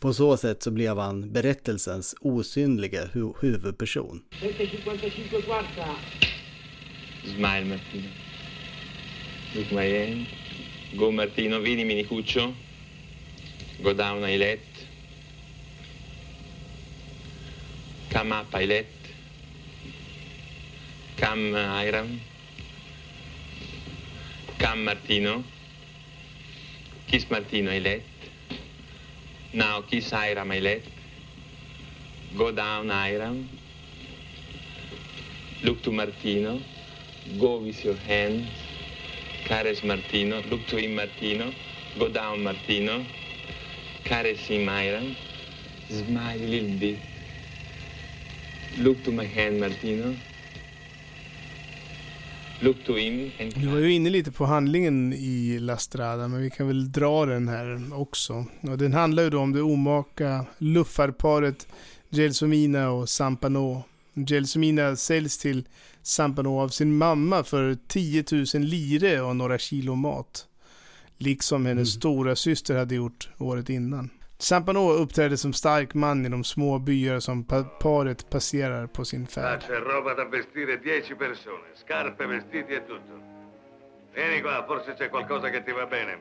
På så sätt så blev han berättelsens osynliga hu- huvudperson. 755 quarta. Smile Martino. Look my hand. Go Martino, vedi Minicuccio. Go down I let. Tama Pailet, Cam uh, Iram, Cam Martino, Kiss Martino Ailet, now Kiss Iram Ailet, Go down Iram, look to Martino, go with your hands, caress Martino, look to him Martino, go down Martino, caress him Iram, smile a little bit, look to my hand Martino, look to him and Du var ju inne lite på handlingen i La Strada, men vi kan väl dra den här också. Och den handlar ju då om det omaka luffarparet Gelsomina och Sampano. Gelsomina säljs till Sampano av sin mamma för 10 000 lire och några kilo mat. Liksom hennes stora syster hade gjort året innan. Sampano uppträder som stark man i de små byar som pa- paret passerar på sin färd. c'è roba da vestire 10 persone, scarpe, vestiti e tutto. Vieni qua, forse c'è qualcosa che ti va bene.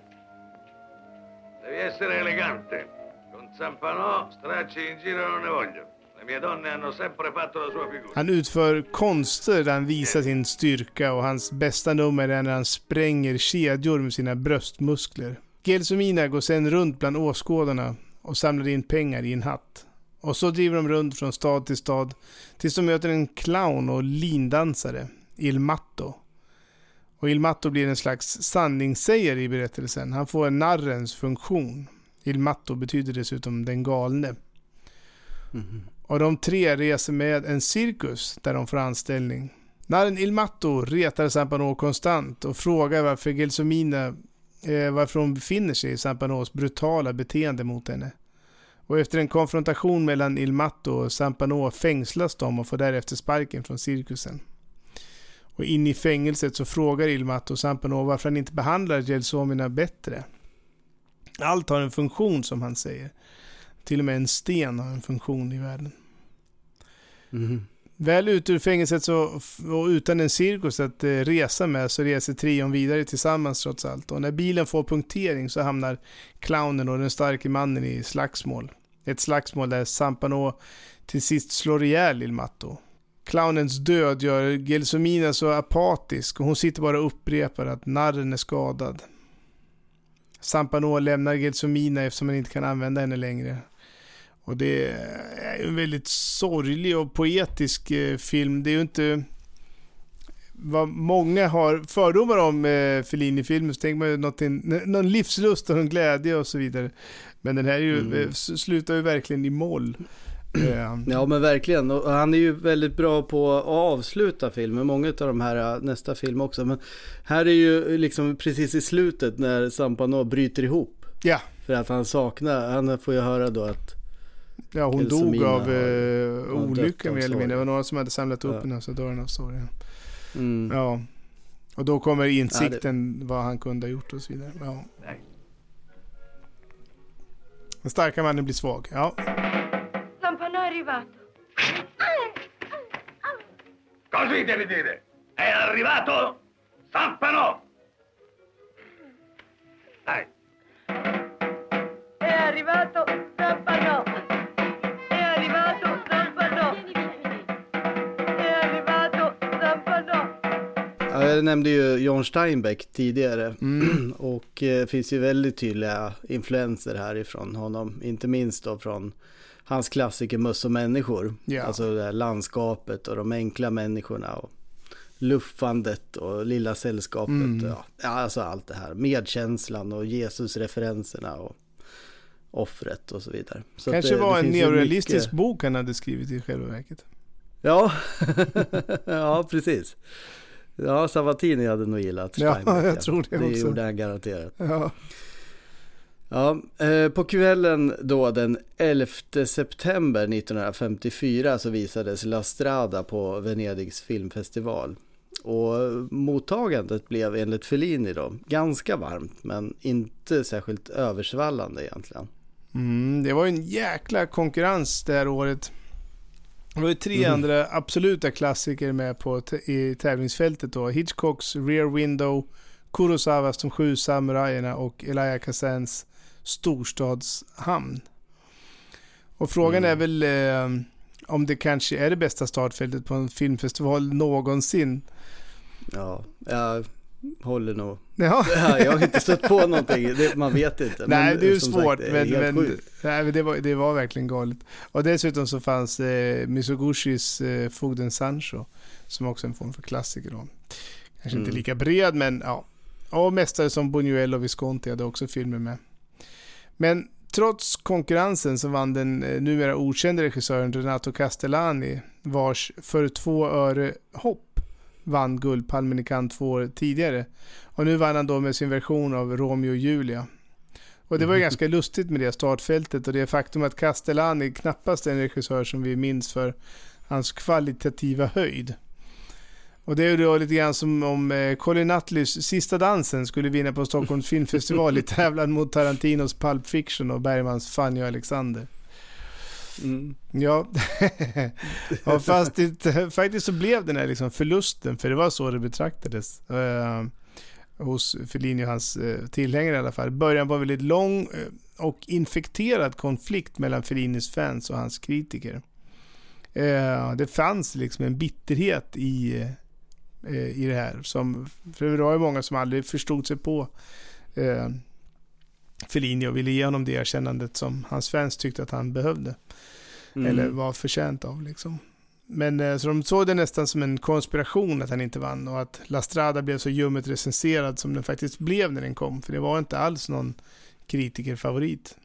Devi essere elegante. Con Zampanò stracci in giro non ne voglio. Le mie donne hanno sempre fatto la sua figura. Han utför konster där han visar sin styrka och hans bästa nummer är när han spränger kedjor med sina bröstmuskler. Gelsomina går sen runt bland åskådarna och samlar in pengar i en hatt. Och så driver de runt från stad till stad tills de möter en clown och lindansare, Il Matto. Och Il Matto blir en slags sanningssägare i berättelsen. Han får en narrens funktion. Il Matto betyder dessutom den galne. Och de tre reser med en cirkus där de får anställning. Narren Il Matto retar Zampano konstant och frågar varför Gelsomina, eh, varför hon befinner sig i Sampanos brutala beteende mot henne. Och efter en konfrontation mellan Ilmato och Sampano fängslas de och får därefter sparken från cirkusen. Och in i fängelset så frågar Ilmato Matto varför han inte behandlar Gelsomina bättre. Allt har en funktion som han säger. Till och med en sten har en funktion i världen. Mhm. Väl ute ur fängelset så, och utan en cirkus att eh, resa med så reser trion vidare tillsammans trots allt. Och när bilen får punktering så hamnar clownen och den starke mannen i slagsmål. Ett slagsmål där Sampano till sist slår ihjäl Lill-Matto. Clownens död gör Gelsomina så apatisk och hon sitter bara och upprepar att narren är skadad. Sampano lämnar Gelsomina eftersom han inte kan använda henne längre. Och det är en väldigt sorglig och poetisk eh, film. Det är ju inte vad många har fördomar om eh, Fellini-filmer så tänker man ju någonting, någon livslust och någon glädje och så vidare. Men den här är ju, Mm. eh, slutar ju verkligen i moll. Eh, Ja men verkligen. Och han är ju väldigt bra på att avsluta filmer. Många av de här, nästa film också. Men här är ju liksom precis i slutet när Zampano bryter ihop. Ja. För att han saknar, han får ju höra då att Ja, hon dog av har- eh, har olycka mer eller mindre. Det var några som hade samlat upp Ja. henne och så dör hon av sorg. Mm. Ja. Och då kommer insikten vad han kunde ha gjort och så vidare. Ja. Den starka mannen blir svag. Ja. È arrivato. Così devi dire. È arrivato Zampano. Dai. È arrivato Zampano. Jag nämnde ju John Steinbeck tidigare *clears throat* och eh, finns ju väldigt tydliga influenser härifrån honom. Inte minst då från hans klassiker Möss och människor. Ja. Alltså det här landskapet och de enkla människorna och luffandet och lilla sällskapet. Mm. Ja, alltså allt det här. Medkänslan och Jesus-referenserna och offret och så vidare. Så Kanske det- var det en neorealistisk mycket- bok han hade skrivit i själva verket. Ja, *laughs* ja precis. Ja, Savatini hade nog gillat Ja, Steinbeck. jag tror det Det också. gjorde han garanterat. Ja. Ja, eh, på kvällen då den 11 september 1954 så visades La Strada på Venedigs filmfestival. Och mottagandet blev enligt Fellini då ganska varmt men inte särskilt översvallande egentligen. Mm, det var ju en jäkla konkurrens det här året. Det var ju tre Mhm. andra absoluta klassiker med på i tävlingsfältet då. Hitchcocks Rear Window, Kurosawas De sju samurajerna och Elia Kazans Storstadshamn. Och frågan är väl, eh, om det kanske är det bästa startfältet på en filmfestival någonsin. Ja, jag håller nog. Ja. *laughs* Ja, jag har inte stött på någonting, det, man vet inte. Nej, Men, det är svårt, sagt, men, men, nej, men det, var, det var verkligen galet. Och dessutom så fanns eh, Misoguchis eh, Fogden Sancho, som också är en form för klassiker då. Kanske inte Mm. lika bred, men ja. Och mästare som Buñuel och Visconti hade också filmer med. Men trots konkurrensen så vann den eh, numera okände regissören Renato Castellani, vars för två öre hopp vann Guldpalmen i Cannes två år tidigare. Och nu vann han då med sin version av Romeo och Julia. Och det var ju Mhm. ganska lustigt med det startfältet och det faktum att Castellani knappast är en regissör som vi minns för hans kvalitativa höjd. Och det är ju då lite grann som om eh, Colin Nutleys Sista dansen skulle vinna på Stockholms *laughs* filmfestival i tävlan mot Tarantinos Pulp Fiction och Bergmans Fanny och Alexander. Mm. Ja, *laughs* ja fast det, faktiskt så blev den här liksom förlusten, för det var så det betraktades. Eh, hos Fellini och hans eh, tillhängare i alla fall. Början på en väldigt lång eh, och infekterad konflikt mellan Fellinis fans och hans kritiker. Eh, det fanns liksom en bitterhet i, eh, i det här. Som, för det var ju många som aldrig förstod sig på eh, Fellini och ville ge honom det erkännandet som hans fans tyckte att han behövde. Mm. Eller var förtjänt av liksom. Men eh, så de såg det nästan som en konspiration att han inte vann och att La Strada blev så ljummet recenserad som den faktiskt blev när den kom. För det var inte alls någon kritikerfavorit.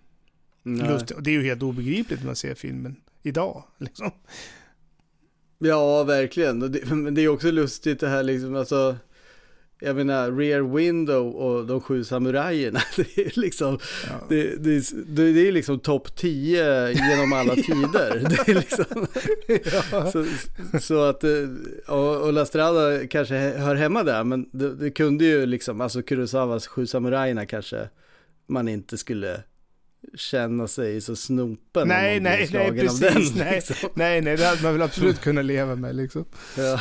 Lust, och det är ju helt obegripligt när man ser filmen idag. *laughs* Liksom. Ja, verkligen. Men det är också lustigt det här liksom, alltså. Jag menar, Rear Window och de sju samurajerna. *laughs* Det är liksom, det, det, det, det är liksom topp 10 genom alla *laughs* tider. *laughs* Det är liksom, så, så att, eh, och, och La Strada kanske hör hemma där, men det, det kunde ju liksom, alltså Kurosawas sju samurajerna kanske man inte skulle känna sig så snopen Nej, om man nej, nej, slagen av precis. den, nej, liksom. nej, nej, det hade man väl absolut kunnat leva med liksom. Ja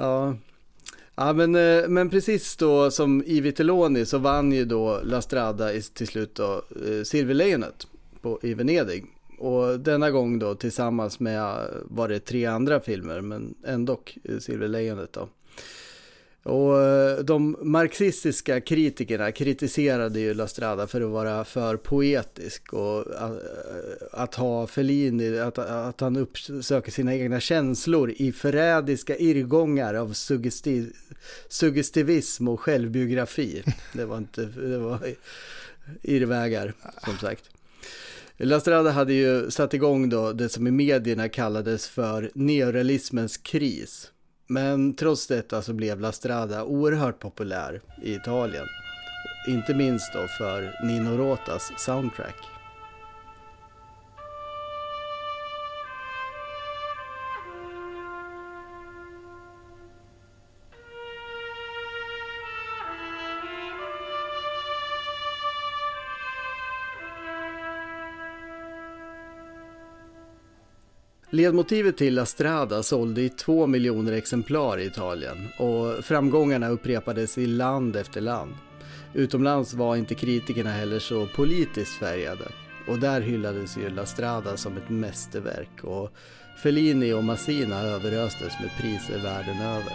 ja. Ja men, eh, men precis då som i Vitelloni så vann ju då La Strada i- till slut då eh, Silverlejonet på, i Venedig. Och denna gång då tillsammans med, eh, var det tre andra filmer men ändå Silverlejonet då. Och eh, de marxistiska kritikerna kritiserade ju La Strada för att vara för poetisk och att, att ha Fellini, att, att han uppsöker sina egna känslor i förrädiska irrgångar av suggesti, suggestivism och självbiografi. *laughs* Det var inte, det var irrvägar som sagt. La Strada hade ju satt igång då det som i medierna kallades för neorealismens kris. Men trots detta så blev La Strada oerhört populär i Italien. Inte minst då för Nino Rotas soundtrack. Ledmotivet till La Strada sålde i två miljoner exemplar i Italien och framgångarna upprepades i land efter land. Utomlands var inte kritikerna heller så politiskt färgade och där hyllades ju La Strada som ett mästerverk och Fellini och Massina överöstes med priser världen över.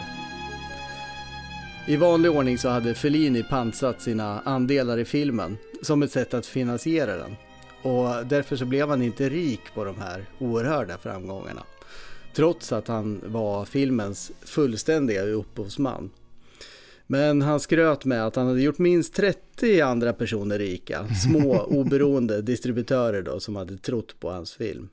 I vanlig ordning så hade Fellini pansat sina andelar i filmen som ett sätt att finansiera den. Och därför så blev han inte rik på de här oerhörda framgångarna. Trots att han var filmens fullständiga upphovsman. Men han skröt med att han hade gjort minst 30 andra personer rika. Små *laughs* oberoende distributörer då som hade trott på hans film.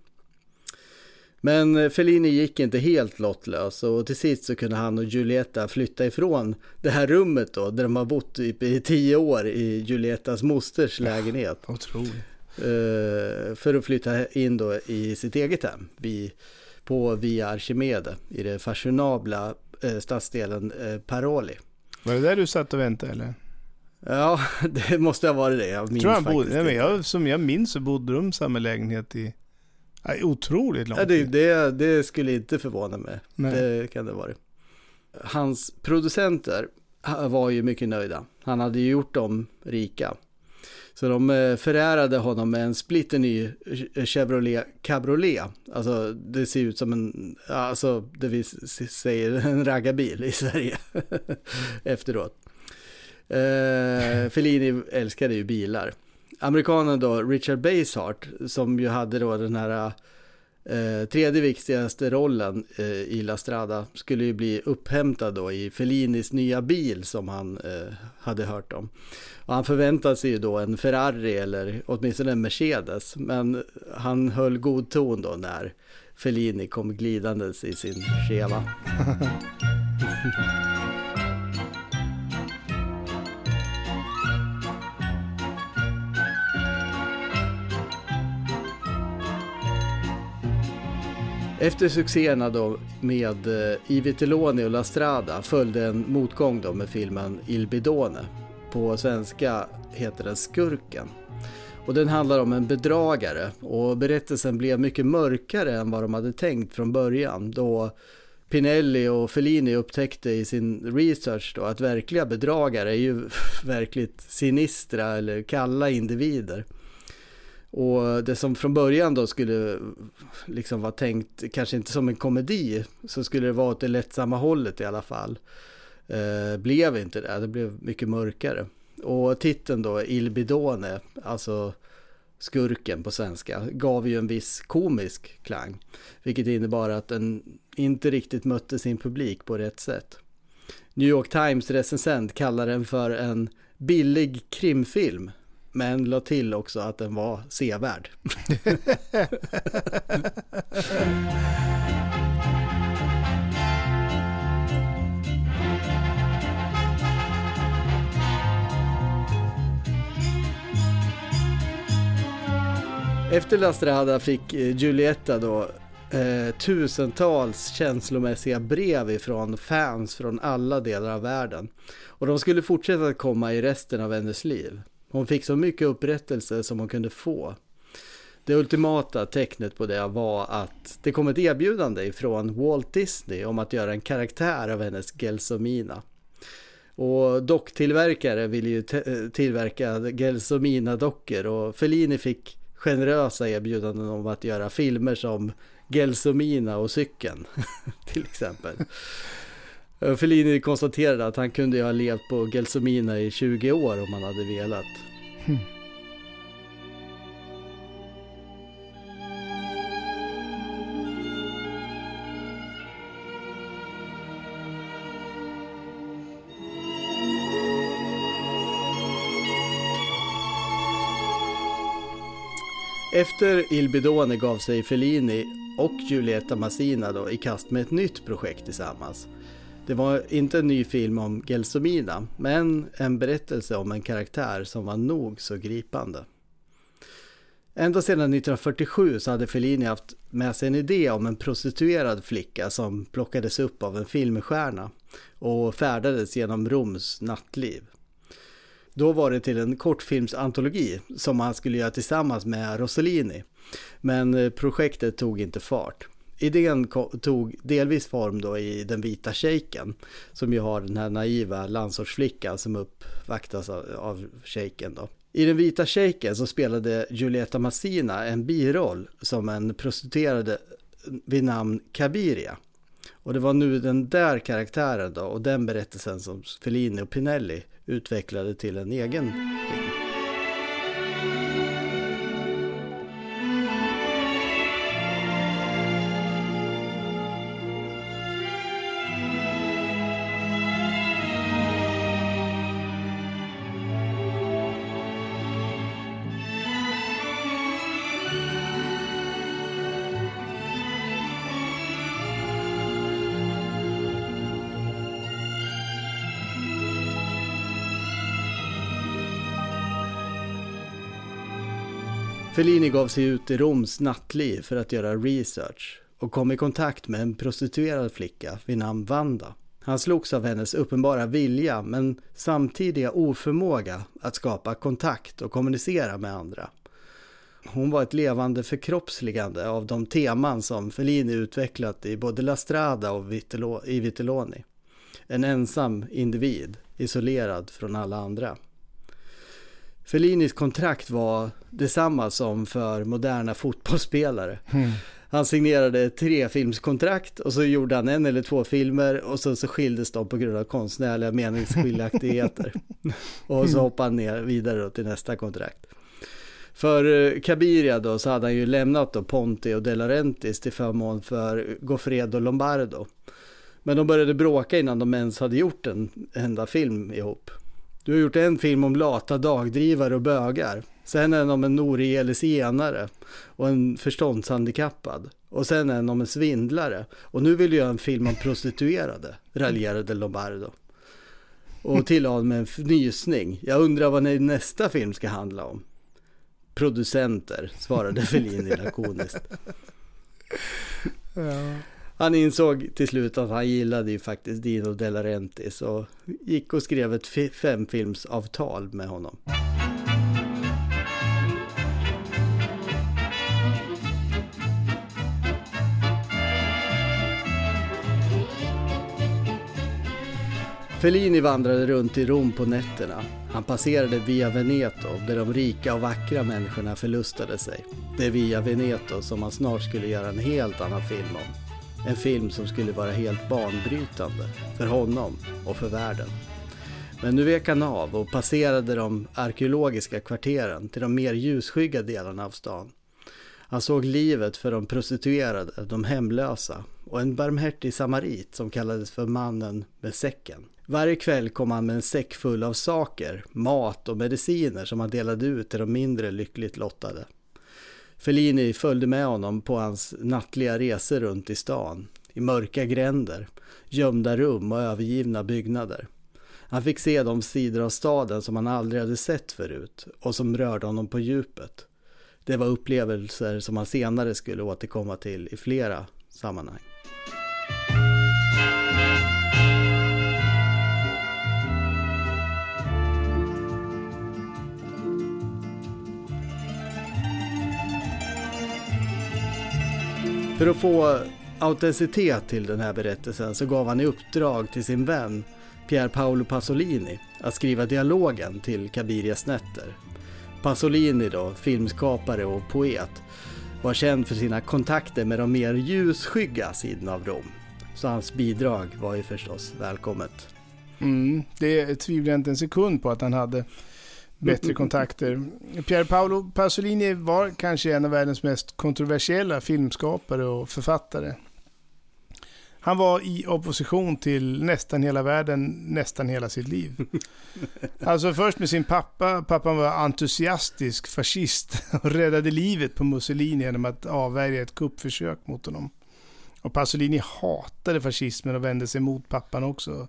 Men Fellini gick inte helt lottlös och till sist så kunde han och Giulietta flytta ifrån det här rummet då där de har bott typ i tio år i Giuliettas mosters lägenhet. Otroligt. Eh, för att flytta in då i sitt eget hem vid, på Via Archimede i det fashionabla eh, stadsdelen eh, Paroli. Var det där du satt och väntade eller? Ja, *laughs* det måste ha varit det. Jag minns Tror han bodde, nej, men jag, som jag minns så bodde de i samma lägenhet i nej, otroligt lång Ja, det, tid. det, det skulle inte förvåna mig. Nej. Det kan det vara. Hans producenter var ju mycket nöjda. Han hade ju gjort dem rika. Så de eh, förärade honom med en splitterny eh, Chevrolet Cabriolet. Alltså det ser ut som en, alltså det vi säger *laughs* en raggarbil i Sverige *laughs* efteråt. Eh, Fellini älskade ju bilar. Amerikanen då, Richard Basehart, som ju hade då den här eh, tredje viktigaste rollen eh, i La Strada, skulle ju bli upphämtad då i Fellinis nya bil som han eh, hade hört om. Och han förväntade sig ju då en Ferrari eller åtminstone en Mercedes, men han höll god ton då när Fellini kom glidandes i sin Cheva. *laughs* Efter succéerna då med eh, Ivi Teloni och La Strada följde en motgång då med filmen Il Bidone. På svenska heter den Skurken. Och den handlar om en bedragare och berättelsen blev mycket mörkare än vad de hade tänkt från början då Pinelli och Fellini upptäckte i sin research då att verkliga bedragare är ju *laughs* verkligt sinistra eller kalla individer. Och det som från början då skulle liksom vara tänkt, kanske inte som en komedi, så skulle det vara åt det lättsamma hållet i alla fall. Eh, blev inte det, det blev mycket mörkare. Och titeln då, Il Bidone, alltså skurken på svenska, gav ju en viss komisk klang. Vilket innebar att den inte riktigt mötte sin publik på rätt sätt. New York Times recensent kallar den för en billig krimfilm men la till också att den var sevärd. Efter La Strada fick eh, Giulietta då eh, tusentals känslomässiga brev ifrån fans från alla delar av världen. Och de skulle fortsätta att komma i resten av hennes liv. Hon fick så mycket upprättelse som hon kunde få. Det ultimata tecknet på det var att det kom ett erbjudande från Walt Disney om att göra en karaktär av hennes Gelsomina. Och docktillverkare ville ju tillverka Gelsomina-dockor och Fellini fick generösa erbjudanden om att göra filmer som Gelsomina och cykeln *laughs* till exempel. Fellini konstaterade att han kunde ha levt på Gelsomina i 20 år om han hade velat. Hmm. Efter Il Bidone gav sig Fellini och Giulietta Massina då i kast med ett nytt projekt tillsammans. Det var inte en ny film om Gelsomina, men en berättelse om en karaktär som var nog så gripande. Ända sedan 1947 så hade Fellini haft med sig en idé om en prostituerad flicka som plockades upp av en filmstjärna och färdades genom Roms nattliv. Då var det till en kortfilmsantologi som han skulle göra tillsammans med Rossellini. Men eh, projektet tog inte fart idén tog delvis form då i Den vita shejken. Som ju har den här naiva landsortsflickan som uppvaktas av, av shejken då. I Den vita shejken så spelade Julieta Massina en biroll som en prostituerad vid namn Kabiria. Och det var nu den där karaktären då och den berättelsen som Fellini och Pinelli utvecklade till en egen film. Fellini gav sig ut i Roms nattliv för att göra research och kom i kontakt med en prostituerad flicka vid namn Vanda. Han slogs av hennes uppenbara vilja men samtidiga oförmåga att skapa kontakt och kommunicera med andra. Hon var ett levande förkroppsligande av de teman som Fellini utvecklat i både La Strada och i Vitelloni. En ensam individ, isolerad från alla andra. Fellinis kontrakt var detsamma som för moderna fotbollsspelare. Mm. Han signerade tre filmskontrakt och så gjorde han en eller två filmer och så, så skildes de på grund av konstnärliga meningsskiljaktigheter. *laughs* och så hoppade han ner vidare till nästa kontrakt. För eh, Cabiria då så hade han ju lämnat då Ponti och De Laurentiis till förmån för Goffredo Lombardo. Men de började bråka innan de ens hade gjort en enda film ihop. Du har gjort en film om lata dagdrivare och bögar. Sen en om en orielig senare och en förståndshandikappad. Och sen en om en svindlare. Och nu vill du göra en film om prostituerade, raljerade Lombardo. Och tillade med en fnysning. Jag undrar vad nästa film ska handla om. Producenter, svarade Fellini lakoniskt. Ja. Han insåg till slut att han gillade ju faktiskt Dino De Laurentiis och gick och skrev ett femfilmsavtal med honom. Fellini vandrade runt i Rom på nätterna. Han passerade Via Veneto där de rika och vackra människorna förlustade sig. Det är Via Veneto som han snart skulle göra en helt annan film om. En film som skulle vara helt banbrytande för honom och för världen. Men nu vek han av och passerade de arkeologiska kvarteren till de mer ljusskygga delarna av stan. Han såg livet för de prostituerade, de hemlösa och en barmhärtig samarit som kallades för mannen med säcken. Varje kväll kom han med en säck full av saker, mat och mediciner som han delade ut till de mindre lyckligt lottade. Fellini följde med honom på hans nattliga resor runt i stan, i mörka gränder, gömda rum och övergivna byggnader. Han fick se de sidor av staden som han aldrig hade sett förut och som rörde honom på djupet. Det var upplevelser som han senare skulle återkomma till i flera sammanhang. För att få autenticitet till den här berättelsen så gav han i uppdrag till sin vän Pier Paolo Pasolini att skriva dialogen till Kabirias nätter. Pasolini då, filmskapare och poet, var känd för sina kontakter med de mer ljusskygga sidorna av Rom. Så hans bidrag var ju förstås välkommet. Mm, det tvivlar jag inte en sekund på att han hade bättre kontakter. Pier Paolo Pasolini var kanske en av världens mest kontroversiella filmskapare och författare. Han var i opposition till nästan hela världen nästan hela sitt liv. *laughs* Alltså först med sin pappa. Pappan var entusiastisk fascist och räddade livet på Mussolini genom att avvärja ett kuppförsök mot honom. Och Pasolini hatade fascismen och vände sig mot pappan också.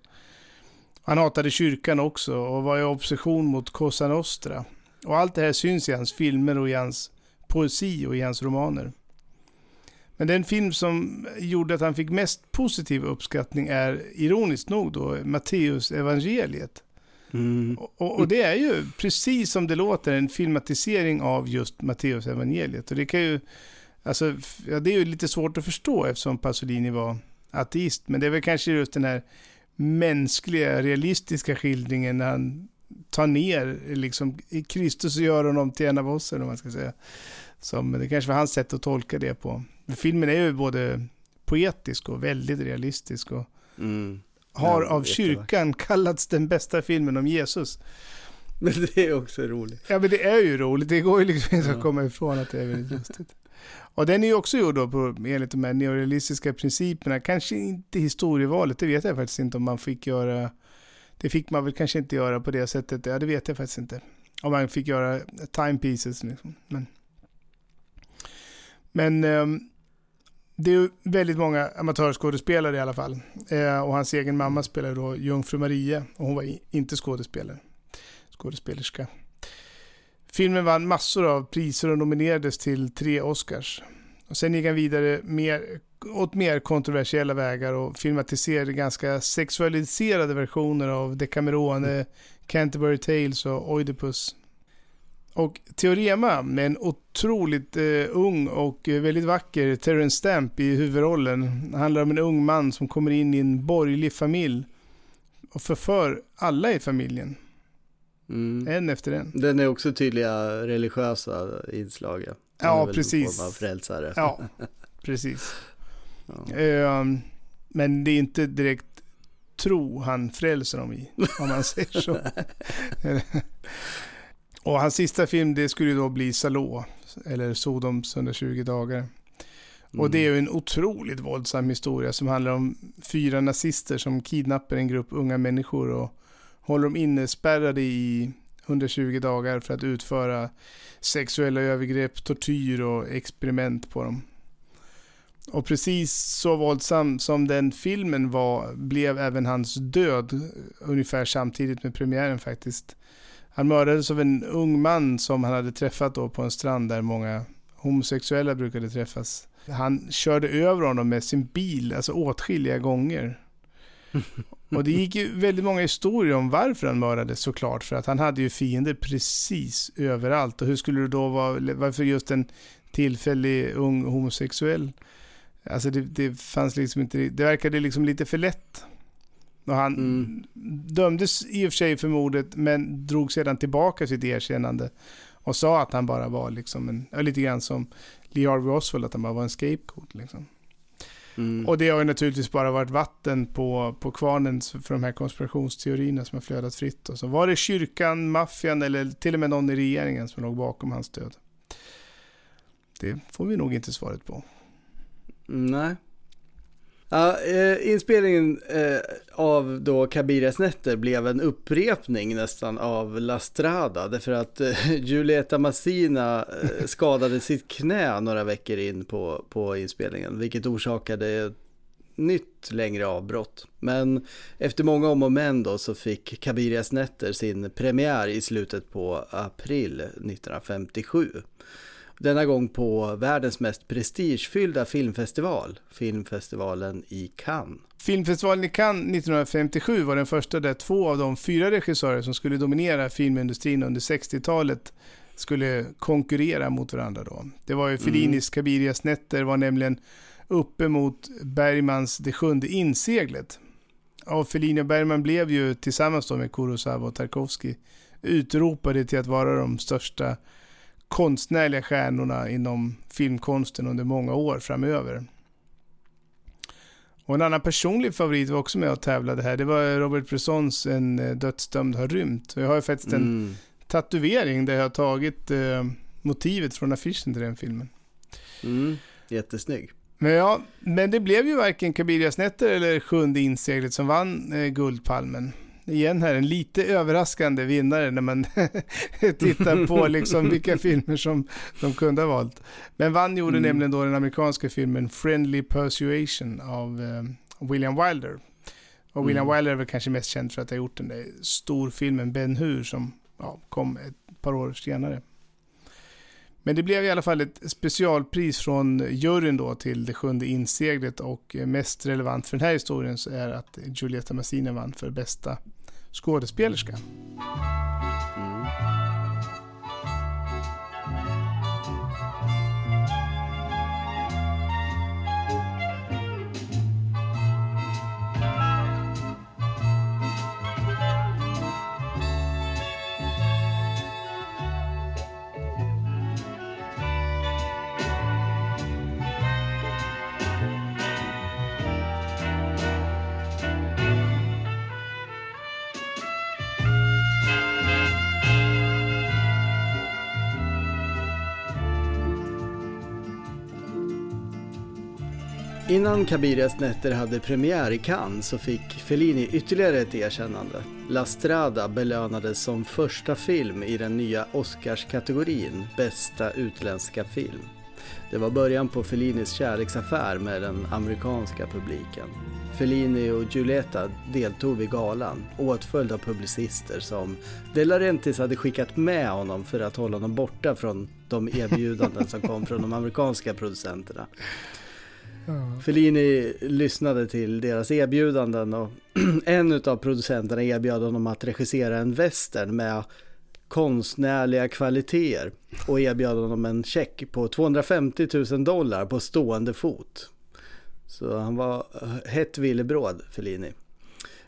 Han hatade kyrkan också och var i opposition mot Cosa Nostra. Och allt det här syns i hans filmer och i hans poesi och i hans romaner. Men den film som gjorde att han fick mest positiv uppskattning är ironiskt nog då Matteus evangeliet. Mm. Och, och, det är ju precis som det låter en filmatisering av just Matteus evangeliet. Och det kan ju, alltså, ja, det är ju lite svårt att förstå eftersom Pasolini var ateist. Men det är väl kanske just den här mänskliga, realistiska skildringen när han tar ner liksom, Kristus och gör honom till en av oss, eller vad man ska säga. Som, det kanske var hans sätt att tolka det på. Men filmen är ju både poetisk och väldigt realistisk. Och mm. har Ja, av kyrkan kallats den bästa filmen om Jesus. Men det är också roligt. Ja, men det är ju roligt. Det går ju liksom inte att komma ifrån att det är väldigt lustigt. Och den är ju också gjord då på, enligt de här neorealistiska principerna. Kanske inte historievalet, det vet jag faktiskt inte om man fick göra. Det fick man väl kanske inte göra på det sättet. Ja, det vet jag faktiskt inte. Om man fick göra timepieces liksom. Men, men um, det är ju väldigt många amatörskådespelare i alla fall. Eh, och hans egen mamma spelade då Jungfru Maria och hon var inte skådespelare. Skådespelerska. Filmen vann massor av priser och nominerades till tre Oscars. Och sen gick han vidare mer, åt mer kontroversiella vägar och filmatiserade ganska sexualiserade versioner av Decamerone, Canterbury Tales och Oidipus. Och Teorema med en otroligt eh, ung och väldigt vacker Terrence Stamp i huvudrollen. Det handlar om en ung man som kommer in i en borgerlig familj och förför alla i familjen. En efter en. Den är också tydliga religiösa inslag. ja. Ja, precis. En form av frälsare. Ja, *laughs* precis. Ehm, men det är inte direkt tro han frälser dem i, om man säger så. *laughs* Och hans sista film, det skulle ju då bli Salå, eller Sodoms 120 dagar. Och det är ju en otroligt våldsam historia som handlar om fyra nazister som kidnappar en grupp unga människor och håller dem innespärrade i 120 dagar för att utföra sexuella övergrepp, tortyr och experiment på dem. Och precis så våldsam som den filmen var blev även hans död ungefär samtidigt med premiären faktiskt. Han mördades av en ung man som han hade träffat då på en strand där många homosexuella brukade träffas. Han körde över honom med sin bil, alltså åtskilliga gånger. *laughs* Och det gick ju väldigt många historier om varför han mördades såklart. För att han hade ju fiender precis överallt. Och hur skulle det då vara, varför just en tillfällig ung homosexuell? Alltså det, det fanns liksom inte, det verkade liksom lite för lätt. Och han dömdes i och för sig för mordet men drog sedan tillbaka sitt erkännande. Och sa att han bara var liksom en, lite grann som Lee Harvey Oswald, att han bara var en scapegoat liksom. Och det har ju naturligtvis bara varit vatten på, på kvarnen för de här konspirationsteorierna som har flödat fritt. Och så var det kyrkan, maffian eller till och med någon i regeringen som låg bakom hans död? Det får vi nog inte svaret på. Nej. Ja, eh, inspelningen eh, av då Kabirias nätter blev en upprepning nästan av La Strada. Därför att eh, Julieta Massina eh, skadade sitt knä några veckor in på, på inspelningen. Vilket orsakade ett nytt längre avbrott. Men efter många om och men då så fick Kabirias nätter sin premiär i slutet på april 1957. Denna gång på världens mest prestigefyllda filmfestival, filmfestivalen i Cannes. Filmfestivalen i Cannes 1957 var den första där två av de fyra regissörer som skulle dominera filmindustrin under 60-talet skulle konkurrera mot varandra då. Det var ju Fellinis Kabirias nätter var nämligen uppe mot Bergmans Det sjunde inseglet. Och Fellini och Bergman blev ju tillsammans då med Kurosawa och Tarkovsky utropade till att vara de största konstnärliga stjärnorna inom filmkonsten under många år framöver. Och en annan personlig favorit var också med och tävlade här. Det var Robert Bressons En eh, dödsdömd har rymt. Jag har ju faktiskt en Mm. tatuering där jag har tagit eh, motivet från affischen till den filmen. Mm. Jättesnygg. Men ja, men det blev ju varken Kabirias nätter eller Sjunde inseglet som vann eh, Guldpalmen. Igen här, en lite överraskande vinnare när man *laughs* tittar på *laughs* liksom vilka filmer som de kunde ha valt. Men vann gjorde Mm. nämligen då den amerikanska filmen Friendly Persuasion av eh, William Wilder. Och William Mm. Wilder är väl kanske mest känd för att ha gjort den där storfilmen Ben Hur som ja, kom ett par år senare. Men det blev i alla fall ett specialpris från juryn då till det sjunde inseglet och mest relevant för den här historien så är att Giulietta Massina vann för bästa skådespelerskan. Innan Kabirias nätter hade premiär i Cannes så fick Fellini ytterligare ett erkännande. La Strada belönades som första film i den nya Oscarskategorin Bästa utländska film. Det var början på Fellinis kärleksaffär med den amerikanska publiken. Fellini och Giulietta deltog vid galan, åtföljd av publicister som De Laurentiis hade skickat med honom för att hålla honom borta från de erbjudanden som kom från de amerikanska producenterna. Fellini lyssnade till deras erbjudanden och *clears throat* en av producenterna erbjöd honom att regissera en western med konstnärliga kvaliteter och erbjöd honom en check på 250 000 dollar på stående fot. Så han var hett villebråd, Fellini.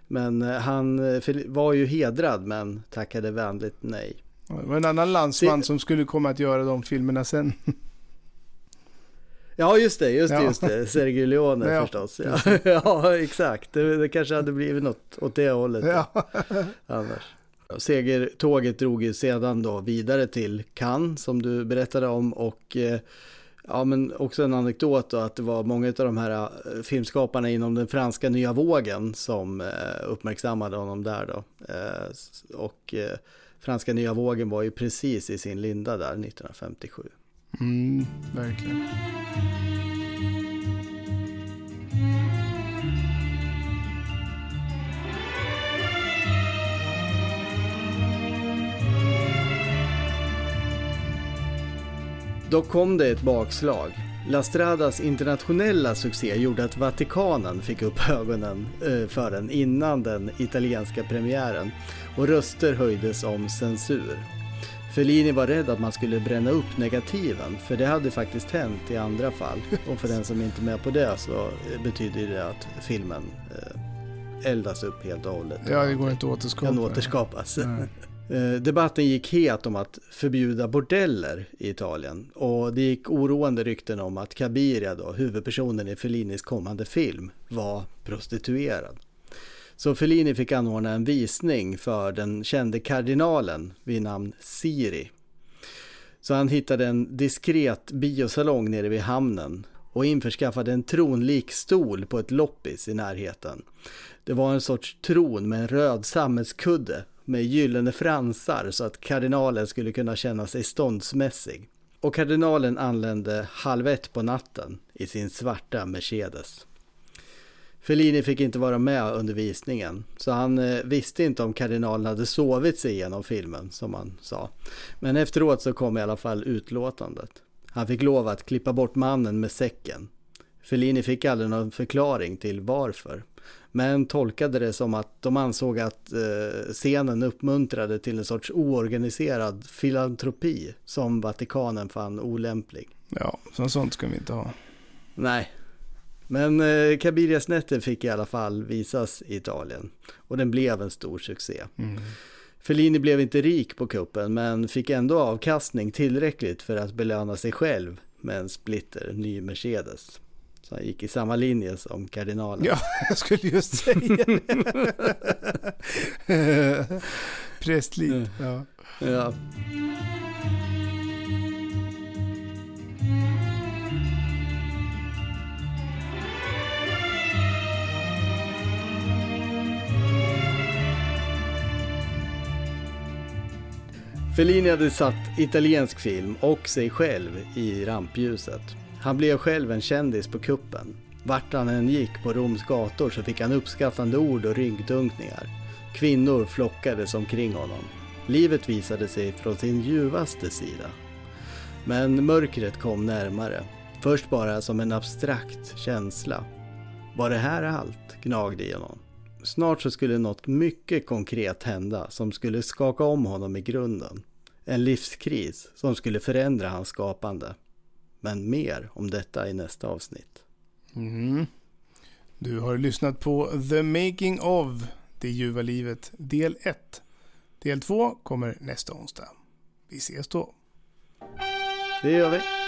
Men eh, han eh, var ju hedrad men tackade vänligt nej. Det var en annan landsman som skulle komma att göra de filmerna sen. *laughs* Ja just det, just det, just det. Sergio Leone *laughs* Ja, förstås. Ja, *laughs* ja exakt. Det, det kanske hade blivit något åt det hållet. Ja. *laughs* Annars. Segertåget drog ju sedan då vidare till Cannes som du berättade om och eh, ja men också en anekdot då att det var många av de här eh, filmskaparna inom den franska nya vågen som eh, uppmärksammade honom där då. Och franska nya vågen var ju precis i sin linda där 1957. Mm, verkligen. Då kom det ett bakslag. La Stradas internationella succé gjorde att Vatikanen fick upp *laughs* ögonen eh, för den innan den italienska premiären och röster höjdes om censur. Fellini var rädd att man skulle bränna upp negativen, för det hade faktiskt hänt i andra fall. Och för den som inte är med på det så eh, betyder det att filmen eh, eldas upp helt och hållet. Ja, det går inte att återskapa. Kan återskapas. Nej. *laughs* Eh, Debatten gick het om att förbjuda bordeller i Italien och det gick oroande rykten om att Cabiria, då, huvudpersonen i Fellinis kommande film, var prostituerad. Så Fellini fick anordna en visning för den kände kardinalen vid namn Siri. Så han hittade en diskret biosalong nere vid hamnen och införskaffade en tronlik stol på ett loppis i närheten. Det var en sorts tron med en röd sammetskudde med gyllene fransar så att kardinalen skulle kunna känna sig ståndsmässig. Och kardinalen anlände halv ett på natten i sin svarta Mercedes. Fellini fick inte vara med under visningen, så han eh, visste inte om kardinalen hade sovit sig igenom filmen, som han sa. Men efteråt så kom i alla fall utlåtandet. Han fick lov att klippa bort mannen med säcken. Fellini fick aldrig någon förklaring till varför. Men tolkade det som att de ansåg att eh, scenen uppmuntrade till en sorts oorganiserad filantropi som Vatikanen fann olämplig. Ja, så sånt ska vi inte ha. Nej. Men eh, Cabirias nätter fick i alla fall visas i Italien. Och den blev en stor succé. Mm. Fellini blev inte rik på kuppen men fick ändå avkastning tillräckligt för att belöna sig själv med en splitter ny Mercedes. Så han gick i samma linje som kardinalen. Ja, *laughs* jag skulle just säga det. *laughs* *laughs* Prästligt. Ja. Ja. Fellini hade satt italiensk film och sig själv i rampljuset. Han blev själv en kändis på kuppen. Vart han än gick på Roms gator så fick han uppskattande ord och ryggdunkningar. Kvinnor flockades omkring honom. Livet visade sig från sin ljuvaste sida. Men mörkret kom närmare. Först bara som en abstrakt känsla. Var det här allt? gnagde i honom. Snart så skulle något mycket konkret hända som skulle skaka om honom i grunden. En livskris som skulle förändra hans skapande. Men mer om detta i nästa avsnitt. Mm. Du har lyssnat på The Making of Det ljuva livet del 1. Del 2 kommer nästa onsdag. Vi ses då. Det gör vi.